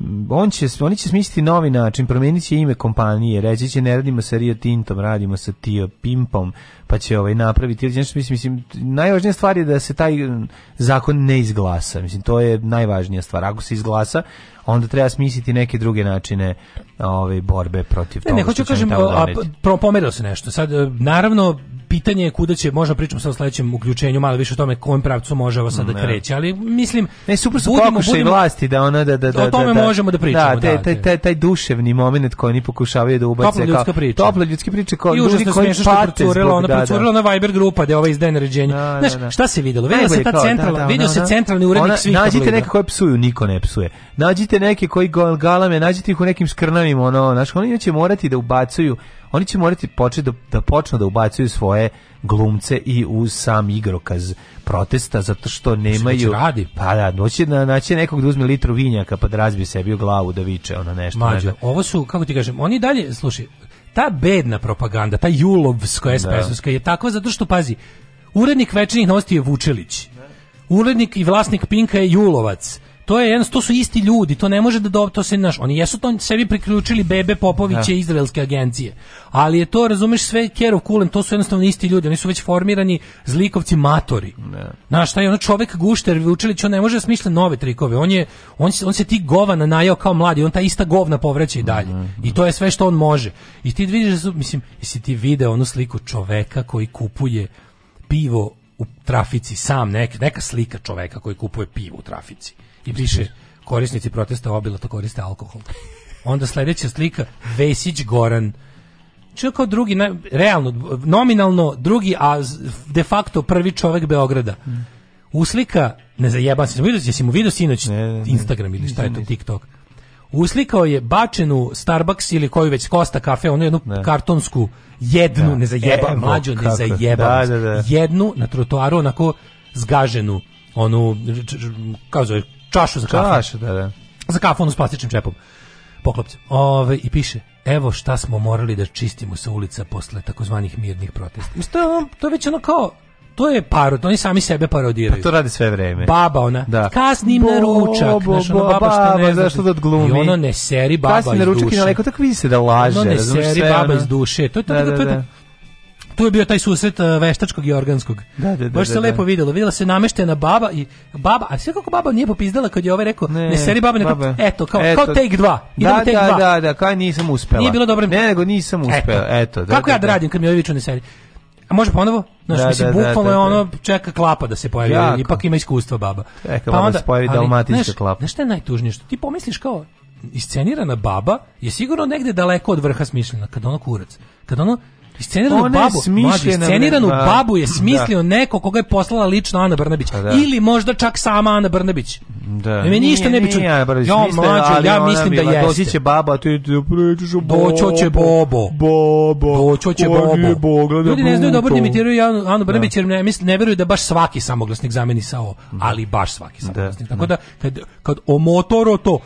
mm, on će, oni će smisliti novi način, promijenit će ime kompanije, reći će ne radimo sa Rio Tintom, radimo sa Tio Pimpom, pa će ovaj napraviti ili nešto mislim mislim najvažnija stvar je da se taj mm, zakon ne izglasa mislim to je najvažnija stvar ako se izglasa onda treba smisliti neke druge načine ove ovaj, borbe protiv toga. Ne, ne hoću kažem, a, pro, pomerilo se nešto. Sad, e, naravno, pitanje je kuda će, možda pričamo sa o sledećem uključenju, malo više o tome kojem pravcu može ovo sad da kreće, ali mislim... Ne, super su pokušaj vlasti da ona da... da, da o da, tome da, možemo da, da pričamo. Da, taj, taj, taj, taj duševni moment koji oni pokušavaju da ubace. Topla ljudska priča. Topla ljudska priča. Ko, I užasno smiješno što je proturilo, da, da. na Viber grupa da ova izdaje naređenje. Da, Znaš, da. šta se videlo? Videlo se ta da, centralna, vidio se centralni urednik svih Nađite neke koje psuju, niko ne psuje. Nađite neke koji galame, nađite ih u nekim skrnavim, ono, znači oni će morati da ubacaju oni će morati početi da, da počnu da ubacuju svoje glumce i u sam igrokaz protesta zato što nemaju radi. pa da doći na naći nekog da uzme litru vinjaka pa da razbije sebi u glavu da viče ono nešto Mađo, ovo su kako ti kažem oni dalje slušaj ta bedna propaganda, ta julovsko da. SPS-ovska je takva zato što, pazi, urednik večernih novosti je Vučelić, urednik i vlasnik Pinka je Julovac, to je jedan, to su isti ljudi, to ne može da do, to se naš, oni jesu to sebi priključili Bebe Popoviće da. izraelske agencije. Ali je to, razumeš, sve Kerov Kulen, to su jednostavno isti ljudi, oni su već formirani zlikovci matori. Ne. Da. Znaš, taj ono čovek Gušter Vučilić, on ne može da smisliti nove trikove. On je on, se, on se ti govana najao kao mladi, on ta ista govna povraća i dalje. Ne, mhm, ne. Mhm. I to je sve što on može. I ti vidiš, da su, mislim, jesi ti video onu sliku čoveka koji kupuje pivo u trafici sam, neka, neka slika čoveka koji kupuje pivo u trafici i piše korisnici protesta obilata da koriste alkohol. Onda sledeća slika Vesić Goran Čio kao drugi, ne, realno, nominalno drugi, a de facto prvi čovek Beograda. Uslika, ne zajebam se, jesi mu vidio sinoć Instagram ili šta je to, TikTok. Uslikao je bačenu Starbucks ili koju već Kosta kafe, onu jednu ne. kartonsku jednu, da. ne zajebam, Evo, mlađu, ne zajebam, da, da, da. jednu na trotoaru onako zgaženu, onu, kao zove, čašu za kafu. Čašu, da, da. Za kafu, ono s plastičnim čepom. Poklopce. Ove, I piše, evo šta smo morali da čistimo sa ulica posle takozvanih mirnih protesta. Mislim, to je, to je već ono kao, to je parod, oni sami sebe parodiraju. Pa to radi sve vreme. Baba ona, da. kasnim na ručak, bo, znaš, ono baba, baba što ne zašto da odglumi. Da I ono ne seri baba kasni iz duše. Kasnim na ručak i na leko, tako vidi se da laže. Ono ne seri baba iz duše, to je to, da, da, da, da tu je bio taj susret uh, veštačkog i organskog. Da, da, da. Baš se da, da. lepo videlo. Videla se nameštena baba i baba, a sve kako baba nije popizdala kad je ovaj rekao, ne, ne seri baba, nego, baba. eto, kao, eto. kao take 2. Idemo da, take 2. Da, dva. da, da, kao nisam uspela. Nije bilo dobro. Ne, nego nisam uspela. Eto, eto da. Kako da, ja da, da. radim kad mi ovi viču ne seri? A može ponovo? Znaš, da, mislim, da, da, bukvalno je ono, čeka klapa da se pojavi, jako. ipak ima iskustva baba. Čeka, pa onda, se pojavi dalmatinska klapa. Znaš šta je najtužnije? Što ti pomisliš kao, iscenirana baba je sigurno negde daleko od vrha smišljena, kad ono kurac. Kad ono, Isceniranu Ona babu, mlađi, isceniranu da, babu je da. smislio da. neko koga je poslala lično Ana Brnabić. Pa da. Ili možda čak sama Ana Brnabić. Da. Ne, ništa ne bi čuo. Ja, mlađo, ja mislim da jeste. Doći će baba, ti ti pričaš o bobo. Doćo će bobo. Bobo. Doći će bobo. Ljudi ne znaju dobro da imitiraju Anu Brnabić, da. jer ne, mislim, ne veruju da baš svaki samoglasnik zameni sa o, ali baš svaki da. samoglasnik. Tako da, kad, kad omotoro to,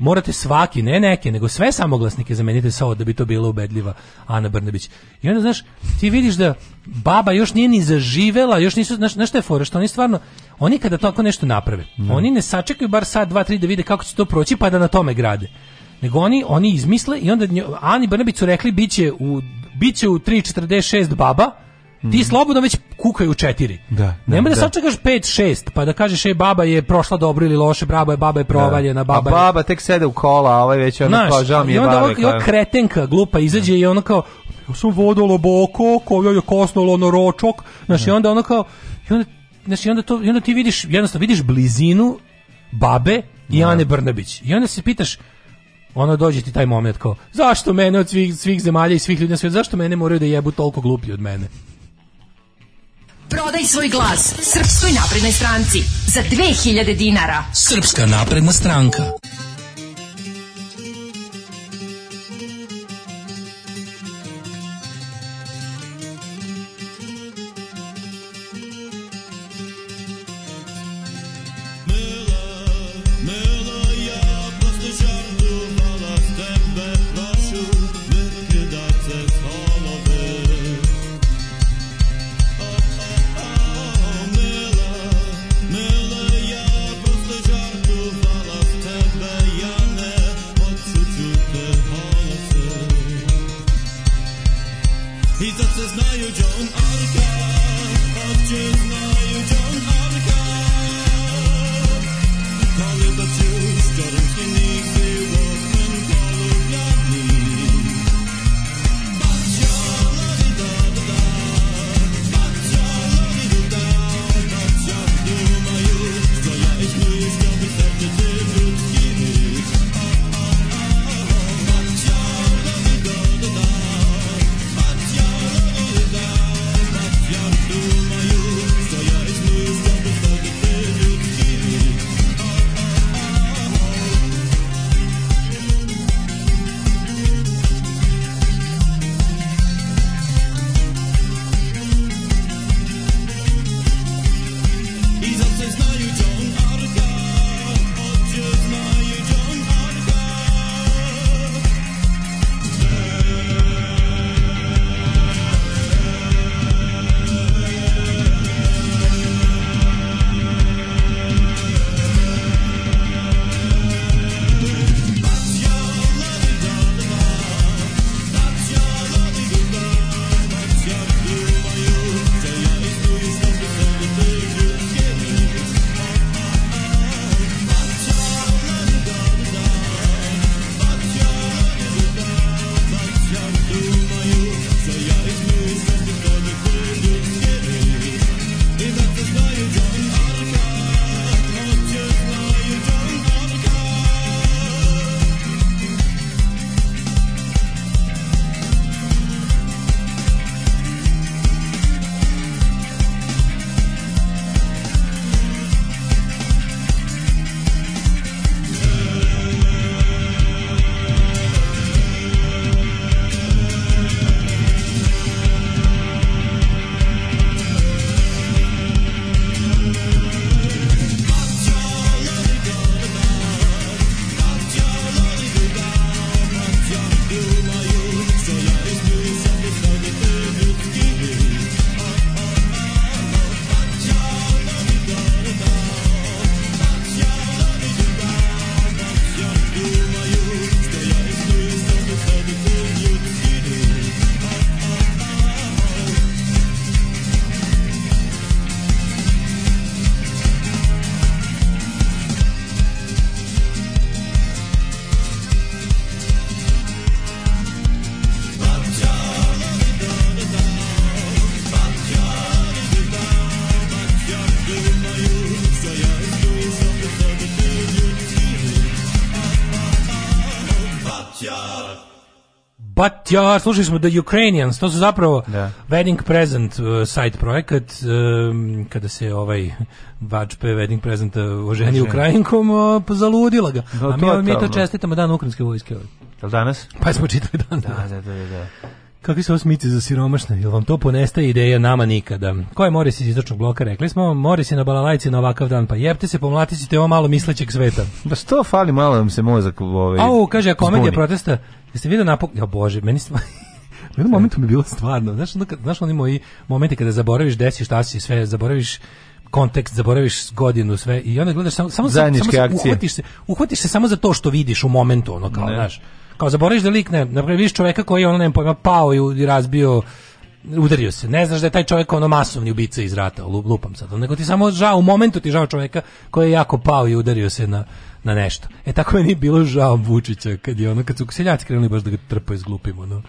morate svaki, ne neke, nego sve samoglasnike zamenite sa o da bi to bila ubedljiva Ana Brnebić. I onda, znaš, ti vidiš da baba još nije ni zaživela, još nisu, znaš, znaš što je fora, što oni stvarno, oni kada to tako nešto naprave, mm. oni ne sačekaju bar sad, dva, tri da vide kako će to proći, pa da na tome grade. Nego oni, oni izmisle i onda Ani Brnabić su rekli, bit će u, bit će u 3.46 baba, Ti slobodno već kukaju četiri. Da, da, Nema da, da sačekaš pet, šest, pa da kažeš ej baba je prošla dobro ili loše, braba je, baba je da. provaljena, baba je... A baba tek sede u kola, a ovaj već je ono Znaš, kao, žao mi je baba. I onda ova, kretenka glupa izađe i ono kao, ja sam vodolo boko, koja je kosnulo ono ročok, znaš, i da. onda ono kao, i onda, znaš, onda, to, i onda ti vidiš, jednostavno vidiš blizinu babe i da. Ane Brnabić. I onda se pitaš, ono dođe ti taj moment kao, zašto mene od svih, svih zemalja i svih ljudi na svijetu, zašto mene moraju da jebu toliko glupi od mene? Prodaj svoj glas Srpskoj naprednoj stranci za 2000 dinara. Srpska napredna stranka. Ja, slušali smo The Ukrainians, to su zapravo da. Wedding Present uh, side projekat, um, kada se ovaj vačpe Wedding Present uh, oženi Ukrajinkom, uh, zaludila ga. Do, A mi, mi to čestitamo dan ukrajinske vojske. Ovaj. Jel danas? Pa smo čitali dan. Da, da, da, da, da. Kakvi su osmici za siromašne? Jel vam to ponestaje ideja nama nikada? Ko je Moris iz izračnog bloka? Rekli smo, Moris je na balalajci na ovakav dan, pa jebte se, pomlati te ovo malo mislećeg sveta. Da što fali malo vam da se mozak u ovaj... Au, kaže, a komedija protesta, Jeste vidio napok... Ja bože, meni stvarno... U jednom momentu mi je bilo stvarno, znaš, onda, znaš oni moji momenti kada zaboraviš desi šta si sve, zaboraviš kontekst, zaboraviš godinu sve i onda gledaš samo samo Zajedničke samo, akcije. uhvatiš se, uhvatiš se samo za to što vidiš u momentu, ono kao, ne. znaš. Kao zaboraviš da lik ne, napravi vidiš čoveka koji je ono nema pojma pao i, i razbio udario se. Ne znaš da je taj čovjek ono masovni ubica iz rata, lupam sad. Nego ti samo žao u momentu ti žao čovjeka koji je jako pao i udario se na na nešto. E tako ni bilo žao Vučića kad je ono kad su seljaci krenuli baš da ga trpaju s glupim ono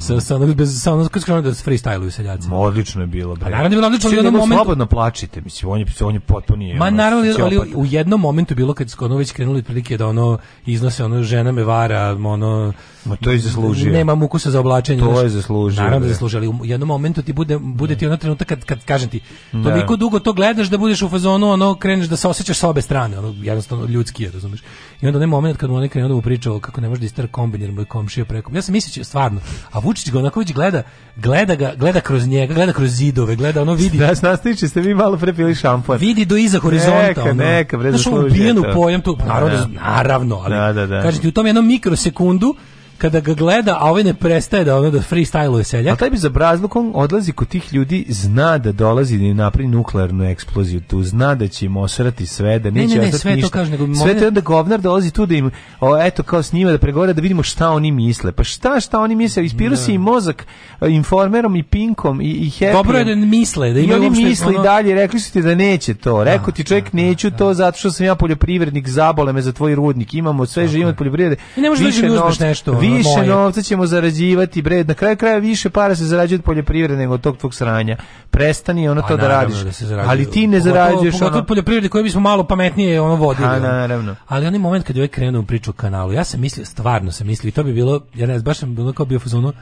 sa sa ono bez sa ono kako da freestyluju seljaci. Odlično je bilo bre. A pa naravno je bilo odlično u jednom momentu. Slobodno plačite, mislim on je on je potpuno je. Ma naravno ali u jednom momentu bilo kad ono već krenuli prilike da ono iznose ono žena me vara, ono Ma to je zaslužio. Nema muku za oblačenje. To je zaslužio. Naravno da zaslužio, ali u jednom momentu ti bude bude ti onaj trenutak kad kad kažem ti da. toliko dugo to gledaš da budeš u fazonu ono kreneš da se osjećaš sa obe strane, ono jednostavno ljudski je, razumeš. I onda onaj moment kad mu onaj krenuo da mu pričao kako ne može da istara kombin jer komšija preko. Ja sam mislio da stvarno, a Vučić ga onako već gleda, gleda ga, gleda kroz njega, gleda kroz zidove, gleda ono vidi. Da, nas tiče ste vi malo prepili šampon. Vidi do iza horizonta. Neka, ono. neka, bre, zaslužuje. Znaš, ubijen u tu, da, naravno, da. naravno ali da, da, da. kažete, u tom jednom mikrosekundu kada ga gleda, a ovaj ne prestaje da ono da freestyluje selja. A taj bi za brazlukom odlazi kod tih ljudi, zna da dolazi da im napravi nuklearnu eksploziju tu, zna da će im osrati sve, da neće ne, ne, ne, sve ništa. To kaže, nego sve to onda govnar dolazi tu da im, o, eto, kao s njima da pregovara da vidimo šta oni misle. Pa šta, šta oni misle? Ispiru si da. i mozak e, informerom i pinkom i, i happy. Dobro je da misle. Da I oni misle ono... dalje, rekli su ti da neće to. Rekao ti da, čovjek, da, neću to zato što sam ja poljoprivrednik, zabole me za tvoj rudnik, imamo sve živo od poljoprivrede. Ne možeš da nešto više moje. novca ćemo zarađivati, bre, na kraju kraja više para se zarađuje od poljoprivrede nego od tog tvog sranja. Prestani ono A, pa to da radiš. Da ali ti ne zarađuješ ono. od poljoprivrede koje bismo malo pametnije ono vodili. A, naravno. Ali onaj moment kad je ovaj krenuo u priču o kanalu, ja sam mislio, stvarno sam mislio, i to bi bilo, ja ne znam, baš sam bilo kao bio fazonu,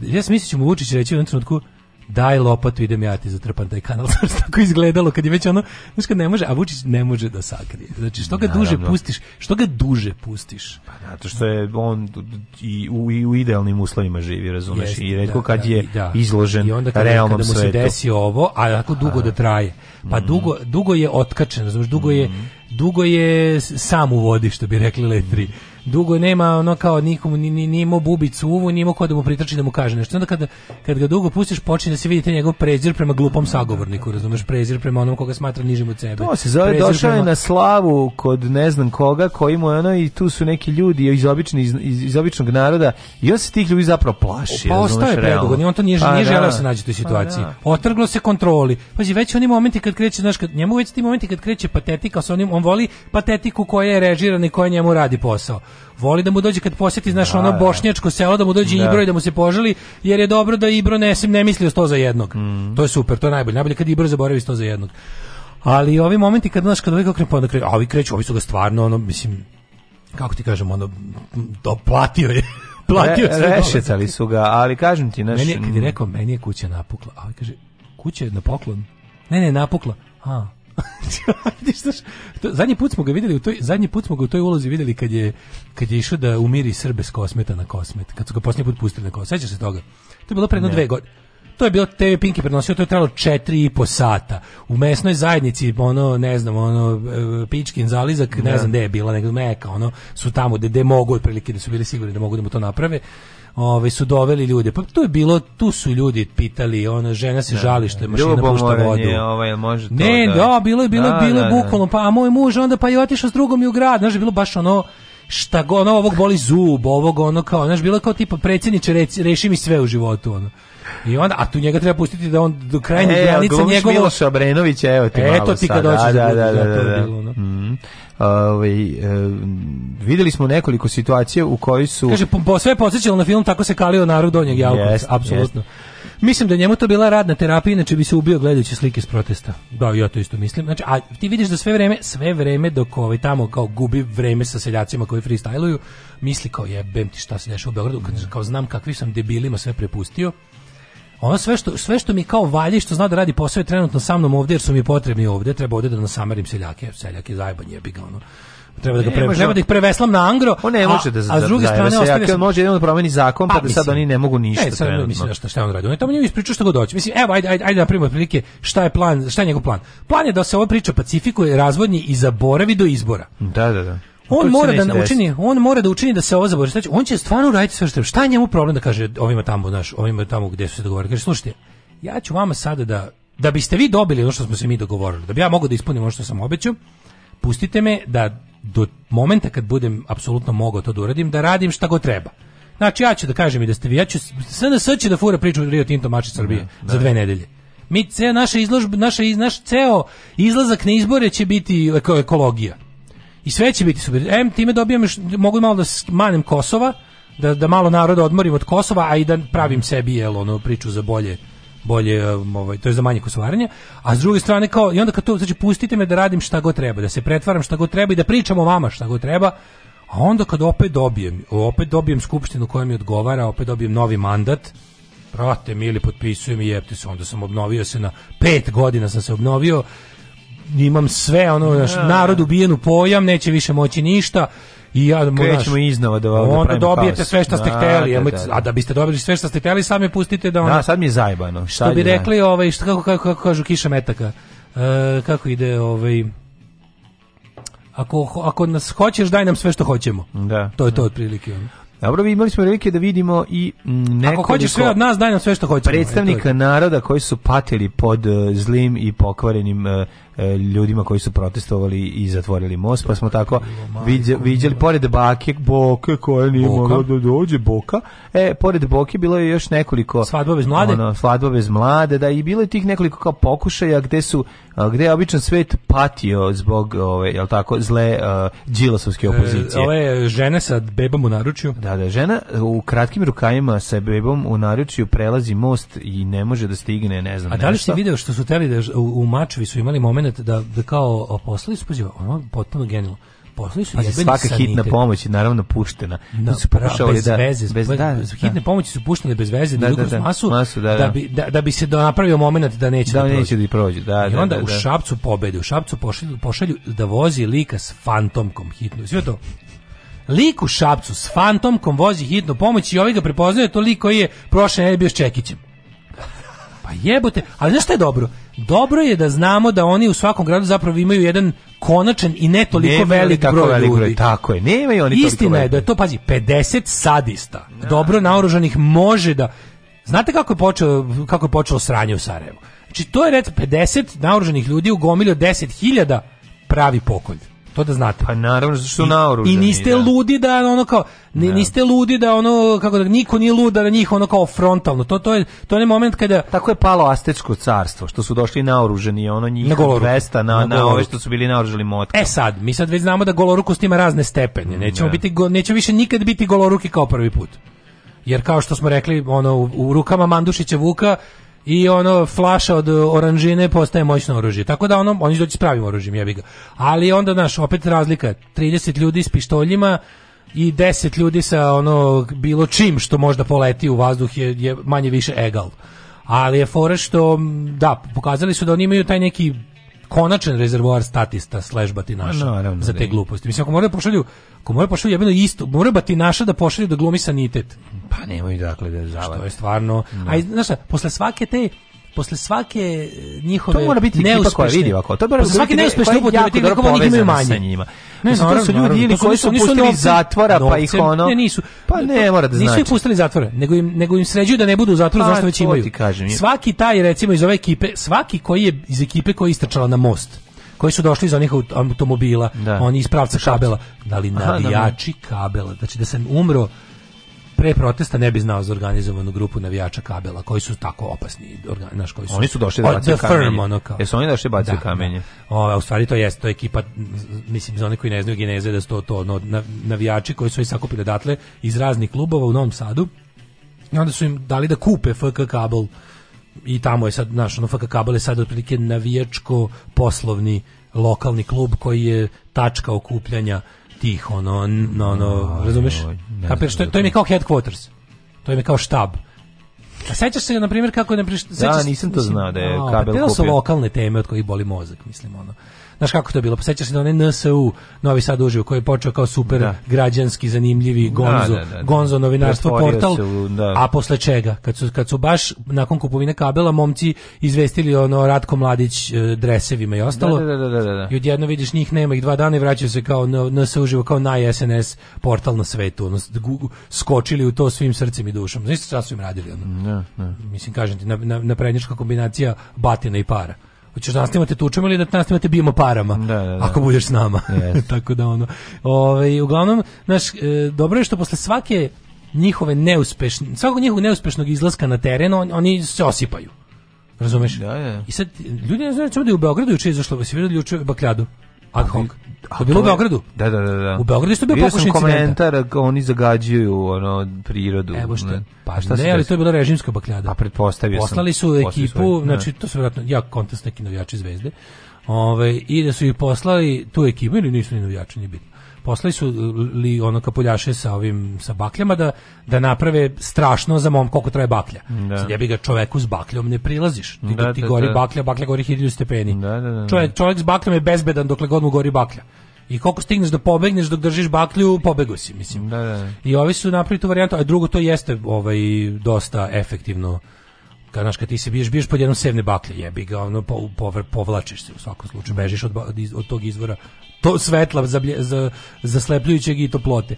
ja sam mislio da ćemo Vučić reći u jednom trenutku, daj lopatu, idem ja ti zatrpan taj kanal. Znaš, tako izgledalo kad je već ono, znaš kad ne može, a Vučić ne može da sakrije. Znači, što ga duže pustiš, što ga duže pustiš? Pa zato što je on i u, i u idealnim uslovima živi, razumeš, i redko da, kad da, je da, izložen I onda kad, kada mu se desi ovo, a tako dugo a. da traje. Pa mm. dugo, dugo je otkačen, razumeš, dugo mm. je mhm. dugo je sam u vodi, što bi rekli letri. Mm dugo nema ono kao nikomu ni ni nimo bubicu uvu, nimo ko da mu pritrči da mu kaže nešto. Onda kada kad ga dugo pustiš počne da se vidi taj njegov prezir prema glupom sagovorniku, razumeš, prezir prema onom koga smatra nižim od sebe. To se zove došao prema... na slavu kod ne znam koga, koji mu je ono i tu su neki ljudi iz obični iz, iz običnog naroda i on se tih ljudi zapravo plaši. Pa ostaje predugo, on to nije, pa, nije želeo da. se nađe u toj pa situaciji. Pa, Otrglo se kontroli. Pazi, već oni momenti kad kreće, znaš, kad njemu već ti momenti kad kreće patetika, sa onim on voli patetiku koja je režirana i koja njemu radi posao voli da mu dođe kad poseti znaš, da, ono da. bošnjačko selo, da mu dođe da. Ibro i da mu se poželi, jer je dobro da Ibro ne, ne misli sto za jednog. Mm. To je super, to je najbolje. Najbolje kad Ibro zaboravi sto za jednog. Ali ovi momenti kad, znaš, kad uvijek okrem, pa onda kreću, a ovi kreću, ovi su ga stvarno, ono, mislim, kako ti kažem, ono, doplatio je. platio Re, rešetali su ga, ali kažem ti, naš... Meni je, kad je rekao, meni je kuća napukla, a kaže, kuća je na poklon. Ne, ne, napukla. A, zadnji put smo ga videli u toj zadnji put smo ga u toj ulozi videli kad je kad je išao da umiri Srbe s kosmeta na kosmet. Kad su ga posljednji put pustili na kosmet. Sećaš se toga? To je bilo pre jedno dve godine. To je bilo TV Pinki prenosio, to je trajalo četiri i po sata. U mesnoj zajednici, ono, ne znam, ono, e, Pičkin zalizak, ne, ne da. znam gde je bila, nego meka, ono, su tamo gde, gde mogu, otprilike da su bili sigurni da mogu da mu to naprave ovaj su doveli ljude. Pa to je bilo, tu su ljudi pitali, ona žena se da, da žali da. što je mašina pušta vodu. Ovaj, može to ne, da, da, bilo je bilo da, bilo da, da, bukvalno, pa a moj muž onda pa je otišao s drugom i u grad, znaš, bilo baš ono šta god, ono, ovog boli zub, ovog ono kao, znaš, bilo kao tipa predsjedniče, reci, reši mi sve u životu, ono. I onda, a tu njega treba pustiti da on do krajnjih e, granica njegovo... Miloša Obrenovića, evo ti malo Eto ti kad hoćeš da, da, da, da, da, da. Bilo, no? mm. Ove, ovaj, e, videli smo nekoliko situacija u kojoj su... Kaže, po, sve je podsjećalo na film Tako se kalio narod donjeg Javkovića, yes, apsolutno. Yes. Mislim da njemu to bila radna terapija, inače bi se ubio gledajući slike s protesta. Da, ja to isto mislim. Znači, a ti vidiš da sve vreme, sve vreme dok ovaj tamo kao gubi vreme sa seljacima koji freestyluju, misli kao jebem ti šta se dešava u Beogradu, mhm. kao znam kakvi sam debilima sve prepustio ono sve što, sve što mi kao valji, što zna da radi posao je trenutno sa mnom ovdje, jer su mi potrebni ovdje, treba ovdje da nasamarim seljake, seljak je zajeban jebi ga, ono. Treba da, ga pre, treba da ih preveslam na angro. On ne može a, da, a, s da druge strane seljake, sam... on može jedan da promeni zakon, pa, pa da sad oni ne mogu ništa. Ne, sad trenutno. mislim da šta, šta on radi. On je tamo njemu ispričao šta god hoće. Mislim, evo, ajde, ajde, ajde da primimo prilike šta je plan, šta je njegov plan. Plan je da se ova priča pacifikuje, razvodnji i zaboravi do izbora. Da, da, da on mora da učini, on mora da učini da se ovo zaboravi. Znači, on će stvarno raditi sve što Šta je njemu problem da kaže ovima tamo, znaš, ovima tamo gde su se dogovorili? Kaže, slušajte, ja ću vama sada da da biste vi dobili ono što smo se mi dogovorili, da bi ja mogao da ispunim ono što sam obećao, pustite me da do momenta kad budem apsolutno mogao to da uradim, da radim šta god treba. Znači, ja ću da kažem i da ste vi, ja ću, SNS će da fura priču Rio Tinto mači Srbije ne, da, za da. dve nedelje. Mi, ceo, naša izložba, naša, naš ceo izlazak na izbore će biti ekologija. I sve će biti super. Em, time dobijam, mogu malo da manem Kosova, da, da malo naroda odmorim od Kosova, a i da pravim sebi, jel, ono, priču za bolje bolje um, ovaj to je za manje kosovarenja a s druge strane kao i onda kad to znači pustite me da radim šta god treba da se pretvaram šta god treba i da pričam o vama šta god treba a onda kad opet dobijem opet dobijem skupštinu koja mi odgovara opet dobijem novi mandat brate mili potpisujem i jepte se onda sam obnovio se na pet godina sam se obnovio imam sve, ono, da. naš, narod ubijen u pojam, neće više moći ništa, i ja krećemo naš, iznova da vam onda dobijete kaos. sve što ste hteli a da, da, da. a da biste dobili sve što ste hteli sami pustite da ona da, sad mi je zajebano što bi zajbano. Da. rekli ovaj šta kako, kako kako kažu kiša metaka e, kako ide ovaj ako ako nas hoćeš daj nam sve što hoćemo da to je to otprilike ono. Dobro, imali smo prilike da vidimo i mm, nekoliko... Ako hoćeš sve od nas, daj nam sve što hoćemo. E, predstavnika naroda koji su patili pod e, zlim i pokvarenim e, E, ljudima koji su protestovali i zatvorili most, pa smo tako viđali, viđali pored bake, boke koja nije mogla da dođe, boka, e, pored boke bilo je još nekoliko svadba bez mlade, ono, svadba bez mlade, da i bilo je tih nekoliko kao pokušaja gde su, gde je običan svet patio zbog, ove, ovaj, jel tako, zle džilasovske uh, e, opozicije. E, ove žene sa bebom u naručju. Da, da, žena u kratkim rukajima sa bebom u naručju prelazi most i ne može da stigne, ne znam. A da li si video što su teli da u, u Mačevi su imali moment moment da, da kao poslali su, pađe, ono potpuno genijalno, poslali su pa svaka sanitet. hitna pomoć je naravno puštena. Da su pokušali da, bez da veze, bez, pa, da, bez, hitne da. pomoći su puštene bez veze da, da, da, masu, masu da, da. da bi da, da bi se da napravio momenat da neće da, da neće da prođe. Da, I da, da, onda da, da, u Šapcu pobede, u Šapcu pošalju, pošalju da vozi lika s fantomkom hitno. Sve to Lik u Šapcu s fantomkom vozi hitnu pomoć i ovaj ga prepoznaje to lik koji je prošle nedelje bio s Čekićem. Pa jebote, ali znaš šta je dobro? dobro je da znamo da oni u svakom gradu zapravo imaju jedan konačan i ne toliko Nemaju velik tako broj velik ljudi. Broj, tako je, nemaju oni Istina je da je to, pazi, 50 sadista, ja. Da. dobro naoružanih može da... Znate kako je, počeo, kako je počelo sranje u Sarajevu? Znači, to je red 50 naoružanih ljudi u gomilju 10.000 pravi pokolj. To da znate. Pa naravno što su naoružani. I niste da. ludi da ono kao da. niste ludi da ono kako da niko nije lud da njih ono kao frontalno. To to je to je moment kada tako je palo Astečko carstvo što su došli naoružani ono njih na vesta na, na, na ove što su bili naoružali motkom. E sad mi sad već znamo da golorukos ima razne stepene. Mm, nećemo ne. Da. biti go, nećemo više nikad biti goloruki kao prvi put jer kao što smo rekli ono u, u rukama Mandušića Vuka i ono flaša od uh, oranžine postaje moćno oružje. Tako da ono oni doći s pravim oružjem, jebi ga. Ali onda naš opet razlika 30 ljudi s pištoljima i 10 ljudi sa ono bilo čim što možda poleti u vazduh je, je manje više egal. Ali je fora što da pokazali su da oni imaju taj neki konačan rezervoar statista slešbati batinaša pa no, za te da gluposti. Mislim, ako moraju da pošalju, ako moraju da pošalju jebeno isto, mora naša da pošalju da glumi sanitet. Pa nemoj dakle da zavade. Što je stvarno... A, znaš šta, posle svake te posle svake eh, njihove to mora biti ekipa koja vidi ovako to mora svaki neuspešni upotrebe tih lik imaju manje sa njima Ne, znači, naravno, to su ljudi naravno, ili koji su pustili iz zatvora pa novcem, pa ih ono. Ne, nisu. Pa ne, mora da znači. Nisu ih pustili iz zatvora, nego im nego im sređuju da ne budu u zatvoru pa, zašto već imaju. Kažem, svaki taj recimo iz ove ekipe, svaki koji je iz ekipe koja je istrčala na most koji su došli iz onih automobila, da. oni iz pravca kabela, da li da, da. navijači kabela, znači da sam umro pre protesta ne bi znao za organizovanu grupu navijača kabela koji su tako opasni naš koji su oni su došli da bacaju kamenje ono jesu oni došli da bacaju da, da, kamenje o, u stvari to jeste to je ekipa mislim za one koji ne znaju geneze da su to to no, navijači koji su i sakupili odatle iz raznih klubova u Novom Sadu i onda su im dali da kupe FK kabel i tamo je sad znaš ono FK kabel je sad otprilike navijačko poslovni lokalni klub koji je tačka okupljanja tih ono, no ono razumeš? per što, to im je kao headquarters. To im je kao štab. A sećaš se, na primjer, kako ne priš... Da, nisam to znao da je kabel kupio. Te su lokalne teme od kojih boli mozak, mislim, ono znaš kako to bilo, posećaš pa se na one NSU, Novi Sad uživo, koji je počeo kao super da. građanski, zanimljivi da, gonzo, da, da, da, gonzo novinarstvo portal, su, da. a posle čega? Kad su, kad su baš nakon kupovine kabela momci izvestili ono Ratko Mladić e, dresevima i ostalo, i odjedno vidiš njih nema ih dva dana i vraćaju se kao NSU uživo, kao naj SNS portal na svetu, ono, skočili u to svim srcem i dušom. Znaš šta su im radili? Ono? Mislim, kažem ti, na, na, na kombinacija batina i para. Hoćeš da nastavite tučama da ili da nastavite da bijemo parama? Da, da, da. Ako budeš s nama. Yes. Tako da ono. Ovaj uglavnom, znaš, e, dobro je što posle svake njihove neuspešne, svakog njihovog neuspešnog izlaska na teren, on, oni se osipaju. Razumeš? Da, da. da. I sad ljudi ne znaju da je u Beogradu juče izašlo, se videli da juče Bakljadu. Ad hoc. A bilo u Beogradu? Da, da, da, da. U Beogradu isto bio pokušaj incidenta. komentar, oni zagađuju ono, prirodu. Evo što, pa šta ne, pa ali to je bila režimska bakljada. Pa pretpostavio sam. Poslali su ekipu, znači da. to su vjerojatno, ja kontest neki navijači zvezde, Ove, i da su ih poslali tu ekipu, ili nisu ni navijači, nije bitno poslali su uh, li ono kapuljaše sa ovim sa bakljama da da naprave strašno za mom koliko traje baklja. Da. Sad jebi ga čoveku s bakljom ne prilaziš. Ti, da, ti da, gori da. baklja, baklja gori 1000 stepeni. Da, da, da, da, Čovjek, čovjek s bakljom je bezbedan dokle god mu gori baklja. I koliko stigneš da pobegneš dok držiš baklju, pobegu si, mislim. Da, da, da. I ovi su napravili tu varijantu, a drugo to jeste ovaj dosta efektivno kad, znaš, kad ti se biješ, biješ pod jednom sevne baklje, jebi ga, ono, po, po, povlačiš se u svakom slučaju, bežiš od, od tog izvora, to svetla za, za, slepljujućeg i toplote.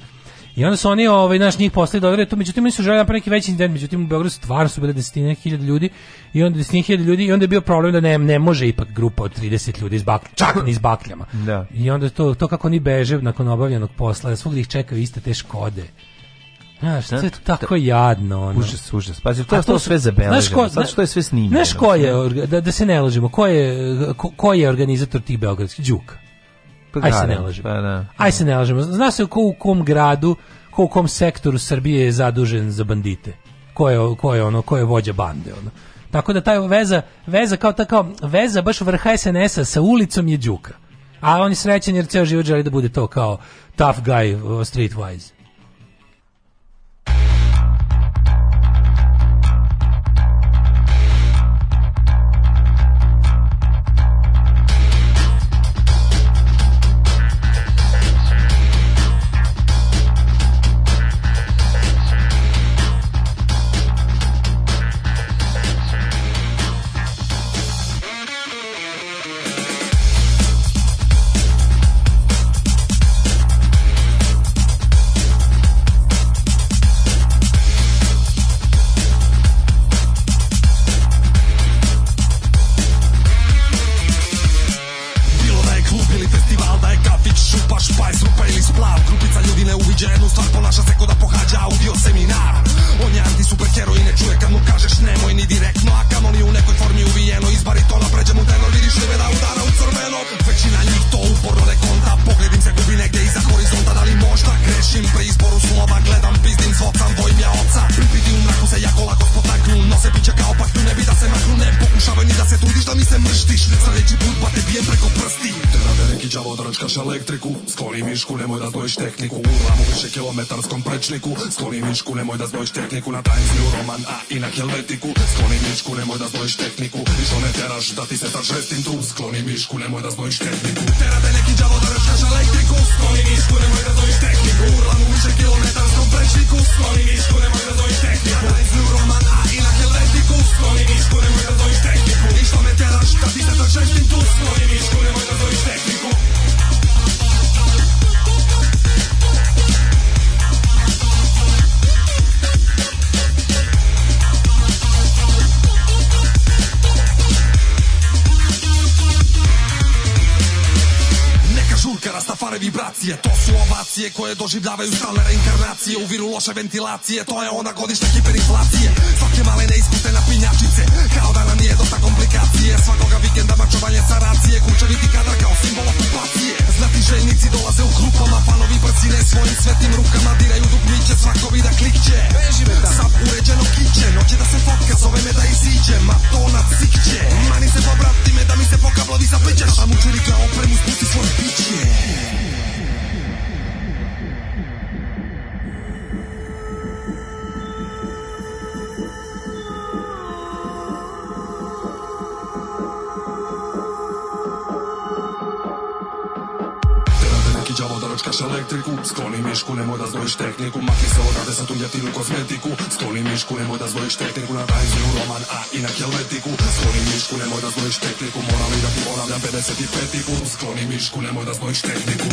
I onda su oni, ovaj, naš njih poslali da odrede tu, međutim, oni su željeli napraviti neki veći incident, međutim, u Beogradu stvarno su bile desetine hiljada ljudi i onda desetine hiljada ljudi i onda je bio problem da ne, ne može ipak grupa od 30 ljudi iz baklja, čak ni iz bakljama. Da. I onda to, to kako oni beže nakon obavljenog posla, svugdje ih čekaju iste te škode Znaš, sve to tako da- jadno. Ono. Užas, užas. Pazi, to, to, to sve zabeleženo. Znaš što je sve snimljeno. Znaš ko je, da, da se ne lažemo, ko je, ko, ko je organizator tih beogradskih? Đuk. Pa Aj se ne lažemo. Pa da. Aj se ne lažemo. Zna se ko u kom gradu, ko u kom sektoru Srbije je zadužen za bandite. Ko je, ko je ono, ko je vođa bande, ono. Tako da taj veza, veza kao ta kao veza baš vrha SNS-a sa ulicom je Đuka. A on je srećen jer ceo život želi da bude to kao tough guy uh, streetwise. речнику Склони мишку, немој да збоиш технику На Times New Roman, а и на Хелветику Склони мишку, немој да збоиш технику И што не тераш, да ти се жестин ту Склони мишку, немој да збоиш технику Тера те неки джаво да речкаш електрику Склони мишку, немој да збоиш технику Урлам у више со пречнику Склони мишку, немој да збоиш технику Times New Roman, а и на Хелветику Склони мишку, немој да збоиш технику И што не тераш, да ти се жестин ту Склони мишку, немој generacije koje doživljavaju stalne reinkarnacije u viru loše ventilacije, to je ona godišnja hiperinflacije. Svake male neiskustene pinjačice, kao da nam nije dosta komplikacije. Svakoga vikenda mačovanje saracije, kučeviti kadar kao simbol okupacije. Znati željnici dolaze u grupama, fanovi brcine svojim svetim rukama diraju dugmiće, svako vida klikće. Bežime da. Sad uređeno kiće, noće da se fotka, zove me da iziđe, ma to na cikće. Mani se pobrati me da mi se pokablovi zaplićeš, a mučili kao opremu spusti svoje piće. elektriku Skloni mišku, nemoj da zvojiš tehniku Makni se odavde sa tu ljetinu kozmetiku Skloni mišku, nemoj da zvojiš tehniku Na rajziju roman, a i na helvetiku Skloni mišku, nemoj da zvojiš tehniku Moram li da ti ponavljam 55-iku Skloni mišku, nemoj da zvojiš tehniku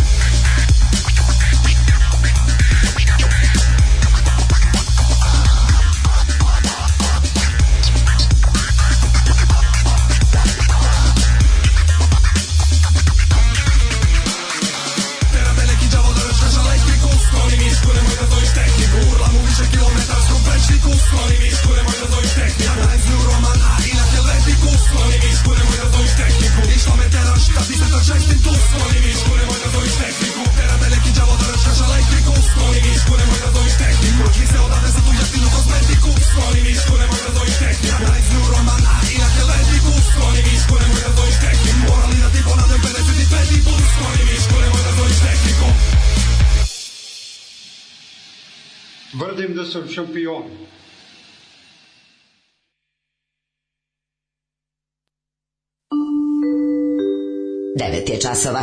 je časova.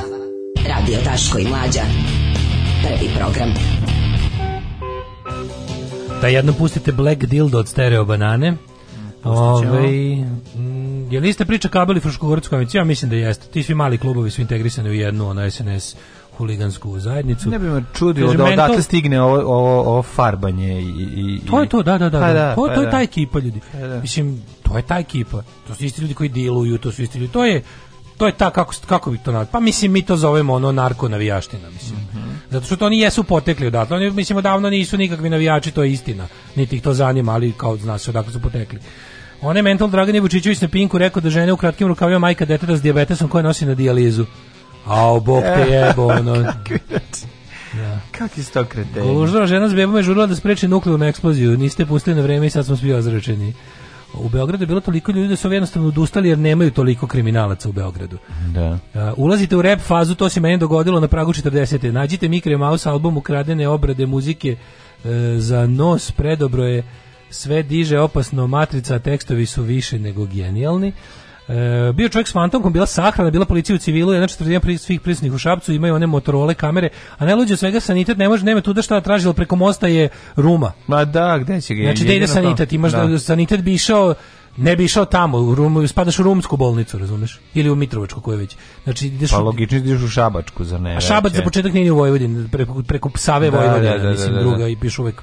Radio Taško i Mlađa. Prvi program. Da jedno pustite Black Dildo od Stereo Banane. Ove, m, je li iste priča kabeli Fruškogorac Ja mislim da jeste. Ti svi mali klubovi su integrisani u jednu ono SNS huligansku zajednicu. Ne bi me čudilo da odatle mental... stigne ovo, ovo, ovo farbanje i, i, To je to, da, da, da. Pa da, da to, pa to da. je ta ekipa ljudi. Pa da. Mislim, to je ta ekipa. To su isti ljudi koji diluju, to su isti ljudi. To je to je ta kako kako bi to nazvao. Pa mislim mi to zovemo ono narko navijaština, mislim. Mm -hmm. Zato što to oni jesu potekli odatle. Oni mislimo davno nisu nikakvi navijači, to je istina. Niti ih to zanima, ali kao zna se odakle su potekli. One mental Dragan Ivučićević na Pinku rekao da žene u kratkim rukavima majka deteta s dijabetesom koja nosi na dijalizu. A bog te jebo, ono. Ja. Kakvi sto kreteni. žena s bebom je žurila da spreči nuklearnu eksploziju. Niste pustili na vreme i sad smo svi ozračeni u Beogradu je bilo toliko ljudi da su jednostavno odustali jer nemaju toliko kriminalaca u Beogradu. Da. ulazite u rap fazu, to se meni dogodilo na pragu 40. Nađite Mikre Maus album ukradene obrade muzike e, za nos, predobro je sve diže opasno matrica, tekstovi su više nego genijalni. E, bio čovjek s fantomkom, bila sahrana, bila policija u civilu, jedna četvrtina pri, svih prisutnih u Šapcu, imaju one motorole kamere, a ne najluđe svega sanitet ne može, nema tu da šta tražila, preko mosta je Ruma. Ma da, gde će ga? Znači, gde da ide sanitet, imaš da. da sanitet bi išao ne bi išao tamo, u Rum, spadaš u rumsku bolnicu, razumeš? Ili u Mitrovačku, koju već. Znači, ideš pa logično ideš u Šabačku, za ne? A Šabac za početak nije u Vojvodini, preko, preko Save da, Vojvodina, da, da, mislim, da, da. druga, i piš uvek,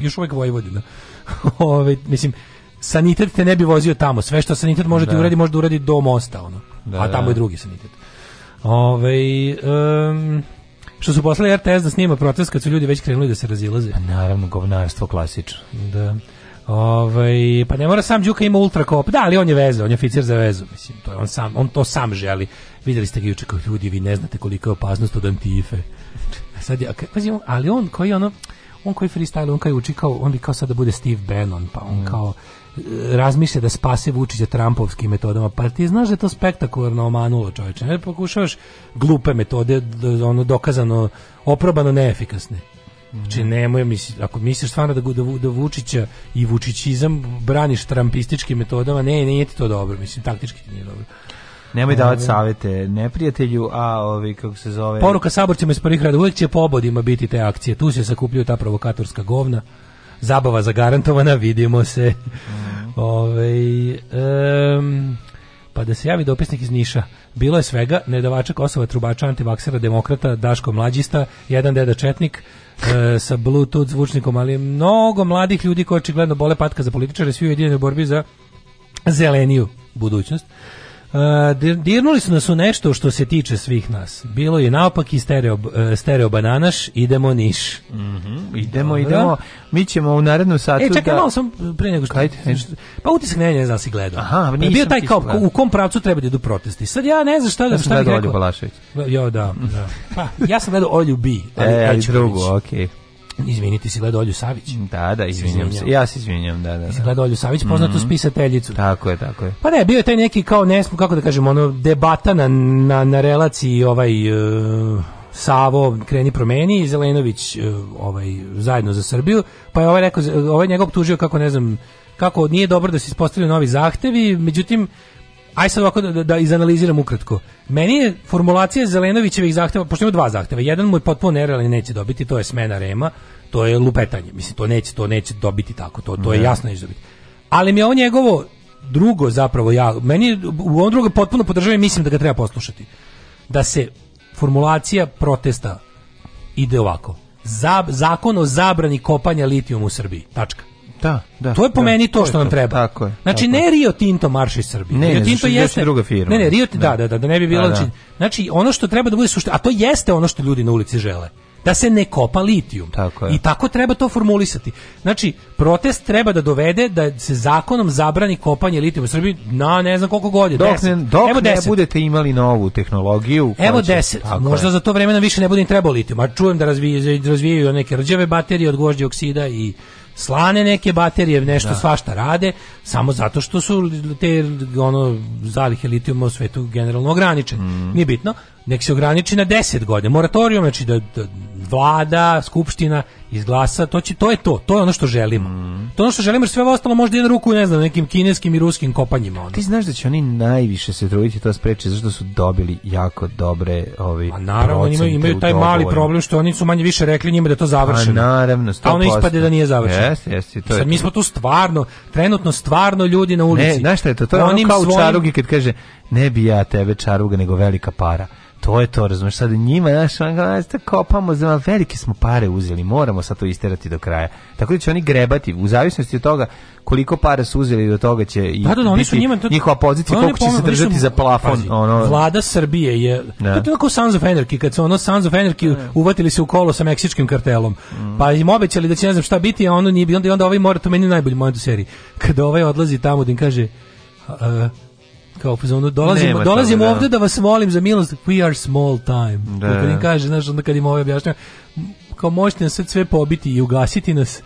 još uvek Vojvodina. Ove, mislim, sanitet te ne bi vozio tamo. Sve što sanitet može da. ti uradi, može da uradi do mosta, ono. Da, A da, tamo da. je drugi sanitet. Ove, um, što su poslali RTS da snima protest kad su ljudi već krenuli da se razilaze. Pa naravno, govnarstvo klasično. Da. Ove, pa ne mora sam Đuka ima ultra kop. Da, ali on je veza, on je oficir za vezu, mislim, to je on sam, on to sam želi. Videli ste ga juče kao ljudi, vi ne znate koliko je opasnost od antife. A sad je, pazi, on, ali on koji ono on koji freestyle, on koji uči kao, on bi kao sad da bude Steve Bannon, pa on mm. kao razmišlja da spase Vučića Trumpovskim metodama. Pa ti znaš da je to spektakularno omanulo čovječe. Ne pokušavaš glupe metode, ono dokazano, oprobano neefikasne. Znači mhm. nemoj, misli, ako misliš stvarno da, da, da Vučića i Vučićizam braniš trampističkim metodama, ne, nije ti to dobro, mislim, taktički ti nije dobro. Nemoj ovaj, davati savete neprijatelju, a ovi kako se zove... Poruka saborcima iz prvih rada, uvijek će pobodima biti te akcije, tu se sakupljuju ta provokatorska govna. Zabava zagarantovana, vidimo se. Mm. Ove, um, pa da se javi dopisnik iz Niša. Bilo je svega, nedavača Kosova, trubača, antivaksera, demokrata, Daško mlađista, jedan deda četnik, e, sa bluetooth zvučnikom, ali mnogo mladih ljudi koji očigledno bole patka za političare, svi ujedinjeni u borbi za zeleniju budućnost. Uh, dirnuli su nas u nešto što se tiče svih nas. Bilo je naopak i stereo, uh, stereo bananaš, idemo niš. Mm -hmm, idemo, Dobro. Da. idemo. Mi ćemo u narednom satu... E, čekaj, da... malo sam pre nego što... Kajte? Pa utisak ne, ne znam da si gledao. Aha, pa nisam Bio taj kao, u kom pravcu treba da idu protesti. Sad ja ne znam šta da... Ja sam šta gledao Olju Balašević. Jo, da, da. Pa, ja sam gledao Olju B. Ali e, ali drugu, okej. Okay. Izvinite se, gledao Olju Savić. Mm, da, da, izvinjam se. Ja se izvinjam, da, da. da. Gledao Olju Savić, mhm. poznatu mm -hmm. spisateljicu. Tako je, tako je. Pa ne, bio je taj neki kao ne nesmo, kako da kažemo, ono, debata na, na, na relaciji ovaj... Uh, Savo kreni promeni i Zelenović uh, ovaj zajedno za Srbiju, pa je ovaj rekao ovaj njega tužio kako ne znam kako nije dobro da se ispostavljaju novi zahtevi, međutim Aj sad ovako da, da, da izanaliziram ukratko. Meni je formulacija Zelenovićevih zahteva, pošto ima dva zahteva, jedan mu je potpuno nerealan neće dobiti, to je smena Rema, to je lupetanje. Mislim to neće, to neće dobiti tako, to to je jasno neće dobiti. Ali mi je ovo njegovo drugo zapravo ja, meni u ovom drugom potpuno podržavam mislim da ga treba poslušati. Da se formulacija protesta ide ovako. Zab, zakon o zabrani kopanja litijuma u Srbiji. Tačka. Da, da. To je po da, meni to, što nam treba. Tako je, znači tako ne Rio Tinto marši Srbije. Ne, Rio Tinto znači, jeste druga firma. Ne, ne, Rio Tinto, da. da, da, da, da ne bi bilo da, da. znači, znači ono što treba da bude suština, a to jeste ono što ljudi na ulici žele da se ne kopa litijum. Tako je. I tako treba to formulisati. Znači, protest treba da dovede da se zakonom zabrani kopanje litijuma u Srbiji na ne znam koliko godina. Dok, ne, dok Evo ne budete imali novu tehnologiju. Evo će, deset. Možda je. za to vremena više ne bude im trebao litijum. A čujem da razvijaju, razvijaju neke rđave baterije od gvožđe oksida i slane neke baterije, nešto da. svašta rade, samo zato što su te ono zalihe litijuma u svetu generalno ograničene. Mm. Nije bitno, nek se ograniči na 10 godina. Moratorijum znači da, da vlada, skupština izglasa, to će to je to, to je ono što želimo. Mm. To je ono što želimo, jer sve ostalo možda jedan ruku, ne znam, nekim kineskim i ruskim kopanjima ono. Ti znaš da će oni najviše se truditi to spreče zato što su dobili jako dobre ovi A naravno imaju, imaju taj mali problem što oni su manje više rekli njima da je to završeno. A naravno, 100%. A ono ispade da nije završeno. Jeste, jeste, to je. Sad mi smo tu stvarno, trenutno stvarno ljudi na ulici. Ne, znaš šta je to? To je ono kao svojim... čarugi kad kaže ne bi ja tebe čaruga nego velika para to je to, razumeš, sad njima, znaš, kopamo, za velike smo pare uzeli, moramo sad to isterati do kraja. Tako da će oni grebati, u zavisnosti od toga koliko para su uzeli do toga će i da, da, da, oni su njima, to, njihova pozicija, koliko će se držati su, za plafon. Pazi, ono, vlada Srbije je, da. to je kao Sons of Anarchy, kad su ono Sons of Anarchy ne. Da. uvatili se u kolo sa meksičkim kartelom, mm. pa im obećali da će ne znam šta biti, a ono nije, onda, onda ovaj mora, to meni najbolji moment u seriji, kada ovaj odlazi tamo da im kaže, uh, kao pozvano, dolazimo, dolazimo toga, da. ovde da. vas molim za milost, we are small time. Da. Kad im kaže, znaš, onda kad im ovo ovaj objašnjava, kao možete nas sve pobiti i ugasiti nas,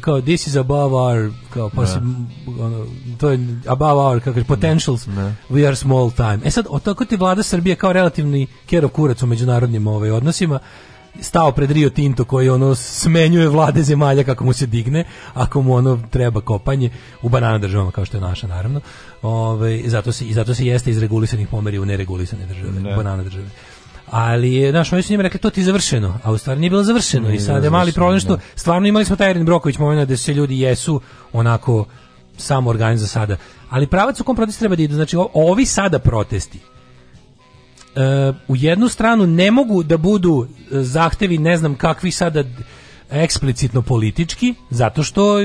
kao this is above our kao pa da. se ono to je above our kako potentials ne. Da. we are small time e sad otako ti vlada Srbije kao relativni kero kurac u međunarodnim ovaj odnosima stao pred Rio Tinto koji ono smenjuje vlade zemalja kako mu se digne, ako mu ono treba kopanje u banana državama kao što je naša naravno. Ovaj zato se i zato se jeste iz regulisanih pomeri u neregulisane države, ne. banana države. Ali je, znaš, oni su njima rekli, to ti je završeno, a u stvari nije bilo završeno nije i sad je mali problem što ne. Da. stvarno imali smo taj Erin Broković moment da se ljudi jesu onako samo organ za sada. Ali pravac u kom protest treba da idu, znači ovi sada protesti, Uh, u jednu stranu ne mogu da budu e, zahtevi ne znam kakvi sada eksplicitno politički zato što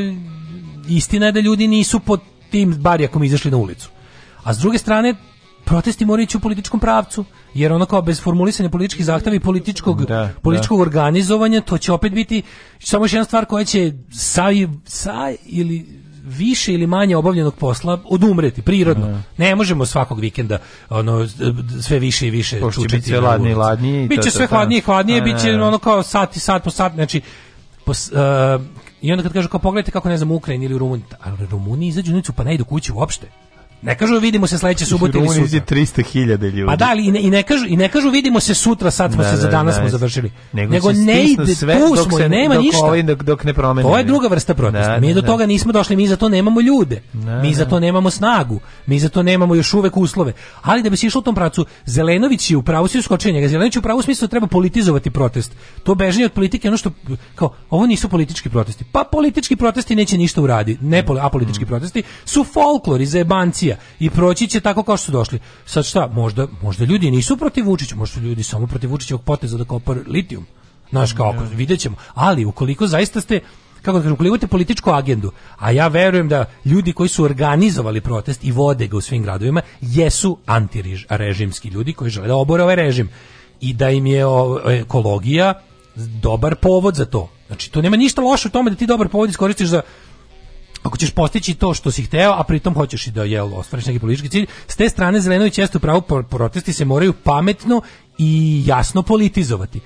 istina je da ljudi nisu pod tim bar ako izašli na ulicu. A s druge strane, protesti moraju ići u političkom pravcu, jer ono kao bez formulisanja političkih zahtjeva i političkog, da, da. političkog da. organizovanja, to će opet biti samo još jedna stvar koja će sa, sa ili više ili manje obavljenog posla odumreti prirodno. Ne, da. ne možemo svakog vikenda ono sve više i više Pošto će biti sve ladnije i Biće sve da. hladnije hladnije, e. biće ono kao sat i sat po sat, znači po, uh, e, I onda kad kažu kao pogledajte kako ne znam u Ukrajini ili u Rumuniji, a Rumuni izađu u ulicu pa ne idu kući uopšte. Ne kažu vidimo se sledeće subote ili sutra. 300.000 ljudi. Pa da, ali i ne, i ne kažu i ne kažu vidimo se sutra, sad smo da, se da, za danas da, smo da. završili. Nego, nego ne ide sve, tu dok se, nema dok ništa. Ovaj, dok, dok ne promeni. To je druga vrsta protesta. Da, mi do toga nismo došli, mi za to nemamo ljude. mi za to nemamo snagu. Mi za to nemamo još uvek uslove. Ali da bi se išlo u tom pravcu, Zelenović je u pravu svi skočio njega. Zelenović u pravu smislu treba politizovati protest. To bežanje od politike, ono što kao ovo nisu politički protesti. Pa politički protesti neće ništa uraditi. Ne, apolitički mm. protesti su folklor i zajebanci, opozicija i proći će tako kao što su došli. Sad šta, možda, možda ljudi nisu protiv Vučića, možda su ljudi samo protiv Vučićevog poteza da kopar litijum. Znaš, kao, ako, da. vidjet ćemo. Ali, ukoliko zaista ste, kako da kažem, ukoliko imate političku agendu, a ja verujem da ljudi koji su organizovali protest i vode ga u svim gradovima, jesu antirežimski ljudi koji žele da obore ovaj režim i da im je ekologija dobar povod za to. Znači, to nema ništa loše u tome da ti dobar povod iskoristiš za ako ćeš postići to što si hteo, a pritom hoćeš i da je ostvariš neki politički cilj, s te strane Zelenović jeste u pravu protesti se moraju pametno i jasno politizovati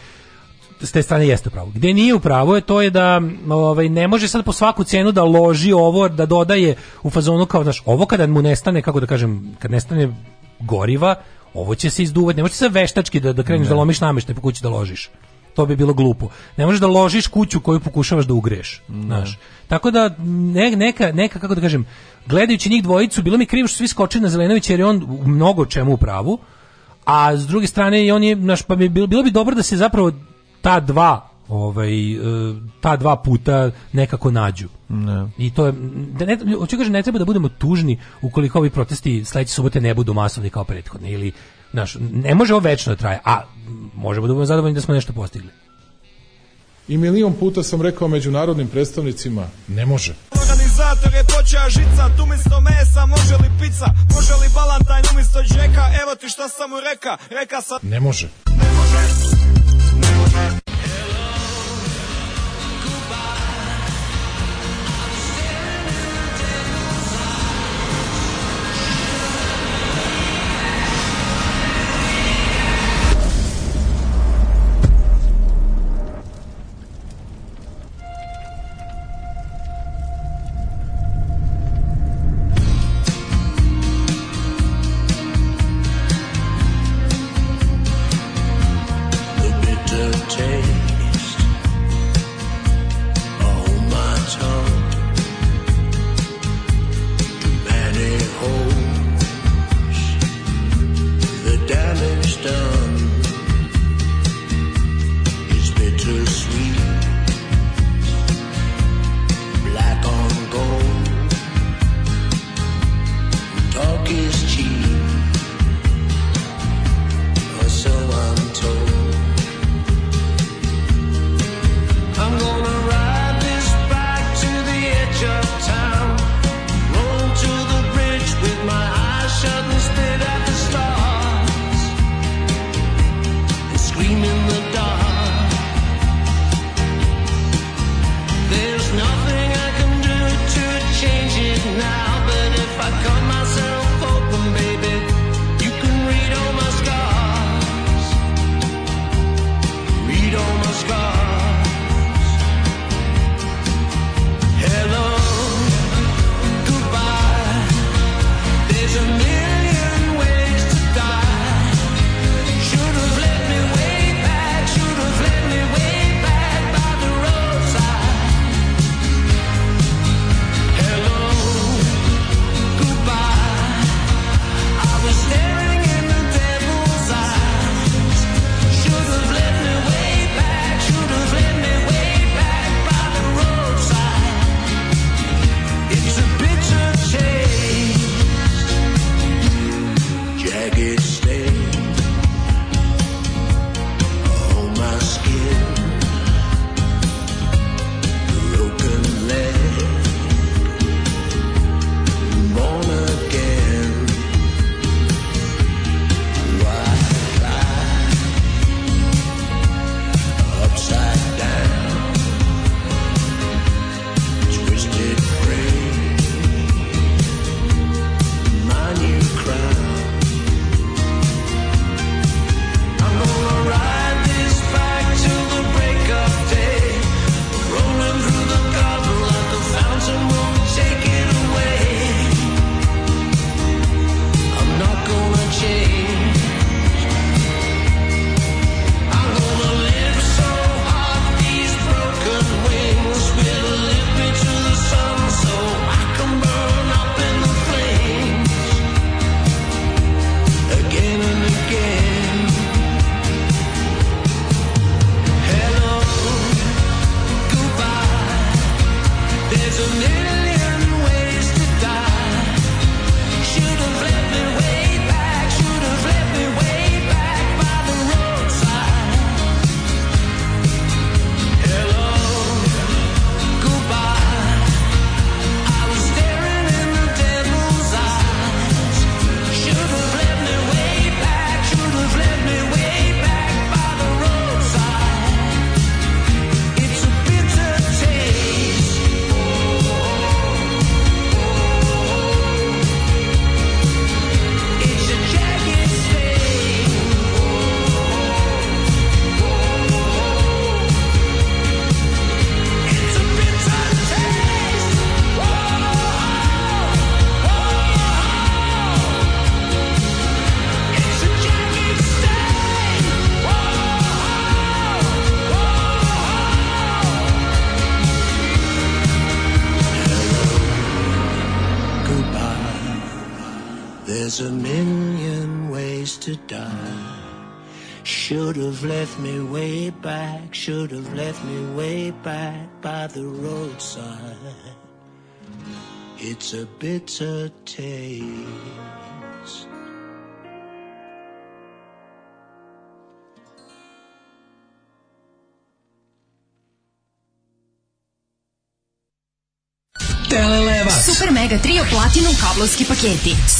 s te strane jeste pravo. Gde nije u pravo je to je da ovaj ne može sad po svaku cenu da loži ovo, da dodaje u fazonu kao znaš, ovo kada mu nestane, kako da kažem, kad nestane goriva, ovo će se izduvati, ne može se veštački da da kreneš da ne. da lomiš nameštaj po kući da ložiš to bi bilo glupo. Ne možeš da ložiš kuću koju pokušavaš da ugreš, da. znaš. Tako da ne, neka neka kako da kažem, gledajući njih dvojicu, bilo mi krivo što svi skočili na Zelenovića jer je on u mnogo čemu u pravu. A s druge strane i on je naš pa bi bilo, bilo bi dobro da se zapravo ta dva ovaj e, ta dva puta nekako nađu. Ne. I to je da ne hoću kažem ne treba da budemo tužni ukoliko ovi protesti sledeće subote ne budu masovni kao prethodne ili Naš, ne može ovo večno da traje, a možemo da budemo zadovoljni da smo nešto postigli. I milion puta sam rekao međunarodnim predstavnicima, ne može. Organizator je počeo žica, tu misto mesa, može li pizza, može li balantajn umisto džeka, evo ti šta sam mu reka, reka sa... Ne može. Ne može, ne može.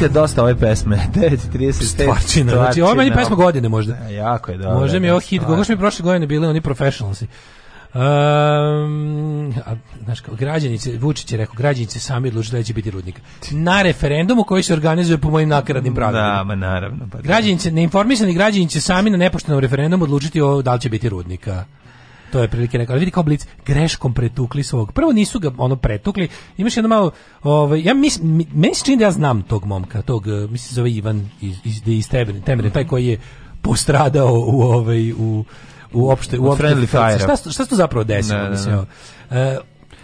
nikad dosta ove pesme. 9.35. Stvarčina. Znači, ovo je meni pesma godine možda. E, jako je dobro. Možda mi je da, ovo hit. Kako mi prošle godine bili oni professionalsi. Um, a, znaš, kao, građanice, Vučić je rekao, građanice sami odlučili da će biti rudnik. Na referendumu koji se organizuje po mojim nakaradnim pravilima. Da, ma naravno. Pa, da. građanice, neinformisani građanice sami na nepoštenom referendumu odlučiti o da li će biti rudnika. To je prilike neka. Ali vidi kao blic, greškom pretukli svog. Prvo nisu ga ono pretukli. Imaš jedno malo, ovaj, ja mislim, meni se čini da ja znam tog momka, tog, eh, mislim zove Ivan iz, iz, iz Temre, Temre, taj koji je postradao u ovaj, u, u opšte, u opšte, friendly fire. Šta, šta se to zapravo desilo? Ne, da, da, da. mislim, ne, ne. Uh,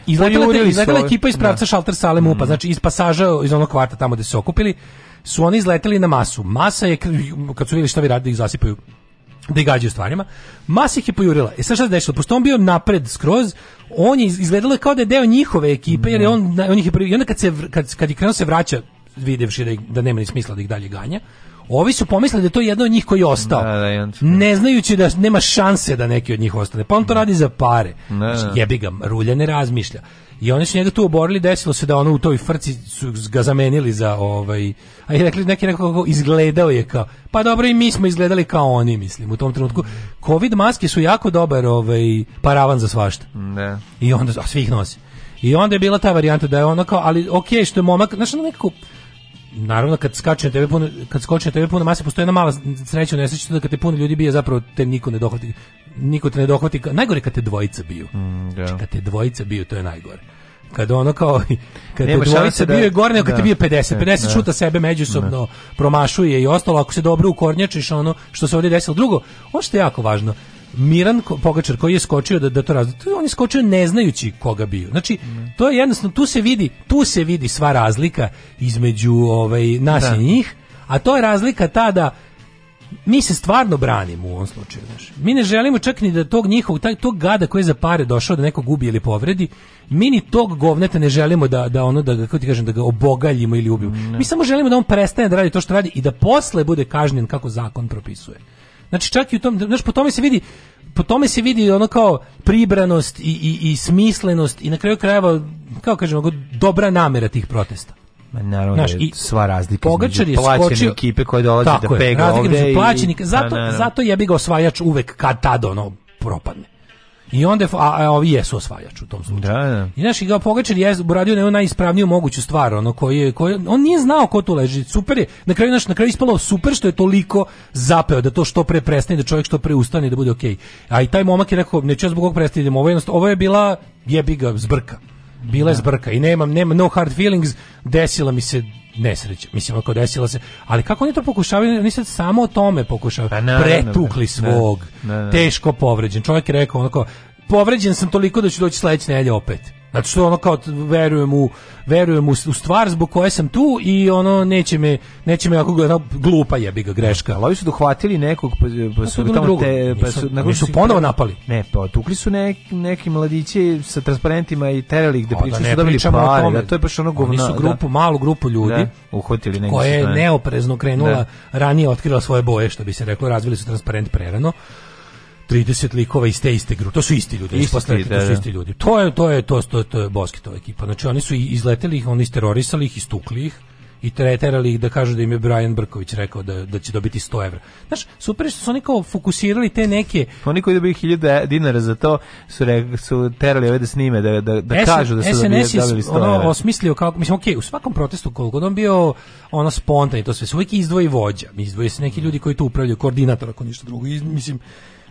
pa Izletela ekipa iz pravca da. šalter sale MUPA, mm. znači iz pasaža iz onog kvarta tamo gde su okupili, su oni izleteli na masu. Masa je, kad su videli šta vi radili, ih zasipaju da gađaju stvarima. Mas ih je pojurila. E sad šta se dešilo? Pošto on bio napred skroz, on je izgledalo kao da je deo njihove ekipe, jer on, on ih je I onda kad, se, kad, kad je krenuo se vraća, videvši da, da nema ni smisla da ih dalje ganja, Ovi su pomislili da je to jedno od njih koji je ostao. Da, da, ne znajući da nema šanse da neki od njih ostane. Pa on to da. radi za pare. Da, znači, da. jebi ga, rulja ne razmišlja. I oni su njega tu oborili, desilo se da ono u toj frci su ga zamenili za ovaj, a je rekli neki nekako izgledao je kao, pa dobro i mi smo izgledali kao oni, mislim, u tom trenutku. Covid maske su jako dobar ovaj, paravan za svašta. Ne. Da. I onda, a svih nosi. I onda je bila ta varijanta da je ono kao, ali okej okay, što je momak, znaš ono nekako, naravno kad skače na tebe puno kad skoči na tebe puno mase postoji jedna mala sreća u nesreći da kad te puno ljudi bije zapravo te niko ne dohvati niko te ne dohvati najgore kad te dvojica biju mm, yeah. Da. Znači, kad te dvojica biju to je najgore kad ono kao kad Nema te dvojica da, bije gore nego kad da. te bije 50 50 e, da, šuta sebe međusobno da. promašuje i ostalo ako se dobro ukornjačiš ono što se ovdje desilo drugo ono što je jako važno Miran Pogačar koji je skočio da, da to razlika, on je skočio ne znajući koga bio. Znači, to je jednostavno, tu se vidi, tu se vidi sva razlika između ovaj, nas da. i njih, a to je razlika ta da mi se stvarno branimo u ovom slučaju. Znaš. Mi ne želimo čak ni da tog njihovog, taj, tog gada koji je za pare došao da nekog gubi ili povredi, mi ni tog govneta ne želimo da, da ono, da ga, kako ti kažem, da ga obogaljimo ili ubijemo. Mi samo želimo da on prestane da radi to što radi i da posle bude kažnjen kako zakon propisuje. Znači čak i u tom, znači po tome se vidi po tome se vidi ono kao pribranost i, i, i smislenost i na kraju krajeva, kao kažemo, dobra namera tih protesta. Ma naravno Znaš, da i sva razlika Pogačar je skočio ekipe koje dolaze da pega je, ovde i, plaćenik, pa, zato, na, na, na. zato jebi ga osvajač uvek kad tad ono propadne I onda, a, a ovi jesu osvajač u tom slučaju. Da, da. I znaš, ga Pogačar je uradio na najispravniju moguću stvar, ono, koji koji, on nije znao ko tu leži, super je, na kraju, naš, na kraju ispalo super što je toliko zapeo, da to što pre prestane, da čovjek što pre ustane, da bude okej. Okay. A i taj momak je rekao, neću ja zbog ovog prestati, ovo je, ovo je bila jebiga zbrka bila je zbrka i nemam, nemam no hard feelings, desila mi se nesreća. Mislim, ako desila se... Ali kako oni to pokušavaju? Oni sad samo o tome pokušavaju. Pa na, Pretukli na, da. svog. Na, da, da, teško povređen. Čovjek je rekao onako, povređen sam toliko da ću doći sledeće nedelje opet. Zato znači, što ono kao verujem u verujem u, u stvar zbog koje sam tu i ono neće me neće me ako ono, glupa jebi ga greška. Ali su dohvatili nekog pa, pa su tamo te pa su na su ponovo napali. Ne, pa tukli su nek, neki mladići sa transparentima i terali ih da, pa da pričaju da su dobili pare, da to je baš ono govna. Oni su da. grupu, da, malu grupu ljudi da, uhvatili negdje. Koja je neoprezno krenula, da. ranije otkrila svoje boje, što bi se reklo, razvili su transparent prerano 30 likova iz te iste grupe. To su isti ljudi, da isti, ti, da, to su da. isti ljudi. To je to je to to, to je Boskitova ekipa. Znači oni su izleteli ih, oni isterorisali ih, istukli ih i treterali ih da kažu da im je Brian Brković rekao da, da će dobiti 100 evra. Znaš, super što su oni kao fokusirali te neke... Pa oni koji dobiju 1000 dinara za to su, re, su terali ove da snime, da, da, da S, kažu da su dobili, dobili 100 ono, osmislio kako... Mislim, okej, okay, u svakom protestu koliko on bio ono spontan i to sve, su uvijek izdvoji vođa, izdvoji se neki da. ljudi koji tu upravljaju, koordinator ako ništa drugo. I, mislim,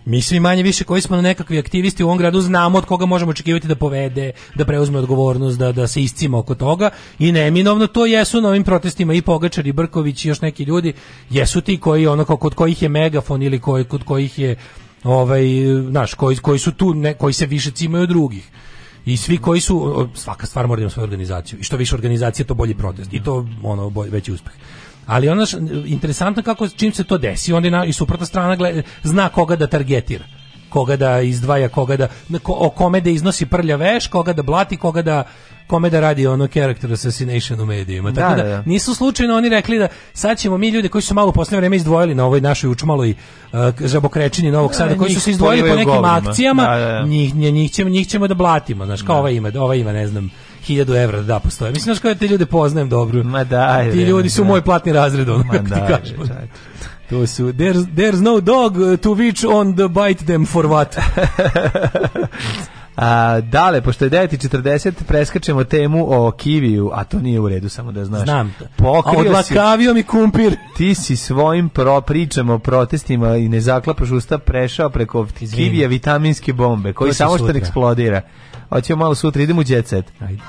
mi svi manje više koji smo na nekakvi aktivisti u ovom gradu znamo od koga možemo očekivati da povede, da preuzme odgovornost, da, da se iscima oko toga i neminovno to jesu na ovim protestima i Pogačar i Brković i još neki ljudi jesu ti koji ono kod kojih je megafon ili koji, kod kojih je ovaj, znaš, koji, koji su tu, ne, koji se više cimaju od drugih. I svi koji su, svaka stvar mora da ima svoju organizaciju. I što više organizacije, to bolji protest. I to, ono, bolj, veći uspeh. Ali ono š, interesantno kako čim se to desi, onda na, i suprotna strana gleda, zna koga da targetira koga da izdvaja, koga da ko, o kome da iznosi prlja veš, koga da blati, koga da kome da radi ono character assassination u medijima. Tako da, da, da, da. nisu slučajno oni rekli da sad ćemo mi ljudi koji su malo u posljednje vreme izdvojili na ovoj našoj učmaloj uh, žabokrečini Novog da, Sada, da, koji su se izdvojili po nekim govnima. akcijama, da, njih, njih, ćemo, njih ćemo da blatimo, znaš, kao ova ima, ova ima, ne znam, 1000 evra da postoje. Mislim, da kada te ljude poznajem dobro. Ma da, Ti ljudi su da. moj platni razred, ono, Ma da, ti To su, there's, there's no dog to which on the bite them for what. A, dale, pošto je 9.40, preskačemo temu o kiviju, a to nije u redu, samo da znaš. Znam. Pokrio a odlakavio mi kumpir. Ti si svojim pro, pričama o protestima i ne zaklapaš usta prešao preko Izvini. kivija vitaminske bombe, koji samo što ne eksplodira hoćemo malo sutra, idemo u jet set. Ajde.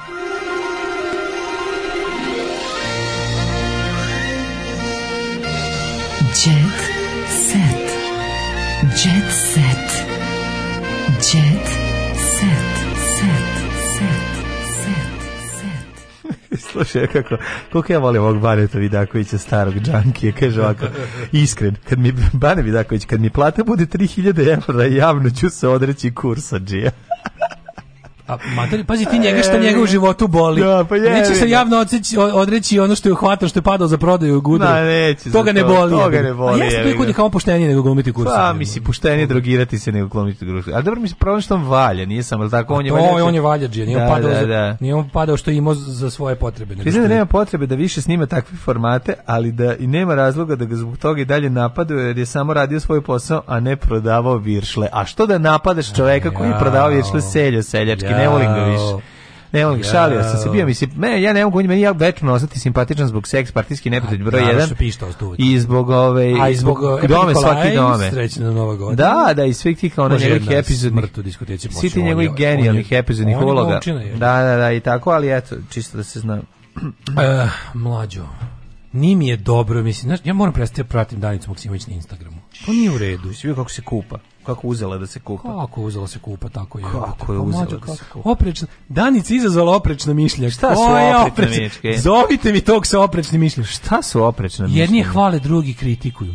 Jet set. Jet set. Jet set. Slušaj, kako, koliko ja volim ovog Baneta Vidakovića, starog džankija, kaže ovako, iskren, kad mi, Bane Vidaković, kad mi plata bude 3000 evra, javno ću se odreći kursa džija. A mater, pazi ti njega što njega u životu boli. Da, pa je, neće se javno odreći, odreći ono što je uhvatao, što je padao za prodaju u gudru. Da, neće. Toga ne boli. Toga ne boli. Jesi jeste kod je kao poštenije nego glumiti kursa. Pa, misli, poštenije drogirati se nego glumiti kursa. Ali dobro mi se problem što on valja, nije sam, ali tako, on je pa valjađe. on je valja, nije, da, padao, da, da. nije on padao što ima za svoje potrebe. Mislim da nema potrebe da više snima takve formate, ali da i nema razloga da ga zbog toga i dalje napadaju, jer je samo radio svoj posao, a ne prodavao viršle. A što da napadaš čoveka koji je prodavao viršle seljo, seljački ne volim ga više. Ne volim, ja. šalio sam se. Bio mi se, me, ja ne mogu, meni ja večno ostati simpatičan zbog seks partijski neprijatelj broj 1. I zbog ove i zbog, zbog e, dome svaki dome. Srećna nova godina. Da, da, i svih tih ona njegovih epizodnih. Svi ti njegovih genijalnih epizodnih uloga. Da, da, da, i tako, ali eto, čisto da se zna. Uh, mlađo, ni je dobro, mislim, znaš, ja moram prestati da pratim Danicu Maksimović na Instagramu. To nije u redu. Svi kako se kupa kako uzela da se kupa? Kako uzela da se kupa, tako je. Kako je pa uzela da se kupa? Oprečna, Danica izazvala oprečna mišlja. Šta su oprečne mišlje? Zovite mi tog sa oprečnim mišljem. Šta su oprečne mišlja? Jedni hvale, drugi kritikuju.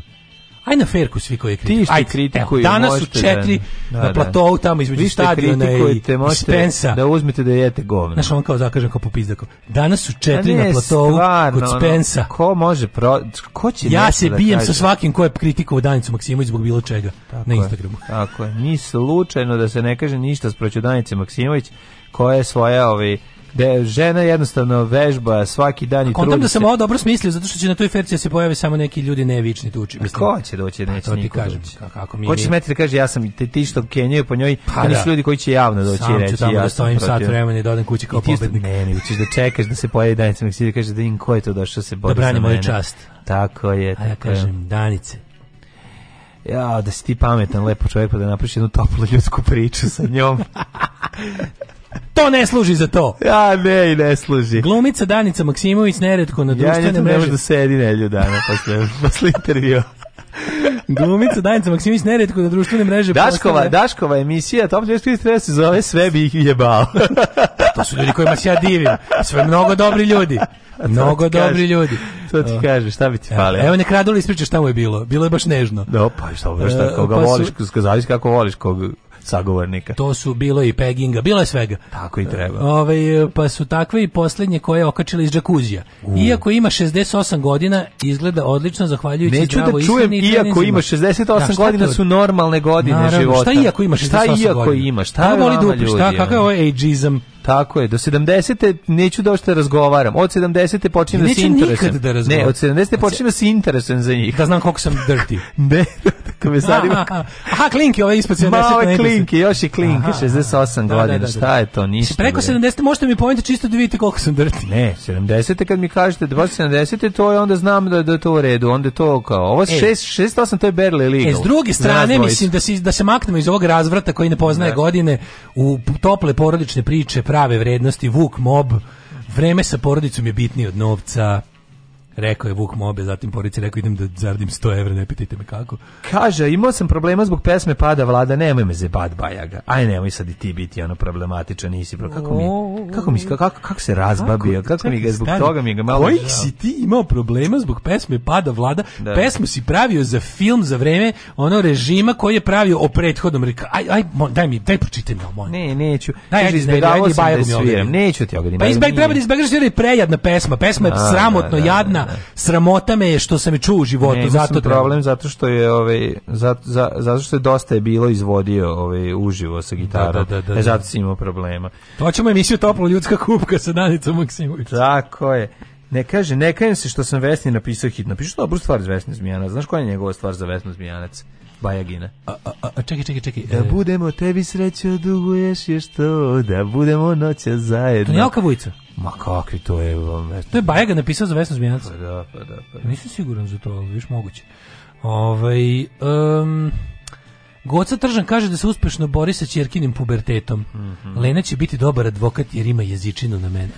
Aj na ferku svi koji kritikuju. Ti kritikuju. Danas su da- četiri da, na da. platou tamo između stadiona i Spensa. Da uzmete da jete govno. Znaš, on kao zakaže kao popizdako. Danas su četiri na platou stvarno, kod Spensa. Ono, ko može pro... Ko će ja se da bijem kaže. sa svakim ko je kritikovao Danicu Maksimović zbog bilo čega tako na Instagramu. Je, tako je. Ni slučajno da se ne kaže ništa s proću Danice Maksimović koja je svoja ovi da žena jednostavno vežba svaki dan i trudi da sam se. ovo dobro smislio, zato što će na toj ferci da se pojave samo neki ljudi nevični tuči. Mislim. Ko će doći, pa neće to ti kažem, doći. Kako mi Ko će smeti da kaže, ja sam ti, ti što kenjaju po njoj, pa oni da da. ljudi koji će javno doći sam i reći. Sam ću tamo ja da stojim sat vremena i dodam kući kao pobednik. Ne, ne, ćeš da čekaš da se pojavi Danica Meksida i kaže da im ko je to došao se bori da brani ovaj moju čast. Tako je. Tako A ja kažem, Danice, ja, da si ti pametan, lepo čovjek, pa da napraviš jednu toplu ljudsku priču sa njom. To ne služi za to. Ja, ne, i ne služi. Glumica Danica Maksimović neretko na društvenim mrežama. Ja ne da sedi nelju dana posle, posle intervjua. Glumica Danica Maksimović neretko na društvenim mrežama. Daškova, postane... Daškova emisija Top 43 se zove Sve bi ih jebao. to su ljudi kojima se ja divim. Sve mnogo dobri ljudi. Mnogo dobri ljudi. To ti kaže, šta bi ti fali? Evo nek Radul ispriča šta mu je bilo. Bilo je baš nežno. Da, no, pa šta, šta e, pa koga uh, pa su... voliš, kako voliš kog sagovornika. To su bilo i peginga, bilo je svega. Tako i treba. Ove, ovaj, pa su takve i posljednje koje je okačila iz džakuzija. U. Iako ima 68 godina, izgleda odlično, zahvaljujući Neću da zdravo da čujem, iako ima 68 da, godina su normalne godine Naravno, života. Šta iako ima 68 šta iako godina? Ima, šta iako ima? Šta je dupi, Šta, kakav je ovo ovaj ageism? Tako je, do 70. neću da da razgovaram. Od 70. počinjem da se interesujem. Da razgovaram. ne, od 70. počinjem da se interesujem za njih. Da znam koliko sam dirty. ne, komesarima. Aha, Klinki, ovaj ispod 70. Malo Klinki, još i Klinki, 68 da, da, godina. Da, da. Šta je to? Ništa. Preko 70, možete mi pojaviti čisto da vidite koliko sam drti. Ne, 70. kad mi kažete 270, to je onda znam da, da je to u redu. Onda je to kao, ovo 6, 68, e. to je barely legal. E, s druge strane, mislim da, si, da se maknemo iz ovog razvrata koji ne poznaje godine u tople porodične priče prave vrednosti, Vuk Mob, vreme sa porodicom je bitnije od novca. Rekao je Vuk Mobe, zatim Porici rekao idem da zaradim 100 evra, ne pitajte me kako. Kaže, imao sam problema zbog pesme Pada vlada, nemoj me zebat bajaga. Aj nemoj sad i ti biti ono problematičan, nisi bro. Kako mi, kako mi, kako, kako se razbabio, kako, mi ga zbog toga mi ga malo... Kojih si ti imao problema zbog pesme Pada vlada? Da. Pesmu si pravio za film za vreme ono režima koji je pravio o prethodnom. Aj, aj, daj mi, daj pročitaj mi ovo. Ne, neću. Daj, ajde, izbegavao sam da sviram. Neću ti ogadim. Pa izbeg, treba da izbegaš jer je prejadna pesma. Pesma je sramotno da, da, da, jadna žena. Sramota me je što sam je čuo u životu, ne, zato sam treba... problem zato što je ovaj zato, za, zato što je dosta je bilo izvodio ovaj uživo sa da, gitarom. Da, da, da, e, da. zato si imao problema. To ćemo emisiju toplo ljudska kupka sa Danicom Maksimović. Tako je. Ne kaže, ne kajem se što sam Vesni napisao hit. Napisao dobru stvar za Vesnu Zmijanac. Znaš koja je njegova stvar za Vesnu Zmijanac? Bajagina. A, a, a, čekaj, čekaj, čekaj. Da e. budemo tebi srećo, duguješ je što, da budemo noća zajedno. To nije Alka Vujica? Ma kakvi to je? To je Bajega napisao za Vesnu Zmijanac. Pa da, pa da, pa da. Nisam siguran za to, ali viš moguće. Ovaj, um, Goca Tržan kaže da se uspešno bori sa ćerkinim pubertetom. Mm -hmm. Lena će biti dobar advokat jer ima jezičinu na mene.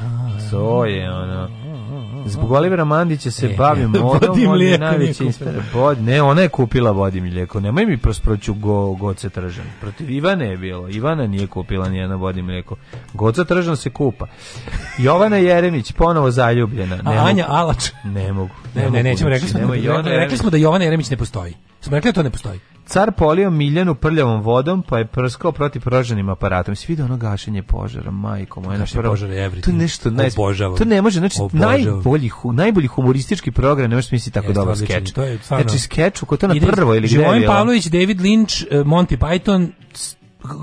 To je ono. Zbog Olivera Mandića se e, bavi modom, on je najveći Ne, ona je kupila vodim mlijeko. Nemoj mi prosproću go, Goca Tržan. Protiv Ivane je bilo. Ivana nije kupila nijedno vodim mlijeko. Goca Tržan se kupa. Jovana Jeremić, ponovo zaljubljena. Ne A Anja Alač. Ne mogu. Ne, ne, ne, nećemo, rekli smo, da- rekli smo da Jovana Jeremić ne postoji. Smo rekli da to ne postoji. Car polio Miljanu prljavom vodom, pa je prskao protiv prožanim aparatom. Svi vidi ono gašenje požara, majko moja. Gašenje prvo... požara je To je nešto... Naj... To ne može, znači, Obožavam. najbolji, hu, najbolji humoristički program, ne možeš misliti tako Jeste, dobar skeč. znači, skeč, u ko to na prvo ili gde Živojn Pavlović, David Lynch, eh, Monty Python,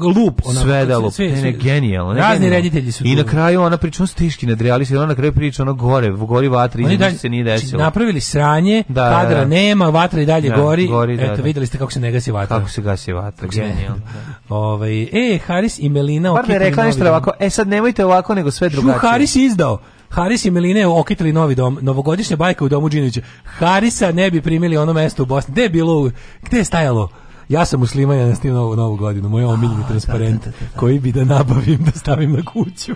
lup ona sve da lup genijalno razni reditelji su i na kraju ona priča on stiški nadrealista ona na kraju priča ono gore gori vatra i ništa se nije znači, desilo napravili sranje da, da kadra da. nema vatra i dalje da, gori, gori da, eto da. videli ste kako se ne gasi vatra kako se gasi vatra genijalno ovaj e Haris i Melina Bar ne rekla nešto ovako e sad nemojte ovako nego sve drugačije Šu Haris izdao Haris i Melina okitili novi dom, novogodišnja bajka u domu Đinovića. Harisa ne bi primili ono mesto u Bosni. Gde je bilo? Gde je stajalo? Ja sam musliman, ja nastim novu, novu godinu, moj omiljeni da, transparent da, da, da, da, koji bi da nabavim, da stavim na kuću.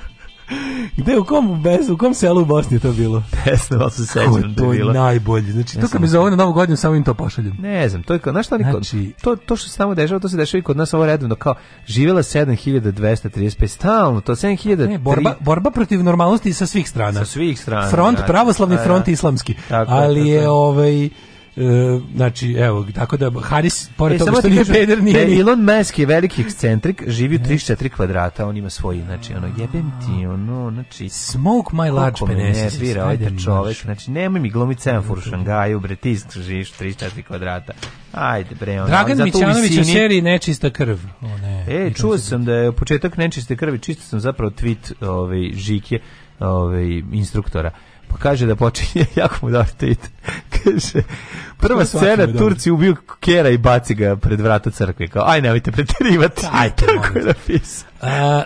Gde, u kom, bez, u kom selu u Bosni je to bilo? Desno, ali se sećam da je bilo. To je najbolje. Znači, ja to kad mi zove na novu godinu, samo im to pošaljem. Ne znam, to je kao, znaš šta, znači, to, to što se samo dešava, to se dešava i kod nas ovo redovno, kao, živela 7235, stalno, to 7000... Ne, borba, borba protiv normalnosti sa svih strana. Sa svih strana. Front, da, pravoslavni front, islamski. Tako, ali je, ovaj E, znači, evo, tako da Haris, pored e, toga što nije peder, da nije ni... Elon Musk je veliki ekscentrik, živi u 34 kvadrata, on ima svoj, znači, ono, jebem ti, ono, znači... Smoke my large penis. Kako me nervira, ajde čovek, znači, nemoj mi glomit senfor u Šangaju, bre, ti živiš 34 kvadrata. Ajde, bre, ono, Dragan Mićanović u, visini... seriji Nečista krv. O, ne, e, čuo sam da je početak Nečiste krvi, čisto sam zapravo tweet ovaj, Žike, ovaj, instruktora pa kaže da počinje, jako mu da štite. kaže, prva scena, Turci ubiju Kera i baci ga pred vrata crkve. Kao, aj, nemojte preterivati. Ajte, Tako je napisao. Uh,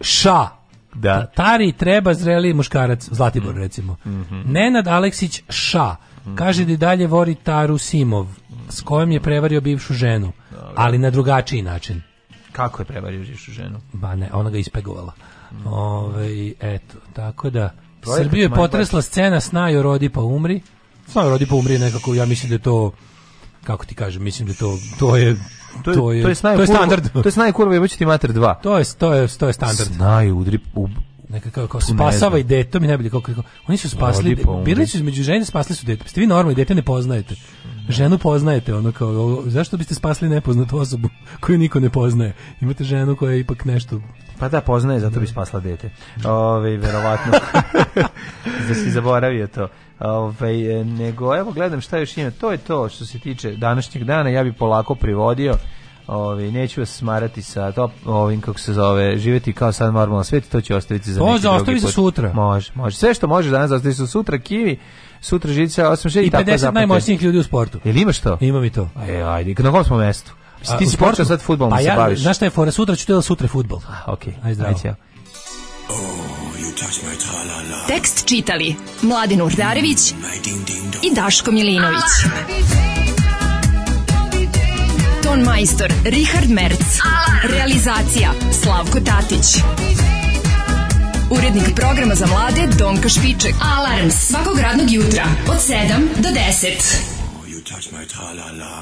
ša. Da. Tari treba zreli muškarac, Zlatibor mm. recimo. Mm -hmm. Nenad Aleksić Ša. Mm -hmm. Kaže da i dalje vori Taru Simov, s kojom je prevario bivšu ženu, Dobre. ali na drugačiji način. Kako je prevario bivšu ženu? Ba ne, ona ga ispegovala. Mm. Ove, ovaj, eto, tako da projekat, Srbiju je potresla scena Snajo rodi pa umri. Snajo rodi pa umri nekako, ja mislim da je to kako ti kažem, mislim da to to je to je to je, to je, to je standard. To je Snajo kurva je ti mater 2. To je to je to je standard. Snajo udri u, neka kao, kao spasava i deto mi najbolje kako, kako oni su spasli pa bili su između žene spasili su dete pa ste vi normalni dete ne poznajete ženu poznajete ono kao zašto biste spasili nepoznatu osobu koju niko ne poznaje imate ženu koja je ipak nešto Pa da, poznaje, zato bi spasla dete. Ove, ovaj, verovatno. da si zaboravio to. Ove, ovaj, nego, evo, gledam šta još ima. To je to što se tiče današnjeg dana. Ja bi polako privodio. Ove, ovaj, neću vas smarati sa to, ovim kako se zove, živeti kao sad normalno svet, to će ostaviti za to neki drugi put. To za sutra. Može, može. Sve što može danas ostavi za sutra, kivi, sutra žica, 8, 6 i, i tako 50 najmoćnijih ljudi u sportu. Jel imaš to? Imam i to. E, ajde, na kom smo mestu? Ti si počeo sad futbolom pa da se ja, baviš. Znaš šta je fora? Sutra ću te da sutra futbol. A, ok. Aj zdravo. Ajde, oh, Tekst čitali Mladin Urdarević i Daško Milinović. Ah, Ton majstor Richard Merc. Realizacija Slavko Tatić. Urednik programa za mlade Donka Špiček. Alarms svakog radnog jutra od 7 do 10. Oh, you touch my -la -la.